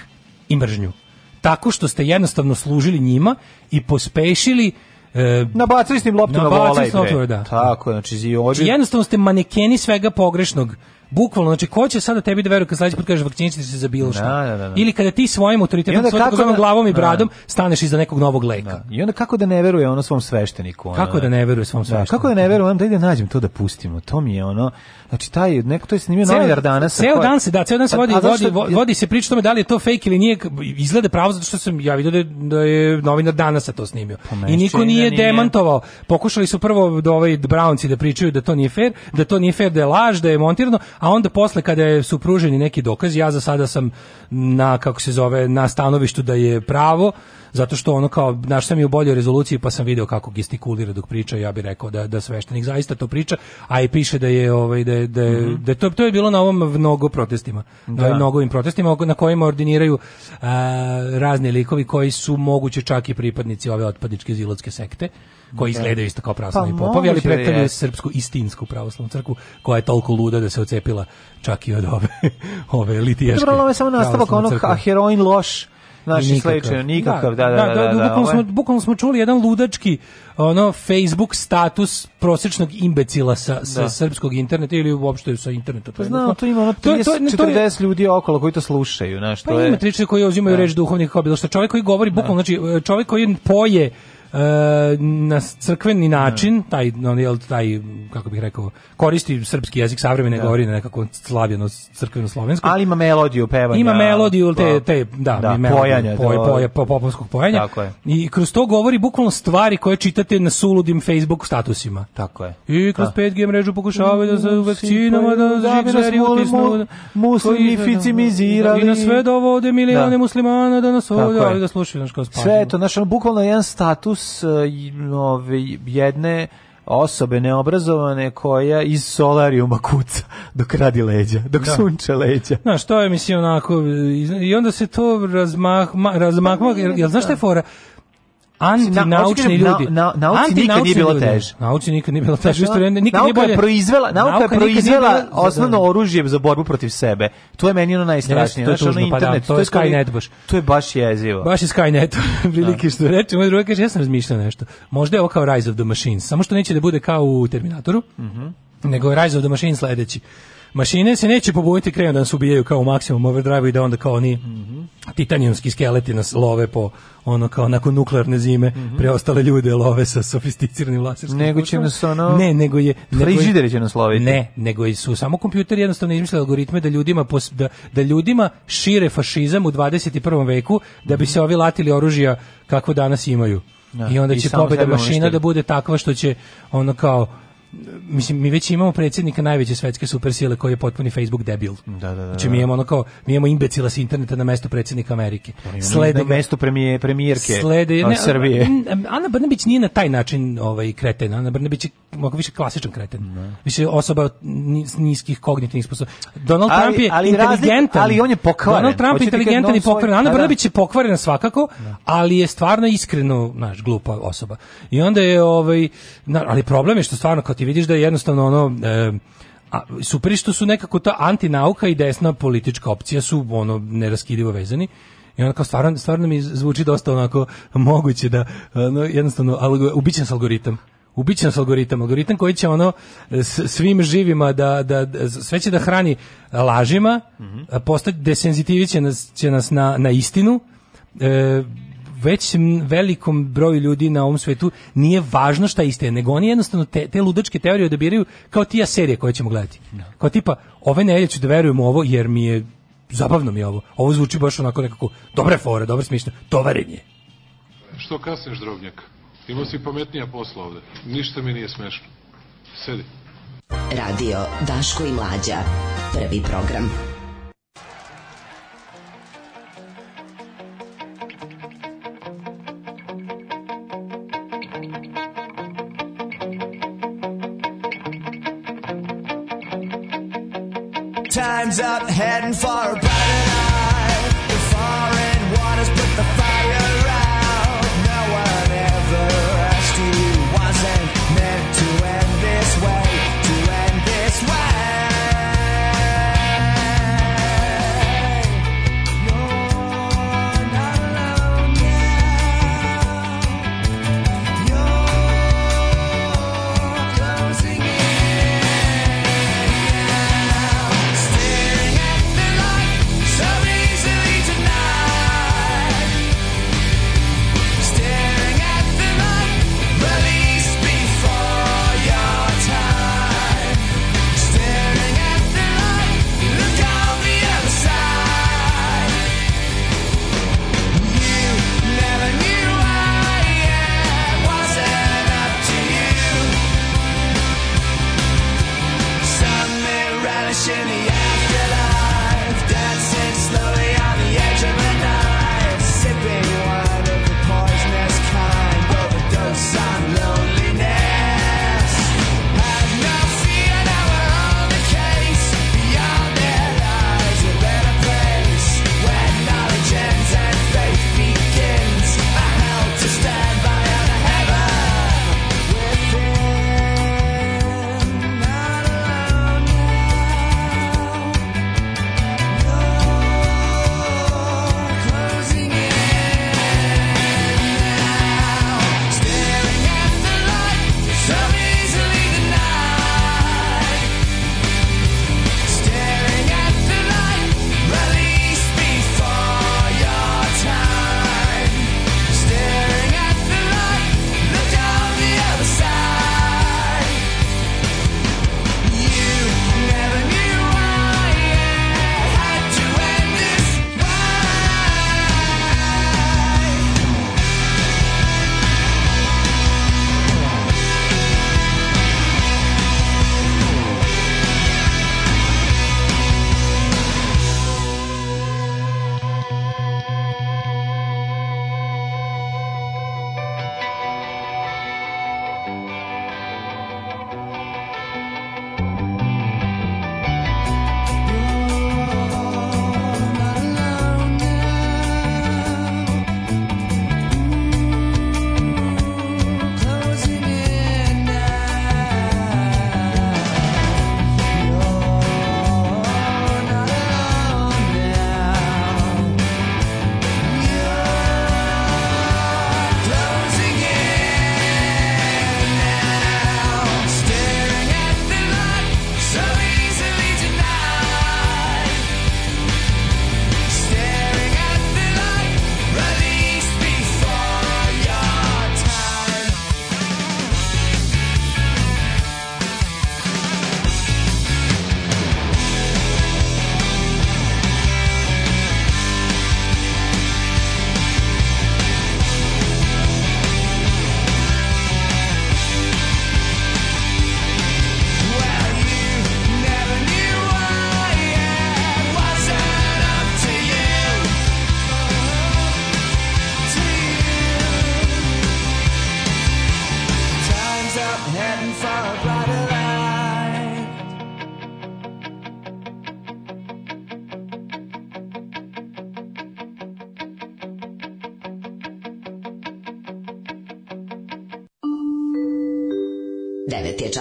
i mržnju. Tako što ste jednostavno služili njima i pospešili E, nabacili ste im loptu na volej. Da. Tako, znači i znači, Jednostavno ste manekeni svega pogrešnog bukvalno znači ko će sada da tebi da veruje kad sledeći put kažeš vakcinišite se za bilo da, šta. Da, da, da, Ili kada ti svojim autoritetom, svojom da- glavom i bradom staneš iza nekog novog leka. I onda kako da ne veruje ono svom svešteniku? Ono, kako da ne veruje svom svešteniku? kako da ne veruje, da ide nađem to da pustimo. To mi je ono, znači taj neko to je snimio novinar danas. Ceo dan se, da, ceo dan se pa, vodi, vodi, vodi se priča tome da li je to fake ili nije. Izgleda pravo zato što sam ja video da je novinar danas to snimio. Pa, I niko nije demantovao. Pokušali su prvo do ovaj Brownci da pričaju da to nije fair, da to nije fair, da je laž, da je montirano, a onda posle kada su pruženi neki dokazi, ja za sada sam na, kako se zove, na stanovištu da je pravo, zato što ono kao naš sam je u boljoj rezoluciji pa sam video kako gestikulira dok priča ja bih rekao da da sveštenik zaista to priča a i piše da je ovaj da da, mm -hmm. da to to je bilo na ovom mnogo protestima da. na mnogovim protestima na kojima ordiniraju a, razni likovi koji su moguće čak i pripadnici ove otpadničke zilotske sekte koji da. izgledaju isto kao pravoslavni pa, popovi, ali predstavljaju srpsku istinsku pravoslavnu crkvu koja je toliko luda da se ocepila čak i od ove, ove litiješke. Dobro, ovo je samo nastavak onog, a heroin loš naši sledeće da, nikakav da da da, da, da, da, da bukvalno smo bukvalno smo čuli jedan ludački ono Facebook status prosečnog imbecila sa, sa srpskog interneta ili uopšte sa interneta pa znam to ima ono 30 to, je, to, 40 je, ljudi okolo koji to slušaju znači to pa je ima triče koji uzimaju reč duhovnih kao bilo što čovjek koji govori bukvalno znači e, čovjek koji poje na crkveni način, taj, no, jel, taj, kako bih rekao, koristi srpski jezik savremene, da. govori na nekako slavljeno crkveno-slovensko. Ali ima melodiju pevanja. Ima melodiju, te, te da, da melodiju, pojanja, poj, poj, poj, popovskog pojanja. Tako je. I kroz to govori bukvalno stvari koje čitate na suludim Facebook statusima. Tako je. I kroz da. 5G mrežu pokušavaju da se vakcinama, da, da bi nas mu, muslificimizirali. I na sve dovode milione muslimana da nas ovdje, da slušaju naš kao Sve to, naš, bukvalno jedan status haos e, ove, jedne osobe neobrazovane koja iz solarijuma kuca dok radi leđa, dok da. sunče leđa. Znaš, to je, mislim, onako, i onda se to razmah, razmahma, pa jel, jel znaš šta je fora? antinaučni ljudi. Na, na, nauci nikad nije bilo teže. Nauci nikad nije bilo teže. Isto nikad nauka je Proizvela, nauka, je proizvela osnovno oružje za borbu protiv sebe. To je meni ono najstrašnije. Znači, ono pa da, internet. To je Skynet baš. To je baš jezivo. Baš je Skynet. Prilike da. što reče. Moj druga kaže, ja sam razmišljao nešto. Možda je ovo kao Rise of the Machines. Samo što neće da bude kao u Terminatoru. Mhm. Nego je Rise of the Machines sledeći Mašine se neće pobojiti krenu da nas ubijaju kao u maksimum overdrive i da onda kao oni mm -hmm. titanijumski skeleti nas love po ono kao nakon nuklearne zime mm -hmm. preostale ljude love sa sofisticiranim laserskim nego će kućama. nas ono ne nego je frižideri će nas loviti ne nego su samo kompjuteri jednostavno izmislili algoritme da ljudima pos, da, da ljudima šire fašizam u 21. veku da bi mm -hmm. se ovi latili oružja kako danas imaju ja, da, I onda i će pobeda mašina uništili. da bude takva što će ono kao mislim mi već imamo predsjednika najveće svetske supersile koji je potpuni Facebook debil. Da, da, da. Znači da. mi imamo ono kao mi imamo imbecila sa interneta na mesto predsjednika Amerike. Slede na mesto premijer premijerke. Slede ne, Srbije. Ana Brnabić nije na taj način ovaj kreten. Ana Brnabić je mnogo više klasičan kreten. Ne. Da. Više osoba s niskih kognitivnih sposobnosti. Donald ali, Trump je ali inteligentan, ali on je pokvaren. Donald Trump je da inteligentan i pokvaren. Ana Brnabić je pokvarena svakako, ne. ali je stvarno iskreno, znaš, glupa osoba. I onda je ovaj na, ali problem je što stvarno kao ti vidiš da je jednostavno ono e, a, super što su nekako ta antinauka i desna politička opcija su ono neraskidivo vezani i onda kao stvarno, stvarno mi zvuči dosta onako moguće da ono, jednostavno algo, ubićen s algoritam ubićen nas algoritam, algoritam koji će ono svim živima da, da, da sve će da hrani lažima, mm -hmm. postati desenzitiviće nas, će nas na, na istinu, e, već velikom broju ljudi na ovom svetu nije važno šta iste, nego oni jednostavno te, te ludačke teorije odabiraju kao tija serije koje ćemo gledati. Da. Kao tipa, ove nedelje ću da verujem u ovo jer mi je zabavno mi je ovo. Ovo zvuči baš onako nekako dobre fore, dobro smišno, tovarenje. Što kasniš, drobnjak? Imao si pametnija posla ovde. Ništa mi nije smešno. Sedi. Radio Daško i Mlađa. Prvi program. out heading for back.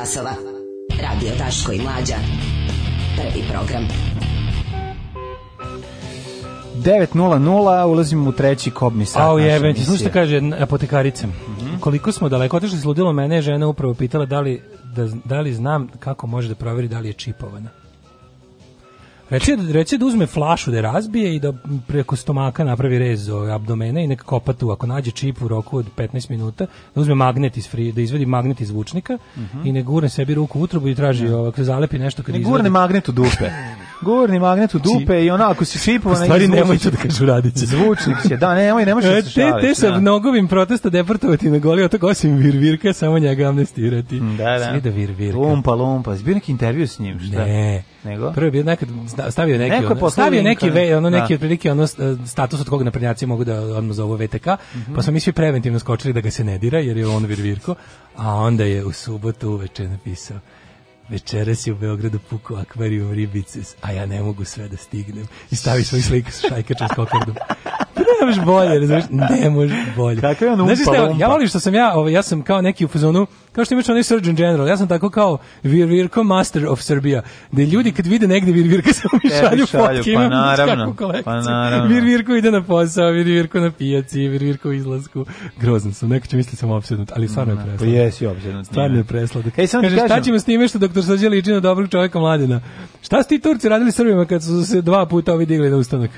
časova. Radio Daško i Mlađa. Prvi program. 9.00, ulazimo u treći kobni sat. Au jebem ti, slušajte kaže apotekarica. Mm -hmm. Koliko smo daleko otišli s ludilo, mene je žena upravo pitala da li, da, da li znam kako može da proveri da li je čipovana. Reci, da- reci da uzme flašu da razbije i da preko stomaka napravi rez abdomena i neka kopa tu. Ako nađe čip u roku od 15 minuta, da uzme magnet iz fri, da izvedi magnet iz zvučnika uh mhm. -huh. i ne gurne sebi ruku u utrobu i traži ne. Da. ovako, da zalepi nešto kad ne izvedi. gurne magnet u dupe. gurni magnet u dupe znači, i onako se šipovao na stvari nemojte da kažu radiće zvučnik će da nemoj ne što se šaliti e, te, te sa mnogovim protesta deportovati na goli otok osim virvirka samo njega amnestirati da da svi da virvirka lumpa lumpa zbio neki intervju s njim šta ne Nego? Prvo bio nekad stavio neki Neko ono, stavio neki ve, ono neki da. otprilike ono status od koga naprednjaci mogu da odmah zovu VTK, mm -hmm. pa smo mi svi preventivno skočili da ga se ne dira jer je on virvirko, a onda je u subotu uveče napisao večeras je u Beogradu pukao akvarijum ribice, a ja ne mogu sve da stignem. I stavi svoju sliku sa šajkačom s kokardom. Pa ne možeš bolje, razumiješ? Ne možeš bolje. Kakav je on umpa, znači, umpa. Ja volim što sam ja, ovaj, ja sam kao neki u fazonu, kao što imaš onaj Surgeon General, ja sam tako kao Vir Virko Master of Serbia, da ljudi kad vide negde Vir Virka samo mi šalju, šalju fotke, pa naravno, pa naravno. Vir Virko ide na posao, Vir Virko na pijaci, Vir Virko u izlasku. Grozno sam, neko će misliti da sam obsednut, ali stvarno je mm, presla. Pa jesi obsednut. Stvarno je presla. Da, Ej, sam kažeš, šta ćemo s time što dok Kostorzađe liči na dobrog čovjeka mladina. Šta su ti Turci radili Srbima kad su se dva puta ovi digli na ustanak?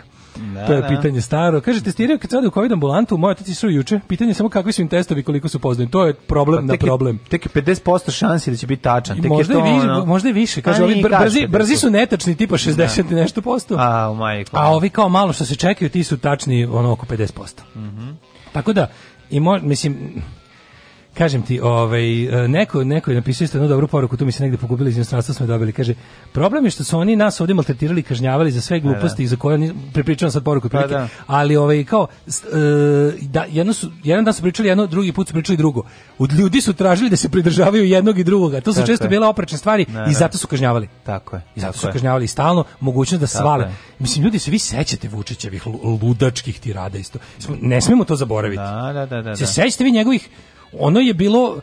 Da, to je da. pitanje staro. Kaže, testirao kad sada u COVID ambulantu, moja otac su juče, pitanje samo kakvi su im testovi, koliko su poznani. To je problem pa, na problem. Je, tek je 50% šansi da će biti tačan. Tek možda, je to, više, ono... možda je više. Pa Kaže, ovi br brzi, brzi su netačni, tipa 60 da. nešto posto. A, majko. A ovi kao malo što se čekaju, ti su tačni ono oko 50%. Mm -hmm. Tako da, i mo, mislim, Kažem ti, ovaj, neko, neko je napisao isto jednu dobru poruku, tu mi se negde pogubili iz inostranstva, smo je dobili. Kaže, problem je što su oni nas ovdje maltretirali kažnjavali za sve da, da. gluposti, da. za koje oni, prepričavam sad poruku, pa, prilike, da. ali ovaj, kao, e, da, jedno su, jedan dan su pričali jedno, drugi put su pričali drugo. Od ljudi su tražili da se pridržavaju jednog i drugoga. To su tako često je. bile oprečne stvari ne, da, i zato su kažnjavali. Tako je. I zato su je. kažnjavali stalno mogućnost da svale. Je. Mislim, ljudi se vi sećate Vučićevih ludačkih tirada isto. Ne smemo to zaboraviti. Da, da, da, da. Se sećate vi njegovih ono je bilo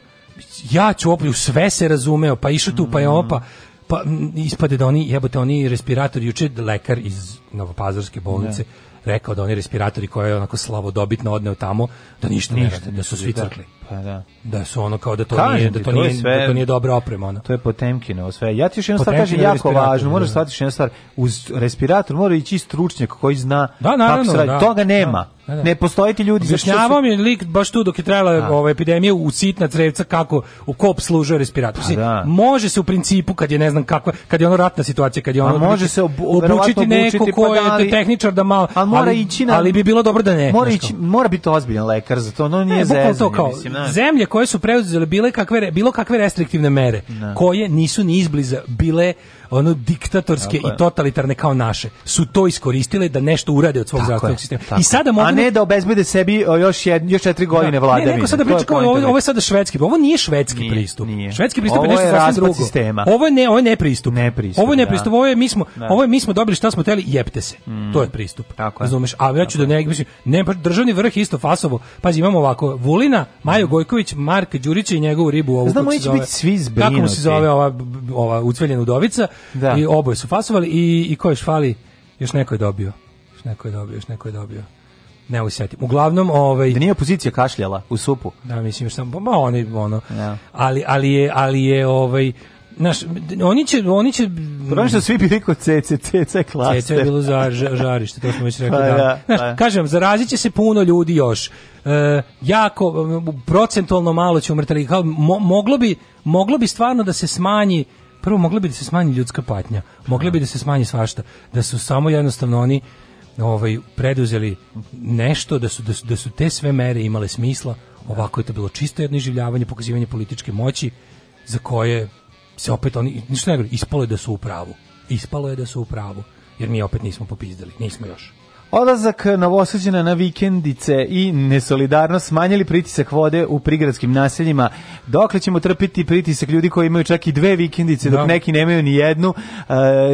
ja ću oplju, sve se razumeo, pa išao tu, pa je opa, pa ispade da oni, jebote, oni respiratori, juče lekar iz Novopazarske bolnice, da. rekao da oni respiratori koje je onako slabo dobitno odneo tamo, da ništa, ne radi da su svi da. crkli. Pa da. Da su ono kao da to Kažem nije, da to, to nije, sve- da to nije dobra oprema. Ono. To je potemkino sve. Ja ti još jednu stvar kažem jako važno, možeš da. da. shvatiti još jednu stvar. Uz respirator mora ići stručnjak koji zna Da, naravno, kako se radi. da. Toga nema. Da, da. Ne postoje ti ljudi. Objašnjavao mi je lik baš tu dok je trajala da. ova epidemija u sitna crevca kako u kop služio respirator. Pa da. Može se u principu kad je ne znam kakva, kad je ono ratna situacija, kad je pa ono može se obučiti neko pa ko pa da, je tehničar da malo ali, mora ići na, ali bi bilo dobro da ne. Mora ići, mora biti ozbiljan lekar za to, no nije ne, Zemlje koje su preuzele bile kakve bilo kakve restriktivne mere, koje nisu ni izbliza bile ono diktatorske i totalitarne kao naše su to iskoristile da nešto urade od svog zdravstvenog sistema. I sada mogu A ne da obezbede sebi još jed, još 4 da. godine da. vladavine. Ne, neko sada priča kao ovo, ovo je sada švedski, ovo nije švedski nije, pristup. Nije. Švedski pristup ovo je nešto sasvim drugo. Sistema. Ovo je ne, ovo je ne pristup. Ne pristup ovo je da. ne pristup, ovo je mi smo, da. ovo je mi smo dobili šta smo hteli, jebte se. Mm. To je pristup. Razumeš? A ja ću da ne, mislim, ne pa državni vrh isto fasovo. Pazi, imamo ovako Vulina, Majo mm. Gojković, Mark Đurić i njegovu ribu ovu. Znamo će biti svi zbrinuti. Kako mu se zove ova ova ucveljena udovica Da. I oboje su fasovali i, i ko je fali? Još neko je dobio. Još neko je dobio, još neko je dobio ne usetim. Uglavnom, ovaj da nije opozicija kašljala u supu. Da, mislim još samo ma oni ono. Ja. Ali ali je ali je ovaj naš oni će oni će prvo što svi bili kod CCC klaster. CC je bilo za žarište, to smo već rekli pa, da. da. Znaš, pa. Da. kažem, zaraziće se puno ljudi još. E, jako procentualno malo će umrtali. Kao, mo, moglo bi moglo bi stvarno da se smanji prvo mogla bi da se smanji ljudska patnja, mogla bi da se smanji svašta, da su samo jednostavno oni ovaj preduzeli nešto da su, da su, da su te sve mere imale smisla. Ovako je to bilo čisto jedno življavanje, pokazivanje političke moći za koje se opet oni ništa ne govori, ispalo je da su u pravu. Ispalo je da su u pravu, jer mi opet nismo popizdali, nismo još. Odlazak novosuđena na vikendice i nesolidarnost smanjili pritisak vode u prigradskim naseljima. Dokle ćemo trpiti pritisak ljudi koji imaju čak i dve vikendice, dok da. neki nemaju ni jednu.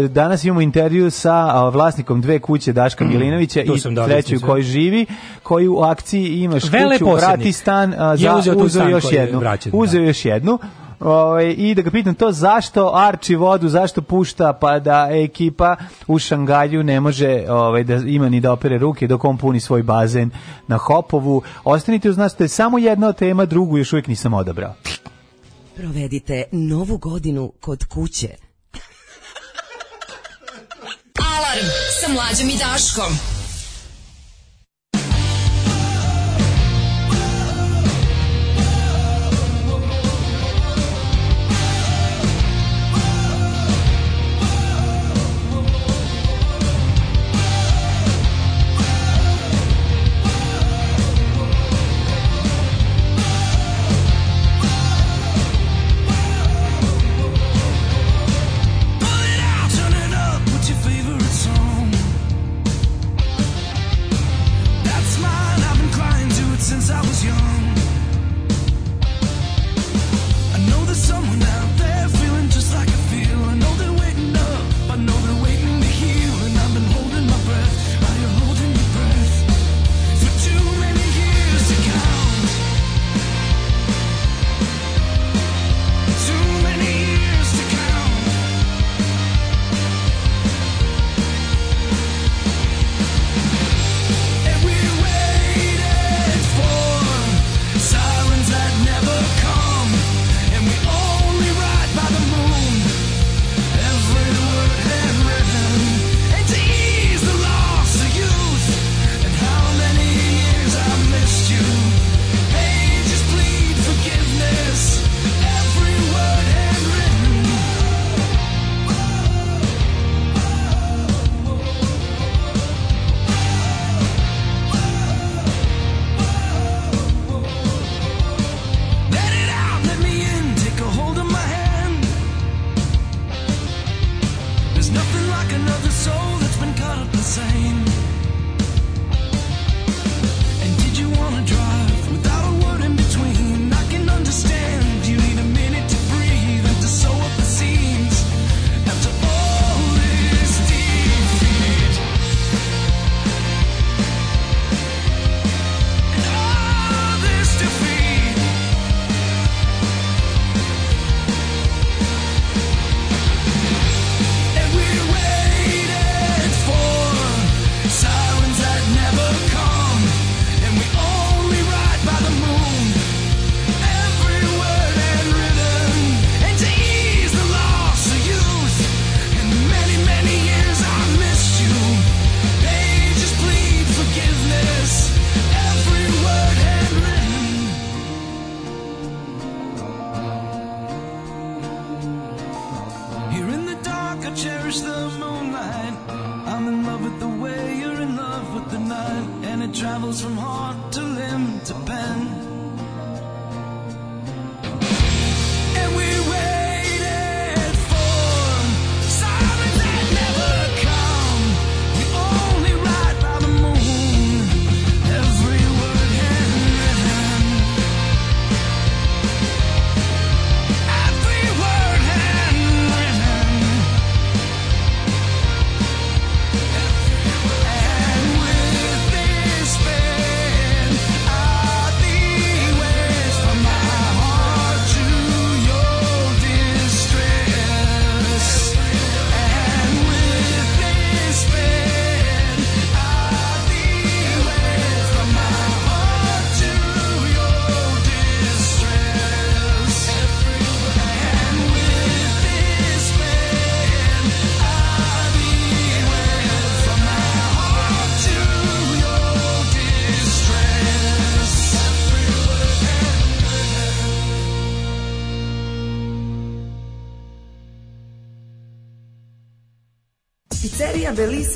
E, danas imamo intervju sa vlasnikom dve kuće Daška mm, Milinovića mm, i da treću koji živi, koji u akciji imaš Vele kuću, vrati stan, za, uzeo još jednu. Vraćen, uzeo da. još jednu Ove, ovaj, I da ga pitam to zašto Arči vodu, zašto pušta pa da ekipa u Šangalju ne može ovaj, da ima ni da opere ruke dok on puni svoj bazen na Hopovu. Ostanite uz nas, to je samo jedna tema, drugu još uvijek nisam odabrao. Provedite novu godinu kod kuće. Alarm sa mlađom i Daškom.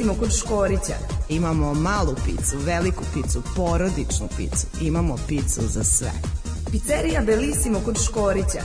recimo kod Škorića imamo malu picu, veliku picu, porodičnu picu, imamo picu za sve. Pizzeria Belissimo kod Škorića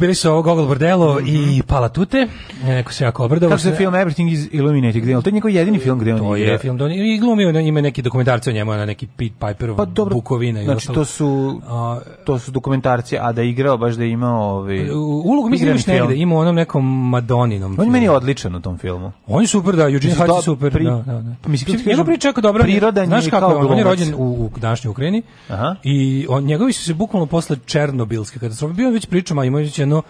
bili su ovo Gogol Bordelo mm -hmm. i mhm. Palatute. E, neko se jako obradovao. Kako se film Everything is Illuminated gde on? To je njegov jedini film gde on to igra. je film on i glumio ima neki dokumentarci o njemu na neki Pit Piperov pa, dobro, Bukovina i znači, ostalo. to su to su dokumentarci, a da je igrao baš da je imao ovaj ulogu mislim da negde, ima onom nekom Madoninom. On je meni odličan u tom filmu. On je super da Eugene Hatch je super, pri, da, da. da. Pa mislim njegov priča jako dobra. Priroda znaš kako on, je rođen u, u današnjoj Ukrajini. Aha. I on njegovi su se bukvalno posle Černobilske katastrofe bio već pričama imajući jedno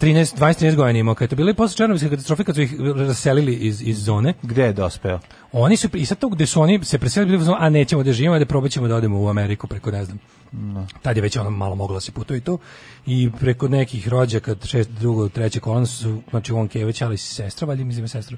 13, 20-13 godina imao kad je to bilo i posle Černobilske katastrofe kad su ih raselili iz, iz zone. Gde je dospeo? Oni su, i sad to gde su oni se preselili, bili, a nećemo da živimo, da probaćemo da odemo u Ameriku preko, ne znam, no. Da. tad je već ono malo moglo da se putuje to. I preko nekih rođaka, šest, drugo, treće kolona su, znači on Kević, ali sestra, valjda mislim sestru,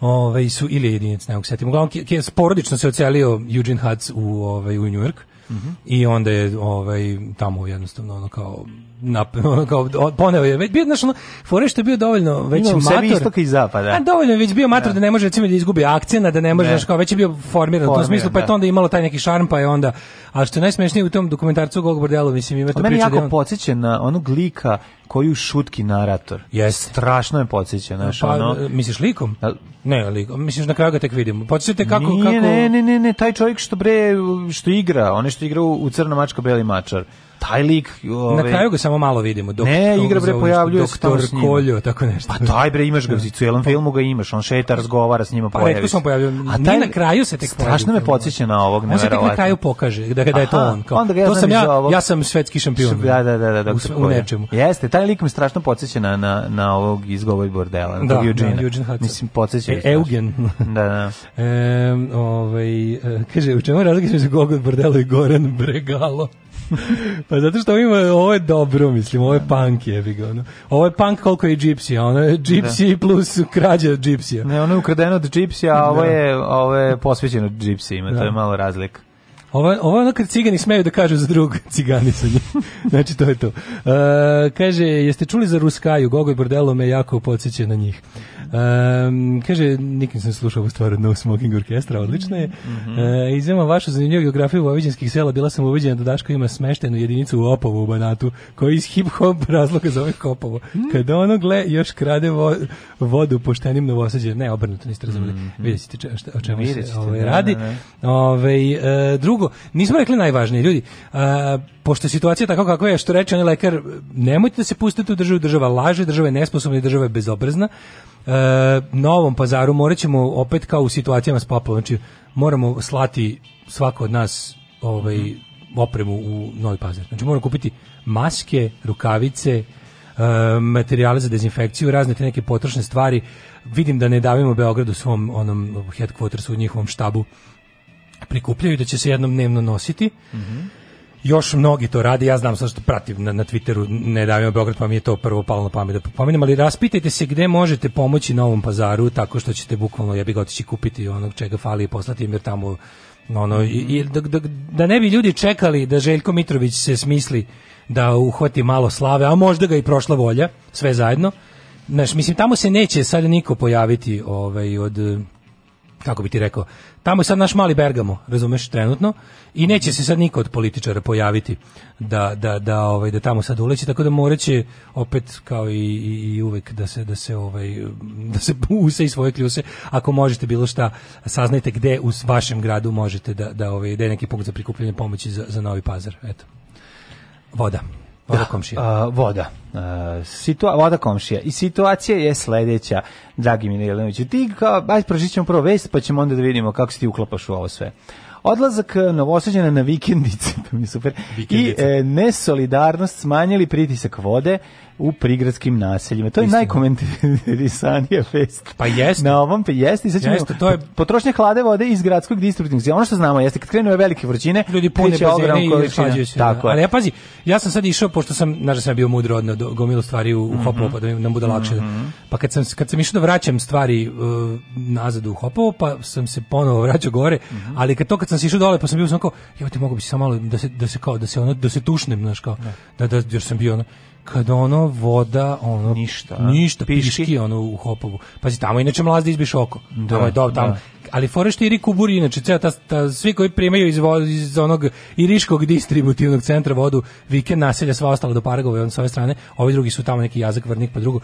Ove, ovaj, su ili jedinic, ne mogu setim. Uglavnom, je sporodično se ocelio Eugene Hutz u, ove, ovaj, u New York. Mm -hmm. I onda je ovaj tamo jednostavno ono kao nap, kao, poneo je, već bio, znaš, ono, fore što je bio dovoljno, već Imam mator. Imam istoka i zapada. A, dovoljno već bio mator da. da ne može, recimo, da izgubi akcijena, da ne može, znaš, kao, već je bio formiran, u tom smislu, pa je da. to onda imalo taj neki šarm, pa je onda, a što je najsmešnije u tom dokumentarcu Gog Bordelu, mislim, ima to priča. da on... podsjeća na onog lika koju šutki narator. Jeste. Strašno je podsjeća, znaš, pa, ono... Misliš likom? ne, likom. Misliš na kraju ga tek vidimo. Podsjećate kako... Nije, kako... Ne, ne, ne, ne, taj čovjek što bre, što igra, one što igra u, u Crna mačka, Beli mačar taj lik... Ove, na ovaj, kraju ga samo malo vidimo. Dok, ne, igra bre pojavljuje se tamo s Koljo, tako nešto. Pa taj bre imaš ga, u celom pa- filmu ga imaš, on šeta, razgovara s njima, pa retko sam pojavio. A taj na kraju se tek Strašno me podseća na ovog, On se tek na kraju pokaže, da, da je to on. Kao, onda ga ja to sam ja, ja sam svetski šampion. Da, da, da, da, u, nečemu. Jeste, taj lik me strašno podseća na, na, na ovog iz bordela, da, na da, Eugene. Mislim, podsjeća. E, Eugen. da, da. Ovaj, e, ovaj, kaže, u čemu razlika između Gogol bordela i Goran Bregalo? pa zato što ima, ovo je dobro, mislim, ovo je punk je, bi ono. Ovo je punk koliko je gypsy, ono je da. gypsy plus krađa džipsija. Ne, ono je ukradeno od džipsija, a da. da. ovo je, ovo je posvećeno gypsyima, da. to je malo razlika. Ovo, ovo ono kad cigani smeju da kažu za drug cigani ciganisanje. znači, to je to. E, kaže, jeste čuli za Ruskaju? Gogoj Bordelo me jako podsjeća na njih. Um, kaže, nikim sam slušao u stvar od No Smoking Orkestra, odlično je. Mm -hmm. uh, eh, izvema vašu zanimljivu geografiju vojvođanskih sela, bila sam uviđena da Daško ima smeštenu jedinicu u Opovu u Banatu, koji iz hip-hop razloga zove Kopovo. Mm -hmm. Kada ono gle, još krade vo, vodu poštenim novosadđe. Ne, obrnuto niste razumeli. Mm -hmm. Vidjet ćete če, šta, o čemu Vidjet se ove, ovaj, da, radi. Ne, da, ne. Da. Ove, ovaj, uh, drugo, nismo rekli najvažnije, ljudi. Uh, pošto je situacija tako kako je, što reče onaj lekar, nemojte da se pustite u državu, država laže, država je nesposobna i država je bezobrazna e, Novom pazaru morat ćemo opet kao u situacijama s popom, znači moramo slati svako od nas ovaj, opremu u Novi pazar. Znači moramo kupiti maske, rukavice, e, materijale za dezinfekciju, razne te neke potrošne stvari. Vidim da ne davimo Beogradu svom onom headquartersu u njihovom štabu prikupljaju da će se jednom dnevno nositi. Mm -hmm. Još mnogi to radi, ja znam sad što pratim na, na Twitteru, ne davimo Beograd, pa mi je to prvo palo na pamet da pomenem, ali raspitajte se gde možete pomoći na ovom pazaru tako što ćete bukvalno ja bih otići kupiti onog čega fali i poslati im jer tamo ono, i, da, da, da ne bi ljudi čekali da Željko Mitrović se smisli da uhvati malo slave, a možda ga i prošla volja, sve zajedno. Znaš, mislim, tamo se neće sad niko pojaviti ovaj, od, kako bi ti rekao, Tamo je sad naš mali Bergamo, razumeš, trenutno, i neće se sad niko od političara pojaviti da, da, da, ovaj, da tamo sad uleće, tako da moraće opet kao i, i, i uvek da se, da se, ovaj, da se puse i svoje kljuse. Ako možete bilo šta, saznajte gde u vašem gradu možete da, da, ovaj, da je neki punkt za prikupljanje pomoći za, za novi pazar. Eto. Voda. Da. Voda komšija. A, voda. A, situa voda komšija. I situacija je sledeća, dragi Mine Jelenoviću. Ti kao, aj prožit ćemo prvo vest, pa ćemo onda da vidimo kako se ti uklapaš u ovo sve. Odlazak e, novosađena na vikendice, to pa mi je super, vikendice. i e, nesolidarnost smanjili pritisak vode, u prigradskim naseljima. To je najkomentarisanija fest. Pa jeste. Na ovom pa jeste. Sad ćemo to je... potrošnja hlade vode iz gradskog distributivnog Ono što znamo jeste kad krenu velike vrućine, ljudi pune bazene i količina. Se, da. Tako da. Ali ja pazi, ja sam sad išao, pošto sam, znaš da sam bio mudro od gomilu stvari u, mm Hopovo, mhm. pa da mi nam bude lakše. Mm -hmm. Pa kad sam, kad sam išao da vraćam stvari uh, nazad u Hopovo, pa sam se ponovo vraćao gore, mm -hmm. ali kad to kad sam se išao dole, pa sam bio sam kao, ti mogu bi se samo malo da se, da se kao, da se ono, da se tušnem, znaš kao, da, da, da jer sam bio ono, kad ono voda ono ništa ništa piški, piški ono u hopovu pazi tamo inače mlazda izbiš oko da, tamo je do, da. tamo da. ali forešte i riku buri inače cela ta, ta, svi koji primaju iz, vo, iz onog iriškog distributivnog centra vodu vikend naselja sva ostala do Paragova on sa ove strane ovi drugi su tamo neki jazak vrnik pa drugo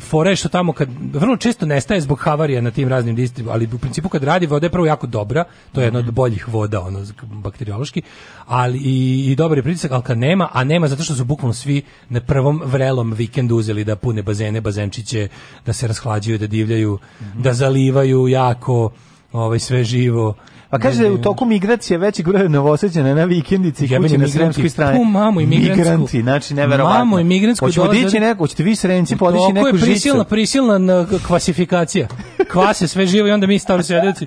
fore što tamo kad vrlo često nestaje zbog havarija na tim raznim distribu, ali u principu kad radi voda je prvo jako dobra, to je jedna od mhm. boljih voda ono bakteriološki, ali i, i dobar je pritisak, ali kad nema, a nema zato što su bukvalno svi na prvom vrelom vikendu uzeli da pune bazene, bazenčiće, da se rashlađuju, da divljaju, mm -hmm. da zalivaju jako ovaj sve živo Pa kaže da je u toku migracije veći broj novoseđena na vikendici i kući na sremskoj strani. Tu mamu i migrantsku. Migranti, znači neverovatno. Mamu i migrantsku Hoćemo dolaze... dići neko, hoćete vi srenci podići neku žicu. Toliko je prisilna, prisilna kvasifikacija. Kvase sve živo i onda mi stari sedeći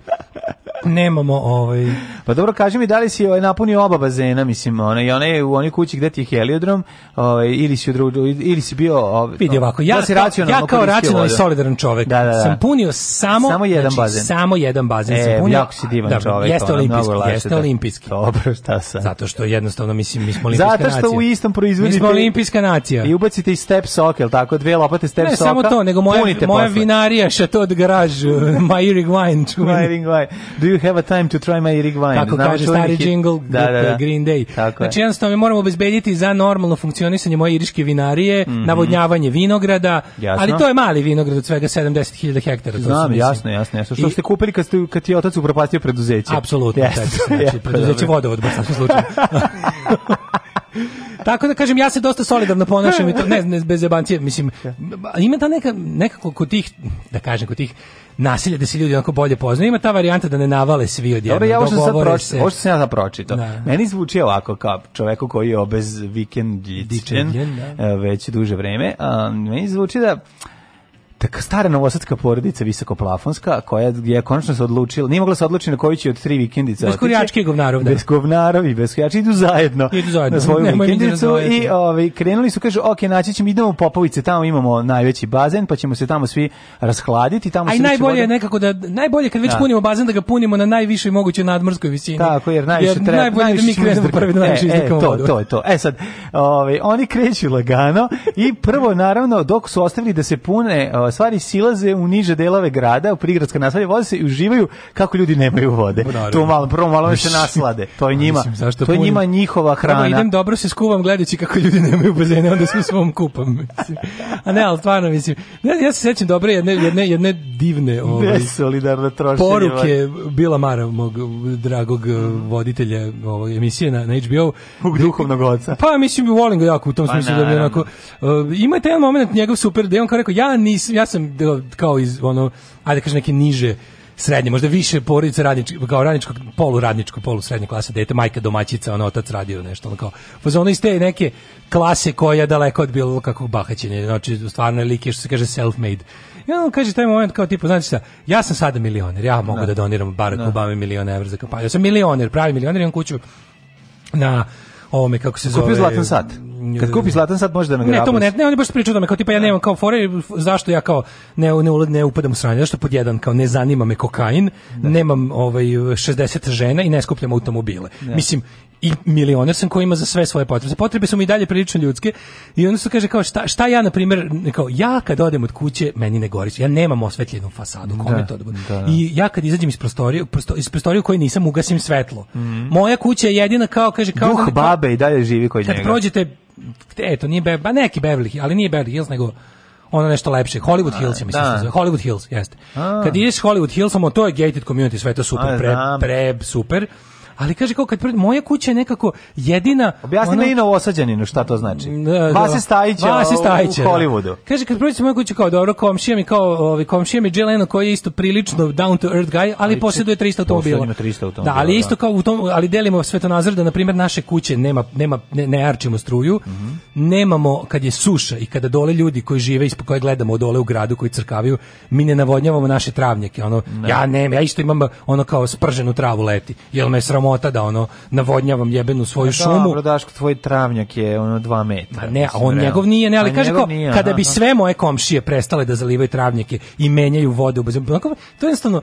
nemamo ovaj Pa dobro, kaži mi da li si ovaj napunio oba bazena, mislim, ona i one u onoj kući gde ti je heliodrom, ovaj ili si drugo ili si bio ovaj Vidi ovaj, ovako, ja da ja kao racionalni solidaran čovjek da, da, da. sam punio samo samo jedan znači, bazen. Samo jedan bazen e, sam punio. Jako si divan dobro, čovjek. Jeste olimpijski, ono, jeste olimpijski. Dobro, šta sam. Zato što jednostavno mislim mi smo olimpijska nacija. Zato što nacija. u istom proizvodite. Mi smo olimpijska nacija. I ubacite i step sok, jel tako, dve lopate step ne, soka. Ne samo to, nego moja moja vinarija Chateau od Garage, my wine. My wine. Do you have a time to try my Rig wine? Kako Znamo kaže stari hit... jingle da, da, da. Green Day. Tako znači, jednostavno, mi moramo obezbediti za normalno funkcionisanje moje iriške vinarije, mm -hmm. navodnjavanje vinograda, jasno. ali to je mali vinograd od svega 70.000 hektara. Znam, jasno, jasno, jasno. Što I... ste kupili kad, ste, kad ti je otac upropastio preduzeće? Apsolutno, yes. znači, preduzeće vodovod, baš na slučaju. Tako da kažem, ja se dosta solidarno ponašam i to, ne, ne bez jebancije, mislim, ima ta neka, nekako kod tih, da kažem, kod tih nasilja da se ljudi onako bolje poznaju, ima ta varijanta da ne navale svi odjedno. Dobro, ja da ovo što sam pročitao, ovo što sam ja sam pročitao, da. meni zvuči ovako kao čoveku koji je obez vikend da. eh, već duže vreme, a, meni zvuči da Taka stara novosadska porodica visokoplafonska koja je konačno se odlučila, nije mogla se odlučiti na koji će od tri vikendice Bez kurjačke i govnarov. Da. Bez govnarov i bez kurjača idu zajedno, idu zajedno. na svoju Nemoj da vikendicu i ovaj, krenuli su, kažu, ok, naći ćemo, idemo u Popovice, tamo imamo najveći bazen, pa ćemo se tamo svi rashladiti. Tamo A i najbolje voda... je nekako da, najbolje kad već da. punimo bazen da ga punimo na najvišoj mogućoj nadmorskoj visini. Tako, jer najviše jer treba. Najbolje da najviše da mi krenemo prvi da najviše e, e, to, to je to. E sad, ovaj, oni kreću lagano i prvo, naravno, dok su ostavili da se pune stvari silaze u niže delove grada, u prigradska naselja, voze se i uživaju kako ljudi nemaju vode. To malo, prvo malo se naslade. To je njima, Mislim, to je njima njihova hrana. Prvo idem dobro se skuvam gledajući kako ljudi nemaju bazene, onda se svom kupam. A ne, ali stvarno, mislim, ne, ja se sećam dobro jedne, jedne, jedne divne ovaj, solidarno trošenje. Poruke Bila Mara, mog dragog eh, voditelja ovaj, emisije na, na HBO. Mog duhovnog oca. Pa, mislim, volim ga jako u tom pa smislu. Pa, da bi onako, uh, ima taj jedan moment njegov super, da je on kao rekao, ja nisam, ja sam kao iz ono ajde da kažem neke niže srednje, možda više porodice radničke, kao radničko, polu radničko, polu srednje klase, dete, majka domaćica, ono, otac radio nešto, ono kao, pa ono iz te neke klase koja je daleko od bilo kakvog bahaćenja, znači, stvarno je like, što se kaže self-made. I ono kaže taj moment kao tipa, znači šta, ja sam sada milioner, ja mogu no. Da. da doniram Barack no. Da. Obama milion evra za kampanju, ja sam milioner, pravi milioner, imam kuću na ovome, kako se Kupio zove... Kupio zlatan sat. Kad kupi Zlatan sad može da nagrabi. Ne, to mu ne, ne, on je baš pričao da me kao tipa ja nemam kao fore, zašto ja kao ne ne ne upadam u sranje, zašto pod jedan kao ne zanima me kokain, da. nemam ovaj 60 žena i ne skupljam automobile. Da. Mislim i milioner sam koji ima za sve svoje potrebe. Potrebe su mi i dalje prilično ljudske i onda su kaže kao šta, šta ja na primjer kao ja kad odem od kuće meni ne gori, ja nemam osvetljenu fasadu, kome da, to da, da. I ja kad izađem iz prostorije, prosto, iz prostorije u nisam ugasim svetlo. Mm -hmm. Moja kuća je jedina kao kaže kao Duh babe i dalje živi kod kad njega. Kad prođete eto nije be, ba neki Beverly, ali nije Beverly Hills nego ono nešto lepše. Hollywood A, Hills, ja mislim da. Se zove. Hollywood Hills, jeste. Kad ideš Hollywood Hillsom, to je gated community, sve to super, A, pre, pre, super ali kaže kao kad moja kuća je nekako jedina Objasni ona, me i na osađaninu šta to znači. Da, da. Vase Stajića, Vase Stajića u, da. u Hollywoodu. Kaže kad prođete moju kuću kao dobro komšija mi kao ovi ovaj, komšija mi Jelena koji je isto prilično down to earth guy, ali posjeduje 300 automobila. 300 automobila. Da, ali isto kao u tom ali delimo svetonazor da na primjer naše kuće nema nema ne, ne arčimo struju. Mm -hmm. Nemamo kad je suša i kada dole ljudi koji žive ispod koje gledamo dole u gradu koji crkavaju, mi ne navodnjavamo naše travnjake. Ono ne. ja ne, ja isto imam ono kao sprženu travu leti. Jel me sramo sramota da ono navodnjavam jebenu svoju da, šumu. Dobro, Daško, tvoj travnjak je ono 2 metra. Ma pa ne, a on njegov nije, ne, ali kaže kao, kada aha. bi sve moje komšije prestale da zalivaju travnjake i menjaju vode u bazenu, znači, to je jednostavno,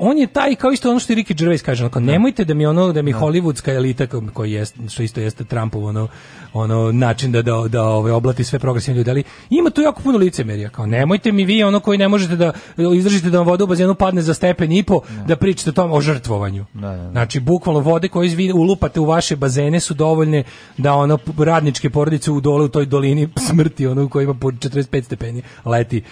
on je taj kao isto ono što Ricky Gervais kaže, onako, da. nemojte da mi ono da mi da. holivudska elita koji jest što isto jeste Trumpov ono ono način da da da ove ovaj, oblati sve progresivne ljude, ali ima tu jako puno licemerja, kao nemojte mi vi ono koji ne možete da izdržite da vam voda u bazenu padne za stepen i po da, da pričate o tom o žrtvovanju. Ne, ne, ne. Znači bukvalno vode koje vi ulupate u vaše bazene su dovoljne da ono radničke porodice u dole u toj dolini smrti ono u kojima po 45 stepeni leti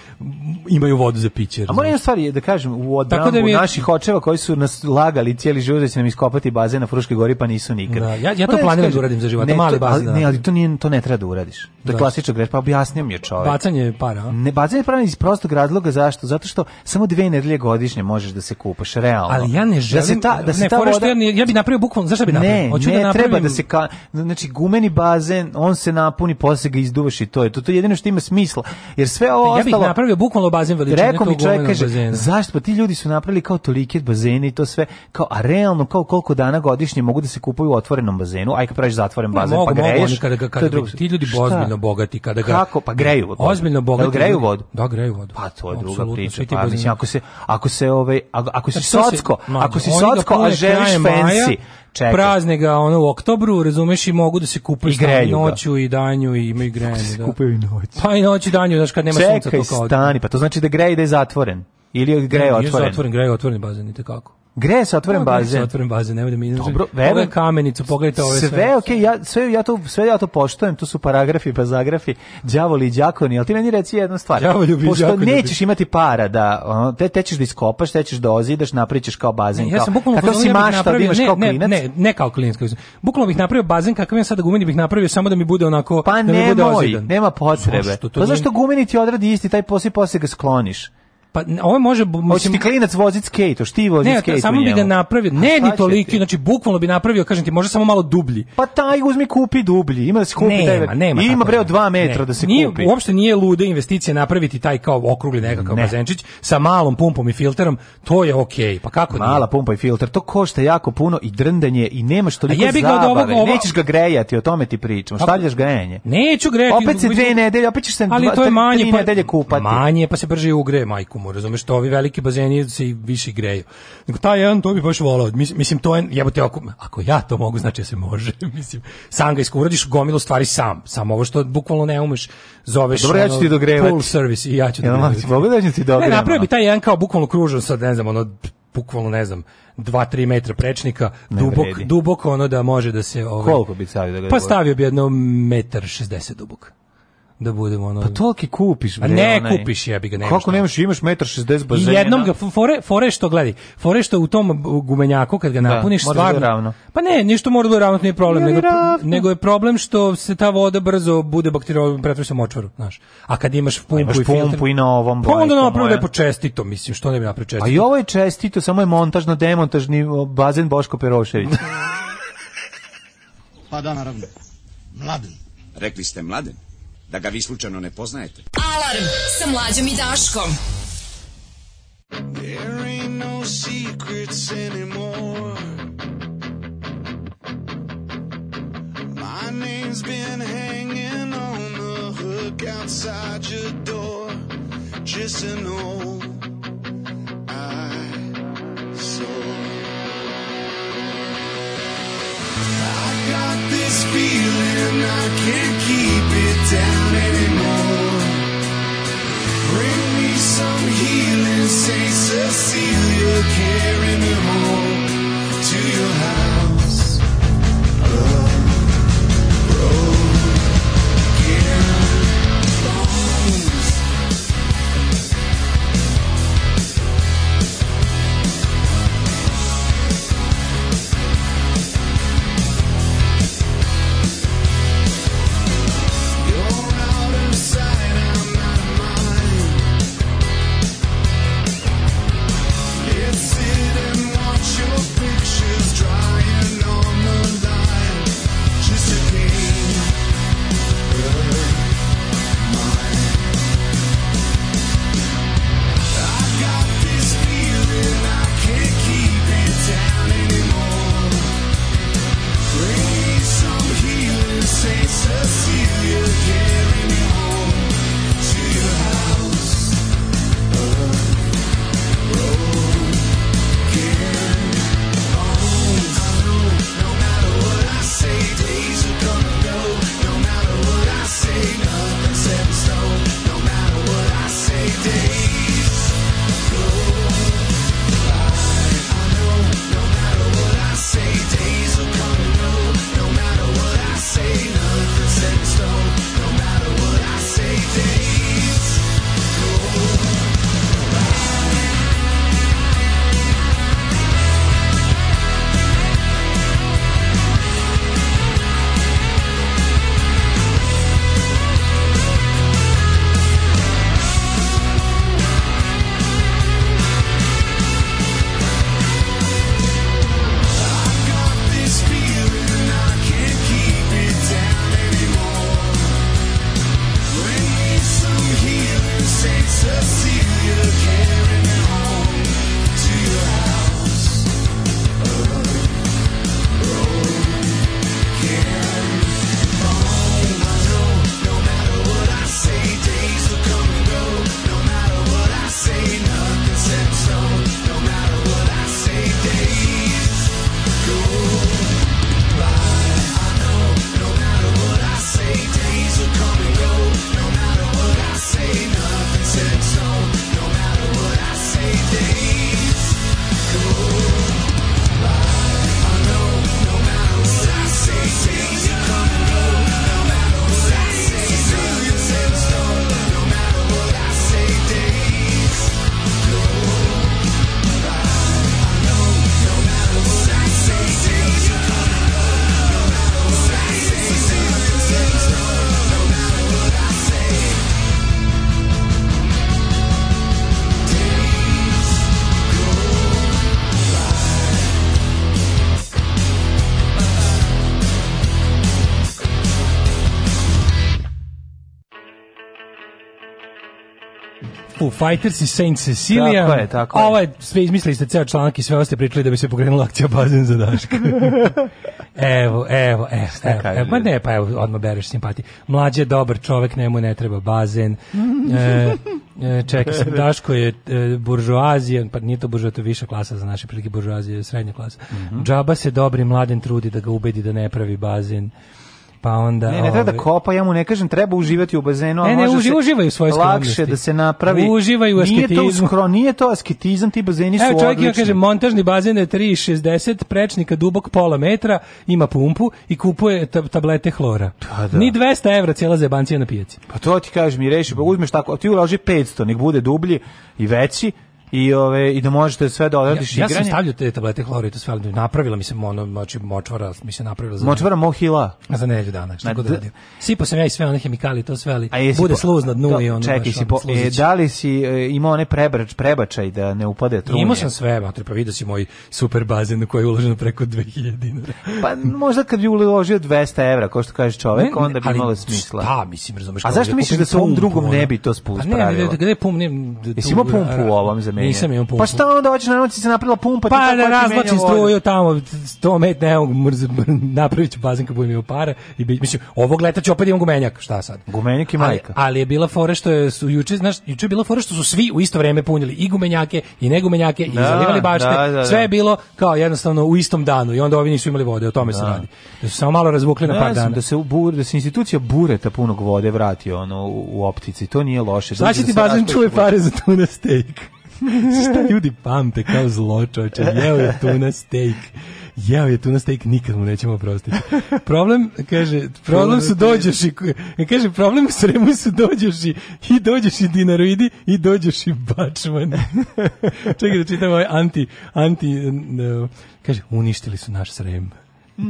imaju vodu za piće. A moram stvar je da kažem u odbranu Tako da mi je... naših očeva koji su nas lagali cijeli život da će nam iskopati bazen na Fruškoj gori pa nisu nikad. Da, ja, ja to pa planiram da uradim za život, mali bazen. Da. ne, ali to, nije, to ne treba da uradiš da, da. klasična greška, pa objasnio mi je čovjek. Bacanje para. A? Ne, bacanje para iz prostog razloga zašto? Zato što samo dve nedelje godišnje možeš da se kupaš realno. Ali ja ne želim da se ta da se ne, ta voda... ja, ne, ja bi napravio bukvalno, zašto bi napravio? Hoću da ne, ne, da napravim... treba da se ka... znači gumeni bazen, on se napuni, posle ga izduvaš i to je to. To je jedino što ima smisla. Jer sve ovo ostalo Ja bih napravio bukvalno bazen veličine Rekao mi čovjek kaže, bazena. zašto pa ti ljudi su napravili kao tolike bazene i to sve kao a realno kao koliko dana godišnje mogu da se kupaju u otvorenom bazenu, aj kad praviš zatvoren bazen, ne, pa mogu, pa greješ. Mogu, oni kada, kada, kada, ti ljudi ozbiljno bogati kada ga Kako pa greju vodu? Ozbiljno bogati. Da greju vodu. Da greju vodu. Pa to je druga priča. Pa, mislim, ako se ako se ovaj ako se socsko, ako se socsko, a želiš fancy, Čekaj. Prazne ga ono u oktobru, razumeš, i mogu da se kupuju i noću i danju i imaju grejanje. Da. Se kupuju i noću. Pa i noću i danju, znaš, kad nema Čekaj, sunca. Čekaj, stani, pa to znači da greje da je zatvoren. Ili je greje otvoren. Je zatvoren, greje otvoren bazen, i kako. Gre se otvoren bazen. otvoren bazen, ne da mi Dobro, verujem. Ove kamenicu, pogledajte ove sve. Sve, okej, okay, ja sve ja to sve ja to poštujem, tu su paragrafi, pazagrafi, đavoli i đakoni, al ti meni reci jednu stvar. Đavoljubi i Pošto nećeš imati para da ono, te tečeš da iskopaš, tečeš da ozidaš, napričeš kao bazen. Ne, kao, ja sam bukvalno kako si mašta, da imaš kao klinac. Ne, ne, ne kao klinac. Bukvalno bih napravio bazen kakav ja sada da gumeni bih napravio samo da mi bude onako pa da mi bude ozidan. nema potrebe. Pa zašto gumeni ti odradi isti taj posao posle ga skloniš? Pa ovo može mislim Hoće ti klinac voziti skate, što ti voziš skate. Ne, samo bi ga napravio. Ne, ni toliko, znači bukvalno bi napravio, kažem ti, može samo malo dublji. Pa taj uzmi kupi dublji. Ima da se kupi nema, taj. Nema, ima od 2 metra ne, da se nije, kupi. uopšte nije luda investicija napraviti taj kao okrugli nekakav ne. bazenčić sa malom pumpom i filterom, to je okej. Okay. Pa kako Mala nije? pumpa i filter, to košta jako puno i drndanje i nemaš toliko zabave. Ga od ovoga, ova... Nećeš ga grejati, o tome ti pričam. Stavljaš grejanje. Neću grejati. Opet se dve nedelje, opet ćeš se Ali to je manje, pa nedelje kupati. Manje, pa se brže ugreje, majko vakumu, razumeš, to ovi veliki bazeni se i više greju. Nego taj jedan to bi baš volao. Mislim, to je, jebote, ako, ako ja to mogu, znači ja se može. Mislim, sam ga iskuradiš gomilo stvari sam. Samo ovo što bukvalno ne umeš, zoveš Dobro, ja ću ti dogrevati. Full service i ja ću dogrevati. Ja, da ti dogrevati. Ne, napravi taj jedan kao bukvalno kružan sad, ne znam, ono, bukvalno ne znam 2-3 metra prečnika ne dubok vredi. duboko ono da može da se ovaj koliko bi stavio da ga pa stavio bi jedno metar 60 dubok da budemo ono. Pa tolki kupiš, bre. A ne onaj. kupiš, jebi ga, nemaš. Kako nemaš, imaš 1,60 bazena. I jednom ga fore fore što gledi. Fore što u tom gumenjaku kad ga da, napuniš da, stvarno. Ravno. Pa ne, ništa mora da bude ravno, nije problem, nije nego ravno. nego je problem što se ta voda brzo bude bakterijalno pretvori močvaru, znaš. A kad imaš pumpu imaš i filtr, pumpu i na ovom Pa onda napravo da je počestito, mislim, što ne bi napravio čestito. A i ovo ovaj je čestito, samo je montažno demontažni bazen Boško Perošević. pa da, naravno. Mladen. Rekli ste mladen? da ga vi slučajno ne poznajete. Alarm sa mlađom i Daškom. There ain't no secrets anymore My name's been hanging on the hook outside your door Just an old I saw I got this feeling I can't keep down anymore. Bring me some healing, Saint Cecilia, carry me home to your house. Love, oh, oh, road, Fighters i Saint Cecilia. Tako je, tako je. Ovo ovaj, je, sve izmislili ste ceo članak i sve ovo ste pričali da bi se pokrenula akcija bazen za Daška. evo, evo, e, evo, evo, evo, ma ne, pa evo, odmah bereš simpatije. Mlađe je dobar čovek, njemu ne treba bazen. E, e čekaj, Daško je e, buržoazija, pa nije to buržoazija, to je viša klasa za naše prilike, buržoazija je srednja klasa. Mm -hmm. Džaba se dobri mladen trudi da ga ubedi da ne pravi bazen pa onda ne ne treba da ovaj, kopa ja mu ne kažem treba uživati u bazenu a ne, ne, može uži, se uživaju svoje lakše da se napravi uživaju u asketizmu nije to skro nije to asketizam ti bazeni su Evo, čovjek odlični. ja kaže montažni bazen je 360 prečnika dubok pola metra ima pumpu i kupuje tablete hlora da, da. ni 200 evra cijela zebancija na pijaci pa to ti kažem mi reši pa uzmeš tako a ti uloži 500 nek bude dublji i veći i ove i da možete sve da odradiš ja, igranje. Ja sam stavio te tablete hlora sve, napravila mi se ono, znači močvara, mi se napravila za močvara mohila za nedelju dana, znači god da radim. Sipo sam ja i sve one hemikalije to sve, ali bude po, sluz na dnu da, i ono. Čekaj, si po, e, da li si e, imao onaj prebrač, prebačaj da ne upade trunje? Imao sam sve, mater, pa vidio si moj super bazen u koji je uloženo preko 2000 dinara. pa možda kad bi uložio 200 evra, kao što kaže čovek, ne, ne, onda bi imalo smisla. Pa, mislim, razumeš. A zašto misliš da se ovom drugom ne bi to spustio? Pa ne, gde pum, ne. Jesi imao pumpu ovom za menja. Nisam imam pumpu. Pa šta onda hoćeš na noći da se napravila pumpa? Pa da razlači struju tamo 100 met, ne mogu, napravit ću bazen kad budem imao para. I bi, mislim, ovog leta ću opet imam gumenjak, šta sad? Gumenjak i majka. Ali, ali je bila fora što je, su, juče, znaš, juče je bila fora što su svi u isto vreme punili i gumenjake i negumenjake, da, i zalivali da, bašte. Da, da, sve je bilo kao jednostavno u istom danu i onda ovi nisu imali vode, o tome se da. radi. Da su samo malo razvukli na par dana. Da se, bur, da se institucija bureta punog vode vrati ono, u, u optici, to nije loše. Znači ti bazen čuje pare za tuna steak. Šta ljudi pamte kao zločoče? Jeo je tuna steak. Jeo je tuna steak, nikad mu nećemo oprostiti. Problem, kaže, problem su dođeš i, kaže, problem u sremu su dođeš i, i dođeš i dinaroidi i dođeš i bačman. Čekaj da čitam ovaj anti, anti, kaže, uništili su naš srem.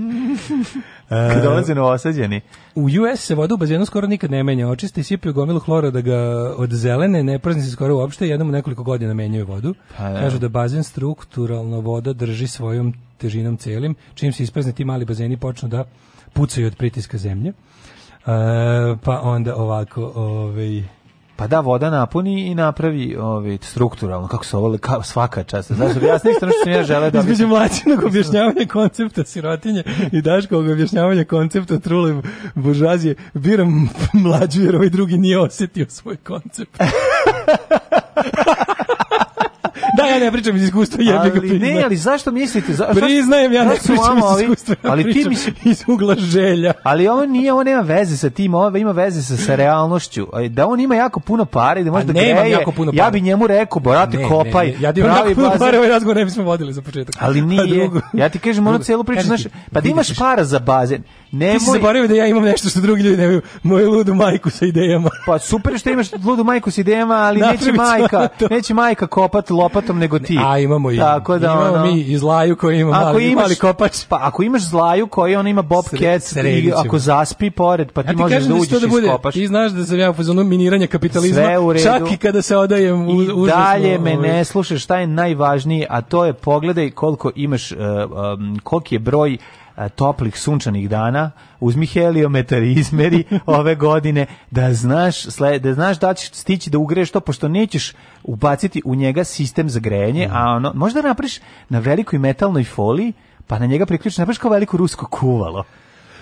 Kad e, dolaze novosađeni. U US se voda u bazenu skoro nikad ne menja. Očiste i sipaju gomilu hlora da ga od zelene ne prazni se skoro uopšte. Jednom u nekoliko godina menjaju vodu. Pa, da. Kažu da bazen strukturalno voda drži svojom težinom celim. Čim se isprazne ti mali bazeni počnu da pucaju od pritiska zemlje. Uh, pa onda ovako, ovaj Pa da, voda napuni i napravi ovaj, strukturalno, kako se ovo kao svaka časa. Znaš, objasnili ste ono što sam ja želeo da... Između mlađenog objašnjavanja koncepta sirotinje i Daškovog objašnjavanja koncepta trule buržazije, biram mlađu jer ovaj drugi nije osetio svoj koncept. da, ja ne pričam iz iskustva jebiga Ali ne, ali zašto mislite? Za, priznajem, ja ne pričam iz iskustva. Ali ti misliš iz ugla želja. Ali ovo nije, ovo nema veze sa tim, ovo ima veze sa, sa realnošću. Da on ima jako puno pare, da može pa da greje. Jako puno ja bi njemu rekao, brate, kopaj. Ne, ne. Ja ti pa da pravi puno pare, ovaj razgovor ne bismo vodili za početak. Ali pa nije. Ja ti kažem, ono celu priču, znaš, pa da imaš para za bazen. Ne Ti si zaboravio da ja imam nešto što drugi ljudi nemaju. Moju ludu majku sa idejama. Pa super što imaš ludu majku sa idejama, ali neće majka, neće majka kopat lopat raketom nego ti. A imamo i. Tako da imamo ono, mi i zlaju koji ima ako mali, imaš, mali kopač. Pa ako imaš zlaju koji on ima bobcat i ako zaspi pored, pa ti, ja ti možeš da, da uđeš da bude, iz kopaš. Ti znaš da sam ja fazonu miniranja kapitalizma. Sve u redu. Čak i kada se odajem u I užasno, dalje me ne slušaš šta je najvažnije, a to je pogledaj koliko imaš uh, um, koliki je broj E, toplih sunčanih dana, uzmi heliometar i izmeri ove godine da znaš, da znaš da ćeš stići da ugreješ to, pošto nećeš ubaciti u njega sistem za grejanje, da. a ono, možda napraviš na velikoj metalnoj foliji, pa na njega priključiš, napraviš kao veliko rusko kuvalo.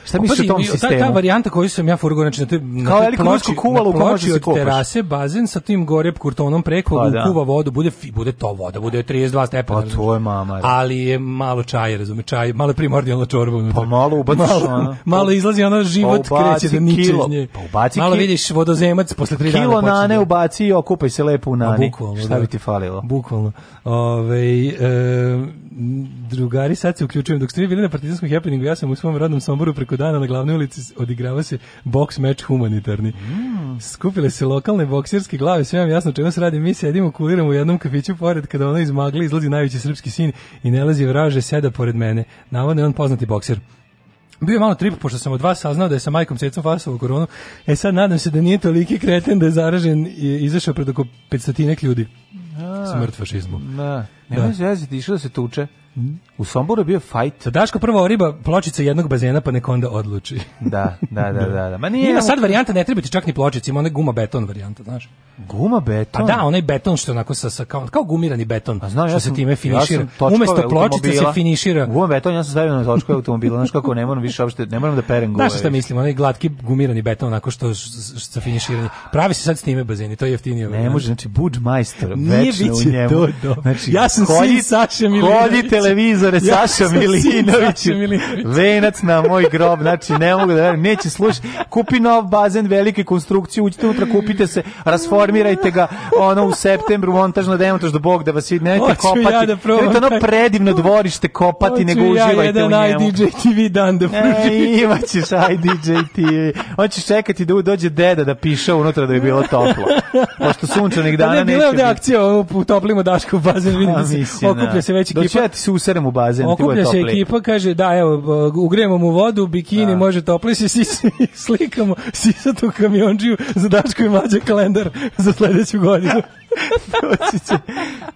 Šta misliš o tom sistemu? Ta, ta varijanta koju sam ja furgo, znači na toj Kao na ploči, kuvalo u ploči da od terase, bazen sa tim gore kurtonom preko pa, da. kuva vodu, bude, bude to voda, bude 32 stepena. Pa to je mama. Da. Ali je malo čaja, razume, čaj, malo je primordijalna čorba. Pa malo ubaciš malo, malo izlazi ona život, pa kreće da niče iz nje. Pa ubaci malo vidiš vodozemac posle 3 dana. Kilo ne da- ubaci i okupaj se lepo u nani. Šta bi ti falilo? Bukvalno. Ove, drugari, sad se uključujem. Dok ste bili na partizanskom happeningu, ja sam u svom rodnom Somboru preko nekoliko dana na glavnoj ulici odigrava se boks meč humanitarni. Skupile se lokalne bokserske glave, sve vam jasno čemu se radi. Mi sedimo, kuliramo u jednom kafiću pored kada ono izmagli, izlazi najveći srpski sin i ne lazi vraže, seda pored mene. Navodno je on poznati bokser. Bio je malo trip, pošto sam od vas saznao da je sa majkom cecom fasovu koronu. E sad nadam se da nije toliki kreten da je zaražen i izašao pred oko 500 ljudi. Smrt fašizmu. Da. Nemoj da. se jeziti, išao da se tuče. U Somboru je bio fajt. Daško prvo riba pločica jednog bazena pa nek onda odluči. da, da, da, da, da. Ma nije Ima sad varijanta ne treba ti čak ni pločica, ima onaj guma beton varijanta, znaš. Guma beton. Pa da, onaj beton što onako sa, sa kao, kao gumirani beton. A znam, što ja sam, se time finišira. Ja Umesto pločice se finišira. Guma beton ja sam stavio na točkove automobila, znaš kako ne moram više uopšte, ne moram da perem gume. Znaš šta mislim, onaj glatki gumirani beton onako što se finiširanje. Pravi se sad s time bazeni, to je jeftinije. Ne može, znači budžmajstor, večno u njemu. Znači, ja sam sin Saša Milinović televizore ja Saša Milinović. Venac na moj grob, znači ne mogu da verim, neće slušati. Kupi nov bazen velike konstrukcije, uđite unutra, kupite se, rasformirajte ga ono u septembru, montažno demontaž do bog da vas vidi, nemojte kopati. Ja da probam, nemojte ono predivno dvorište kopati, nego uživajte ja jedan u njemu. IDJ TV dan da pruži. E, imaćeš IDJ TV. On ćeš čekati da dođe deda da piše unutra da bi bilo toplo. Pošto sunčanih dana da ne, neće biti. Da je bila ovde akcija, toplimo Dašku bazen, vidim da se okuplja se da. već ekipa. Doći ja ti se userem u bazen. Okuplja se ekipa, kaže, da, evo, ugrejemo mu vodu, bikini, da. može topli se, si, slikamo sisatu kamionđiju za Dačko i mlađe kalendar za sledeću godinu doći, će,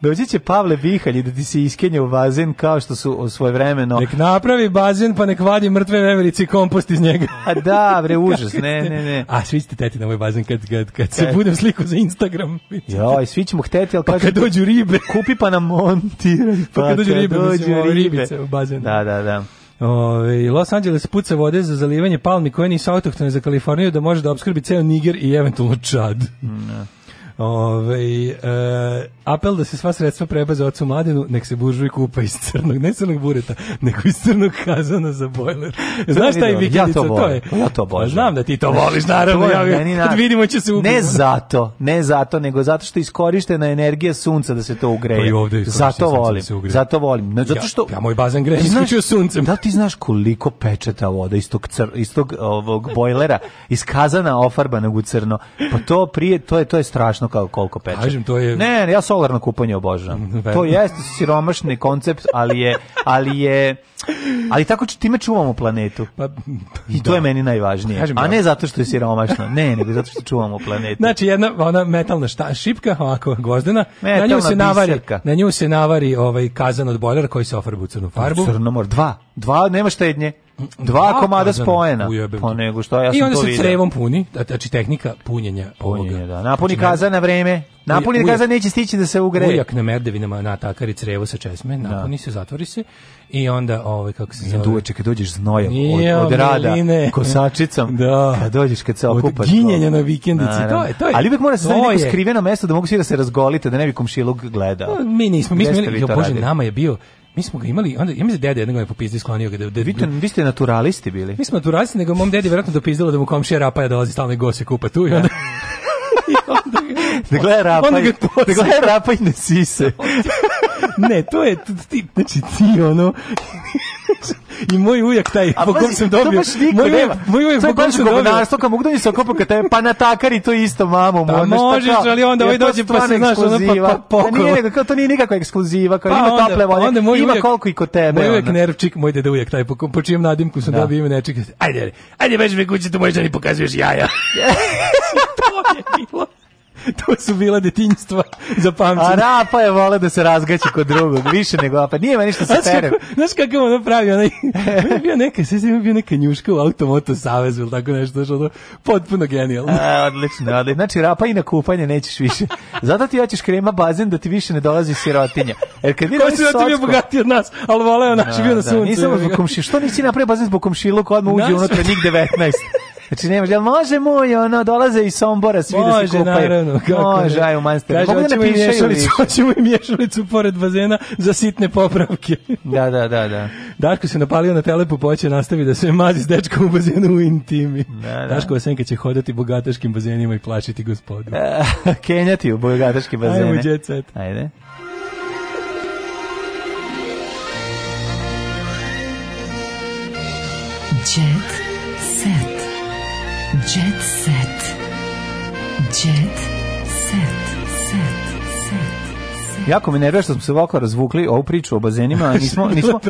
doći će Pavle Bihalj da ti se iskenja u bazen kao što su u svoje vremeno. Nek napravi bazen pa nek vadi mrtve veverice i kompost iz njega. A da, bre, užas, ne, ne, ne. A svi ćete teti na moj bazen kad, kad, kad se e. budem sliku za Instagram. Joj, svi ćemo hteti, ali pa kad dođu ribe. Kupi pa nam montiraj. Pa, pa kad dođu ribe, dođu mislim, ribe. ribice u bazenu. Da, da, da. Ove, Los Angeles puca vode za zalivanje palmi koje nisu autohtone za Kaliforniju da može da obskrbi ceo Niger i eventualno Čad. Mm, da. Ove, ovaj, e, apel da se sva sredstva prebaze ocu mladenu, nek se buržuj kupa iz crnog, ne crnog bureta, nego iz crnog kazana za bojler. Znaš taj vikendica, ja to, volim, to je. Ja to božem. Pa znam da ti to voliš, naravno. To je, ja, na... vidimo će se ubiti. Ne zato, ne zato, nego zato što iskorištena energija sunca da se to ugreje. To pa i zato da volim, zato volim. No, zato što, ja, ja moj bazen greje, isključio suncem. Da ti znaš koliko peče ta voda iz tog, cr, iz tog ovog bojlera, iz kazana ofarbanog u crno? Pa to prije, to je, to je strašno kao koliko peče. Kažem, to je... Ne, ja solarno kupanje obožavam. to jeste siromašni koncept, ali je, ali je, ali tako što time čuvamo planetu. Pa, I to da. je meni najvažnije. Kažem, A ne zato što je siromašno. ne, nego zato što čuvamo planetu. Znači, jedna ona metalna šta, šipka, ovako, gozdena, metalna na nju se navari, na nju se navari ovaj kazan od bojlera koji se ofarbu u crnu farbu. Crnomor, dva, dva, nema štednje dva a, komada kazana, pa da, da, spojena. Pa nego što ja sam to I onda se crevom puni, da, znači tehnika punjenja, punjenja ovoga. Da. Znači, napuni znači, kaza na vreme. Napuni ujak, kaza neće stići da se ugreje. Ujak na merdevinama na takari crevo sa česme, napuni da. se, zatvori se i onda ovaj kako se zove. Duče kad dođeš znojem od, od rada, meline. kosačicom. da. Kad dođeš kad se okupaš. Od ginjenja na vikendici, na, to je, to je. Ali uvek mora se znači neko skriveno mesto da mogu svi da se razgolite, da ne bi komšiluk gledao pa, mi nismo, mi smo, bože, nama je bio Mi smo ga imali, onda ja mislim da deda jednog je popizdi sklonio ga da, da, vidite, te, vi ste naturalisti bili. Mi smo naturalisti, nego mom dedi verovatno dopizdilo da mu komšija rapaja dolazi stalno i gose kupa tu i onda da. Ne gleda rapa, onda ga to da gleda rapa i ne sise. ne, to je, ti, znači ti ono, I moj ujak taj, po kom sam dobio. Moj ujak, moj ujak, po kom sam dobio. mogu da baš se okopa kad tebe, pa na takari to isto mamo. Pa možeš, pa ali onda ovaj dođe pa se, znaš, ono pa, pa pokolo. Da nije, nekako, to nije nikakva ekskluziva, kao pa, ima onda, tople volje, onda moj ima ujak, koliko i kod tebe. Moj ujak nervčik, moj dede ujak taj, po, po čijem nadimku sam da. dobio ime nečeg. Ajde, ajde, ajde, beži me kuće, tu možeš da mi pokazuješ jaja. to je bilo. to su bila detinjstva za pamćenje. A Rafa je vole da se razgaće kod drugog, više nego Rapa. Nije me ništa sa perem. Znaš kako je ono pravio? Onaj, je bio neka, sve je bio neka njuška u Automoto Savezu ili tako nešto, što ono, potpuno genijalno. A, e, odlično, odlično. Znači, Rapa i na kupanje nećeš više. Zato ti hoćeš krema bazen da ti više ne dolazi sirotinja. Jer kad vidiš da ti bio bogatiji od nas, al voleo naš, da, bio na da. suncu. Da, nisam zbog komši, što nisi napravio bazen zbog komšiluka, odmah uđe unutra njih 19. Znači nema, jel može moj, ono, dolaze iz Sombora, svi može, da se kupaju. Naravno, kako može, aj u manster. Kaže, Mogu da napišaju mješalicu, hoćemo i mješalicu pored bazena za sitne popravke. da, da, da, da. Daško se napalio na telepu, poće pa nastavi da se mazi s dečkom u bazenu u intimi. Da, da. Daško Vasenka će hodati bogataškim bazenima i plašiti gospodu. Kenjati u bogataškim bazene. Ajmo, jet set. Ajde. Jet Jet set. Jet set. set. Jako me nervira što smo se ovako razvukli ovu priču o bazenima, a nismo nismo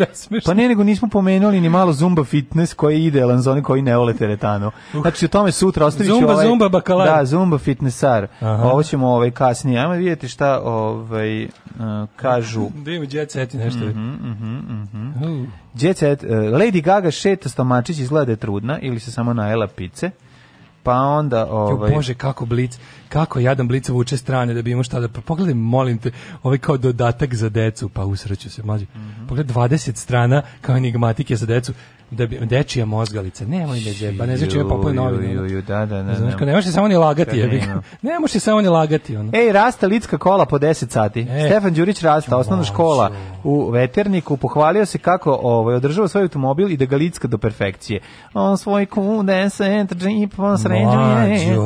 pa ne nego nismo pomenuli ni malo Zumba fitness koji je idealan za one koji ne vole teretanu. Uh. Znači o tome sutra ostaviću Zumba ovaj, Zumba bakalar. Da, Zumba fitnessar. Aha. Ovo ćemo ovaj kasnije. Ajmo vidjeti šta ovaj uh, kažu. Dimo da jet set i nešto. Mhm, mhm, mhm. Uh. Jet set uh, Lady Gaga šeta stomačić izgleda da je trudna ili se samo najela pice pa onda ovaj bože kako blic kako jadan blic uče strane da bi imao šta da pa pogledaj molim te ovaj kao dodatak za decu pa usreću se mlađi mm -hmm. pogledaj 20 strana kao enigmatike za decu da bi dečija mozgalica. Nemoj me džeba, ne znači me popoj novine. Ju, ju, da, da, da. Znaš, da. ne možeš samo ni lagati, jebi. Ne možeš samo ni lagati, ono. Ej, rasta Lidska kola po 10 sati. E. Stefan Đurić rasta, osnovna škola u Veterniku, pohvalio se kako ovaj održava svoj automobil i da ga Lidska do perfekcije. On svoj Q10 džip on sređuje.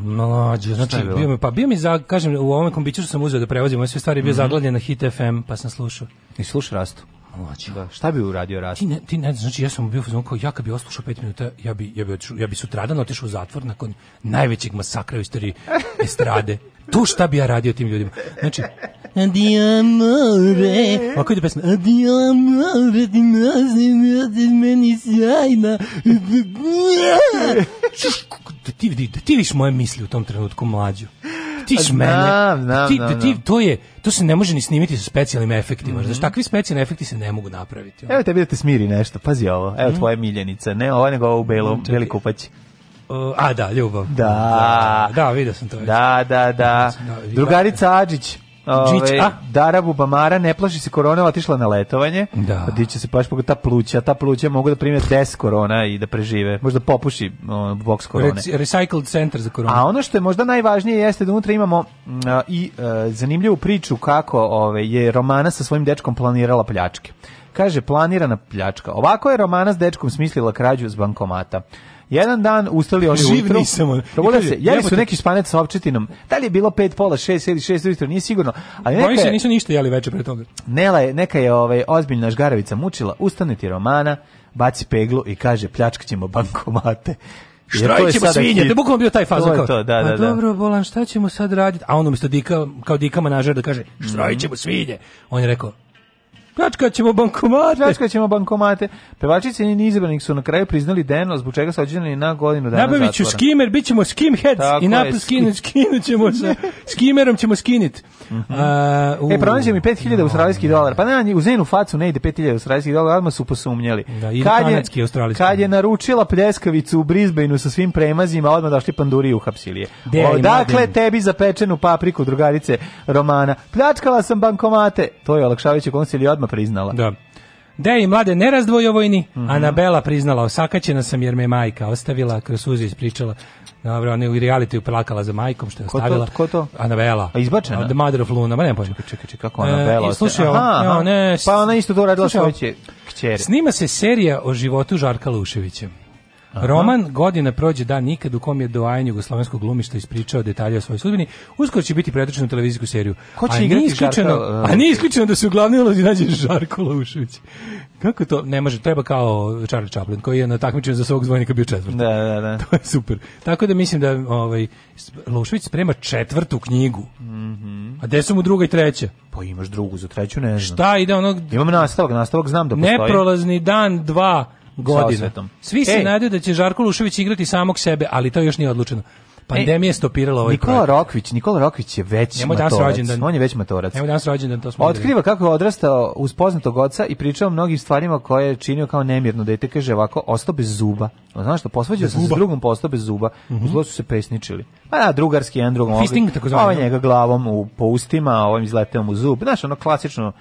Mlađo, znači bio mi, pa bio mi za, kažem, u ovom kombiću sam uzeo da prevozim, sve stvari bio mm -hmm. zaglavljen na Hit FM, pa sam slušao. I slušao rastu mlađo. Da, šta bi uradio rat? Ti ne, ti ne, znači ja sam bio fazon kao ja kad bi oslušao 5 minuta, ja bi ja bi otišao, ja bi sutradan otišao u zatvor nakon najvećeg masakra u istoriji estrade. Tu šta bi ja radio tim ljudima? Znači, Adio amore. Ovako ide pesma. Adio amore, ti nazim, ti meni sjajna. Da ti, da ti vidiš moje misli u tom trenutku, mlađu ti štitiš mene. Znam, znam, ti, znam, ti, to je, to se ne može ni snimiti sa specijalnim efektima. Mm -hmm. Znači, takvi specijalni efekti se ne mogu napraviti. Ono. Evo tebi da te smiri nešto, pazi ovo. Evo mm -hmm. tvoje miljenice ne ovo nego ovo u belom, mhm, mm, beli kupaći. Uh, a da, ljubav. Da. Da, da, vidio sam to. Već. Da, da, da. da, da Drugarica Ađić. Ove, a? Darabu Bamara ne plaši se korona, otišla na letovanje. Da. Pa diće se plaši ta pluća, ta pluća mogu da prime 10 korona i da prežive. Možda popuši uh, box korone. Re recycled center za koronu. A ono što je možda najvažnije jeste da unutra imamo uh, i uh, zanimljivu priču kako ove, je Romana sa svojim dečkom planirala pljačke. Kaže, planirana pljačka. Ovako je Romana s dečkom smislila krađu s bankomata. Jedan dan ustali oni Živ ujutru. Nisam, probudili se. Jeli su neki španac sa opčetinom. Da li je bilo 5 pola 6 ili 6 ujutro, nije sigurno. Ali neka Oni se nisu ništa jeli veče pre toga. Nela je, neka je ovaj ozbiljna žgaravica mučila, ustane ti Romana, baci peglu i kaže pljačkaćemo bankomate. Štrajćemo svinje, to je bukvalno bio taj faza. To je to, da, pa da, da. dobro, Bolan, šta ćemo sad raditi? A on umjesto dika, kao dika manažer da kaže, štrajćemo svinje. On je rekao, Pljačkat ćemo bankomate. Pljačkat ćemo bankomate. Pevačice i izabranih su na kraju priznali deno zbog čega su ođeni na godinu dana Nabavit ću skimer, bit ćemo skimheads Tako i napad skinu, skinu ćemo se. Skimerom ćemo skinit. uh, e, pronađe mi 5000 no, australijskih dolara. Pa ne, u zenu facu ne ide 5000 australijskih dolara, odmah su posumnjeli. Da, kad kanadski, je, Kad je naručila pljeskavicu u Brisbaneu sa svim premazima, odmah došli panduri u hapsilije. Odakle tebi za pečenu papriku, drugarice Romana. Pljačkala sam bankomate. To je olakšavajući konsil i odmah odmah priznala. Da. De i mlade nerazdvojovojni, mm -hmm. Anabela priznala, osakaćena sam jer me majka ostavila, kroz suze ispričala. Dobro, ona je u realitiju plakala za majkom što je ostavila. ko To, ko to? Anabela. A izbačena? The Mother of Luna, ma ne pojma. Čekaj, čekaj, kako Anabela? E, slušaj, aha, aha. Ne, pa ona isto to radila svoje kćeri. Snima se serija o životu Žarka Luševića. Roman Godina prođe dan nikad u kom je doajan jugoslovenskog glumišta ispričao detalje o svojoj sudbini. Uskoro će biti predočen u televizijsku seriju. Ko će a igrati isključeno, Žarka, e, A nije e, isključeno da se u glavnoj ulozi nađe Žarko Laušević. Kako to? Ne može, treba kao Charlie Chaplin koji je na takmičenju za svog zvojnika bio četvrti. Da, da, da. To je super. Tako da mislim da ovaj Laušević sprema četvrtu knjigu. Mm -hmm. A gde su mu druga i treća? Pa imaš drugu, za treću ne znam. Šta ide ono? Imam nastavak, nastavak znam da postoji. Neprolazni dan 2 godina. Svi se nadaju da će Žarko Lušević igrati samog sebe, ali to još nije odlučeno. Pandemija je stopirala ovaj Nikola projekt. Rokvić, Nikola Rokvić je već Njemu matorac. Danas rođendan. On je već matorac. Nemoj danas rođendan, to smo Otkriva kako je odrastao uz poznatog oca i pričao o mnogim stvarima koje je činio kao nemirno dete, kaže ovako, ostao bez zuba. Znaš što, posvađao se s drugom, postao bez zuba. Mm -hmm. Zlo su se pesničili. Pa da, drugarski, jedan drugom. Ovaj- Fisting, tako zvanje. Ovaj njega glavom u, po ustima, a ovim izleteom u zub. Znaš, ono klasično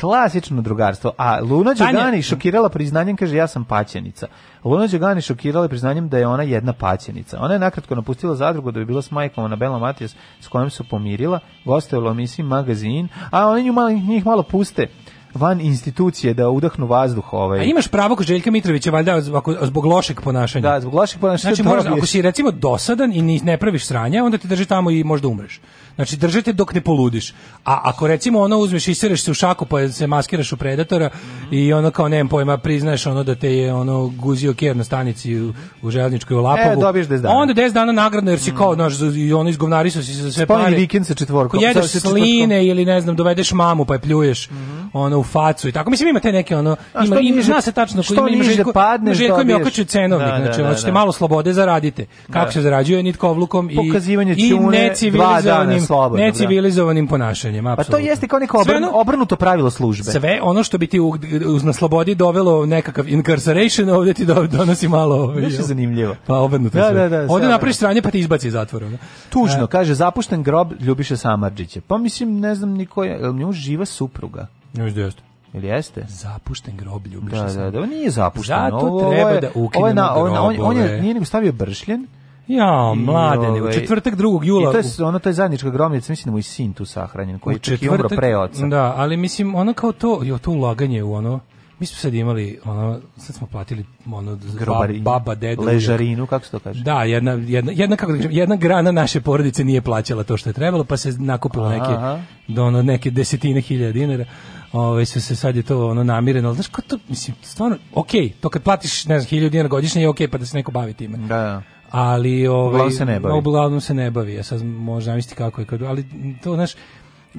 klasično drugarstvo. A Luna Đogani šokirala priznanjem, kaže ja sam paćenica. Luna Đogani šokirala priznanjem da je ona jedna paćenica. Ona je nakratko napustila zadrugu da bi bila s majkom na Bela Matijas s kojom se pomirila, gostovala u emisiji magazin, a oni nju malo, njih malo puste van institucije da udahnu vazduh ovaj. A imaš pravo kod Željka Mitrovića valjda zbog lošeg ponašanja. Da, zbog lošeg ponašanja. Znači, možda, ako si recimo dosadan i ne praviš sranja, onda te drži tamo i možda umreš. Znači, držite dok ne poludiš. A ako recimo ono uzmeš i sereš se u šaku pa se maskiraš u predatora mm. i ono kao nemam pojma priznaješ ono da te je ono guzio ker na stanici u, u željezničkoj u Lapovu. E, dobiješ 10 dana. Onda 10 dana nagradno jer si mm. kao naš i ono izgovnarisao su si za sve Spani pare. vikend sa četvorkom. Jedeš sline četvorkom. ili ne znam dovedeš mamu pa je pljuješ. Mm ono u facu i tako. Mislim imate neke ono ima ima zna se tačno koji ima, ima Željko, padne Željko mi okači cenovnik, da, da, znači da, hoćete da, malo slobode zaradite. Kako da. se zarađuje nit kovlukom i pokazivanje i necivilizovanim, slobodno, da. necivilizovanim ponašanjem, apsolutno. Pa to jeste kao neko obrn, obrnuto pravilo službe. Sve ono što bi ti uz na slobodi dovelo nekakav incarceration, ovde ti donosi malo. ovo ovaj, Više zanimljivo. Pa obrnuto. Da, da, da, ovdje napraviš stranje pa ti izbaci iz zatvora. Tužno, e. kaže zapušten grob Ljubiše Samardžića. Pa mislim ne znam niko je, nju živa supruga. Ne mislim da jeste. Ili jeste? Zapušten grob ljubiš. Da, da, da, on nije zapušten. Zato ovo, treba da ukinemo na, on, on, on, je, nije nego stavio bršljen. Ja, mladen, ovaj, u četvrtak 2. jula. I to je ono to je zajednička grobnica, mislim da mu i sin tu sahranjen, koji je čak i umro pre oca. Da, ali mislim ono kao to, jo, to ulaganje u ono, mi smo sad imali ono sad smo platili ono Grobarin, baba dedu ležarinu kako se to kaže da jedna jedna jedna kako da kažem jedna grana naše porodice nije plaćala to što je trebalo pa se nakupilo neke do ono, neke desetine hiljada dinara ovaj sve se sad je to ono namireno, znaš kako to mislim stvarno okej, okay, to kad platiš ne znam 1000 dinara godišnje je okej okay, pa da se neko bavi time. Da. da. Ali ovaj se ne bavi. Uglavnom se ne bavi. Ja sad možda misli kako je kad ali to znaš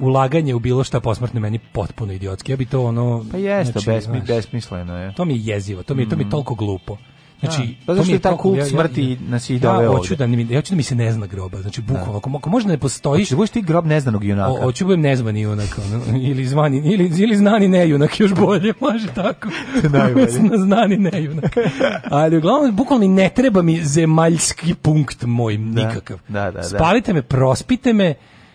ulaganje u bilo šta posmrtno meni potpuno idiotski. Ja bi to ono Pa jeste, znači, besmi, besmisleno je. To mi je jezivo, to mi mm. to mi je mhm. toliko glupo. Znači, da. pa zašto pa je ta kult ja, smrti ja, ja, nas i doveo ja, da, hoću da mi, ja hoću da mi se ne zna groba, znači da. bukvalno, ako, ako možda ne postojiš... Hoću da budeš ti grob neznanog junaka. hoću da budem nezvani junak, ono, ili, zvani, ili, ili znani nejunak, još bolje, može tako. Najbolje. znani nejunak. Ali uglavnom, bukvalno ne treba mi zemaljski punkt moj, nikakav. Da, da, da. Spalite me, prospite me,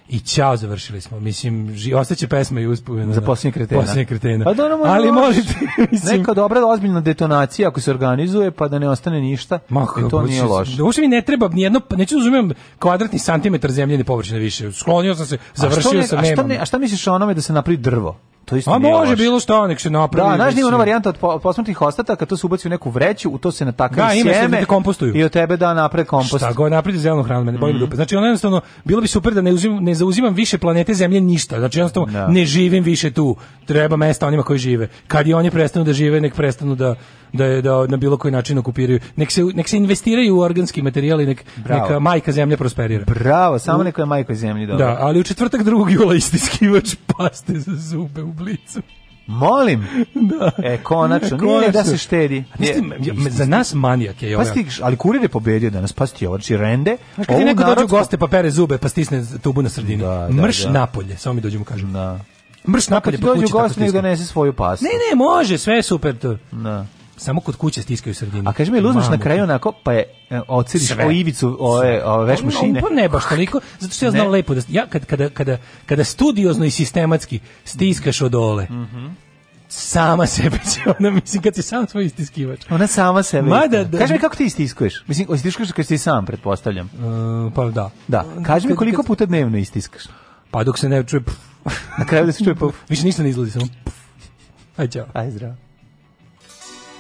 i ćao, završili smo. Mislim, ži, ostaće pesma i uspomena. Za posljednje kretena. Posljednje kretena. Pa dobro, Ali možete... Mislim, neka dobra, ozbiljna detonacija ako se organizuje, pa da ne ostane ništa. Ma, e, to nije loše. Uopšte mi ne treba nijedno, pa neću da razumijem kvadratni santimetar zemljene površine više. Sklonio sam se, završio a što ne, sam, nemam. A šta, ne, a šta misliš o onome da se napravi drvo? To isto A može loš. bilo šta, nek se napravi. Da, znaš, da ima ona varijanta od posmrtnih ostataka, to se ubaci u neku vreću, u to se natakaju da, sjeme. Da, ima se kompostuju. I od tebe da napred kompost. Šta god napred zelenu hranu, mene mm -hmm. dupe. Znači, ono jednostavno, bilo bi super da ne, uzim, ne zauzimam više planete zemlje ništa. Znači, jednostavno, da. ne živim više tu. Treba mesta onima koji žive. Kad i oni prestanu da žive, nek prestanu da da je da na bilo koji način okupiraju. Nek se nek se investiraju u organski materijal i nek Bravo. neka majka zemlja prosperira. Bravo, samo neka je majka zemlji dobro. Da, ali u četvrtak 2. jula istiskivač paste za zube u blicu. Molim. da. E, konačno. Nije da se štedi. Mislim, za nas manijak je ovaj. Pa ali kurir je pobedio danas, pasti stio, znači rende. Znaš kad ti neko narodsko... dođe u goste pa pere zube, pa stisne tubu na sredinu. Da, da, Mrš da. napolje, samo mi dođemo kažem. Da. Mrš pa napolje pa kući. Dođe gost nek donese svoju pastu. Ne, ne, može, sve je super to. Da samo kod kuće stiskaju sredinu. A kaži mi, luzmeš na kraju onako, pa je e, ociriš o ivicu ove, ove veš mašine. Pa ne baš toliko, zato što ja znam ne. lepo da ja kad, kada, kada, kada studiozno i sistematski stiskaš od ole, mm -hmm sama sebe će ona, mislim, kad si sam svoj istiskivač. Ona sama sebe. Mada, da, Kaži mi kako ti istiskuješ? Mislim, istiskuješ kad si sam, pretpostavljam. Uh, pa da. Da. Kaži mi koliko puta dnevno istiskaš? Pa dok se ne čuje pff. Na kraju da se čuje puf. Više ništa ne izlazi, samo pff. Aj, čao. Aj, zdravo.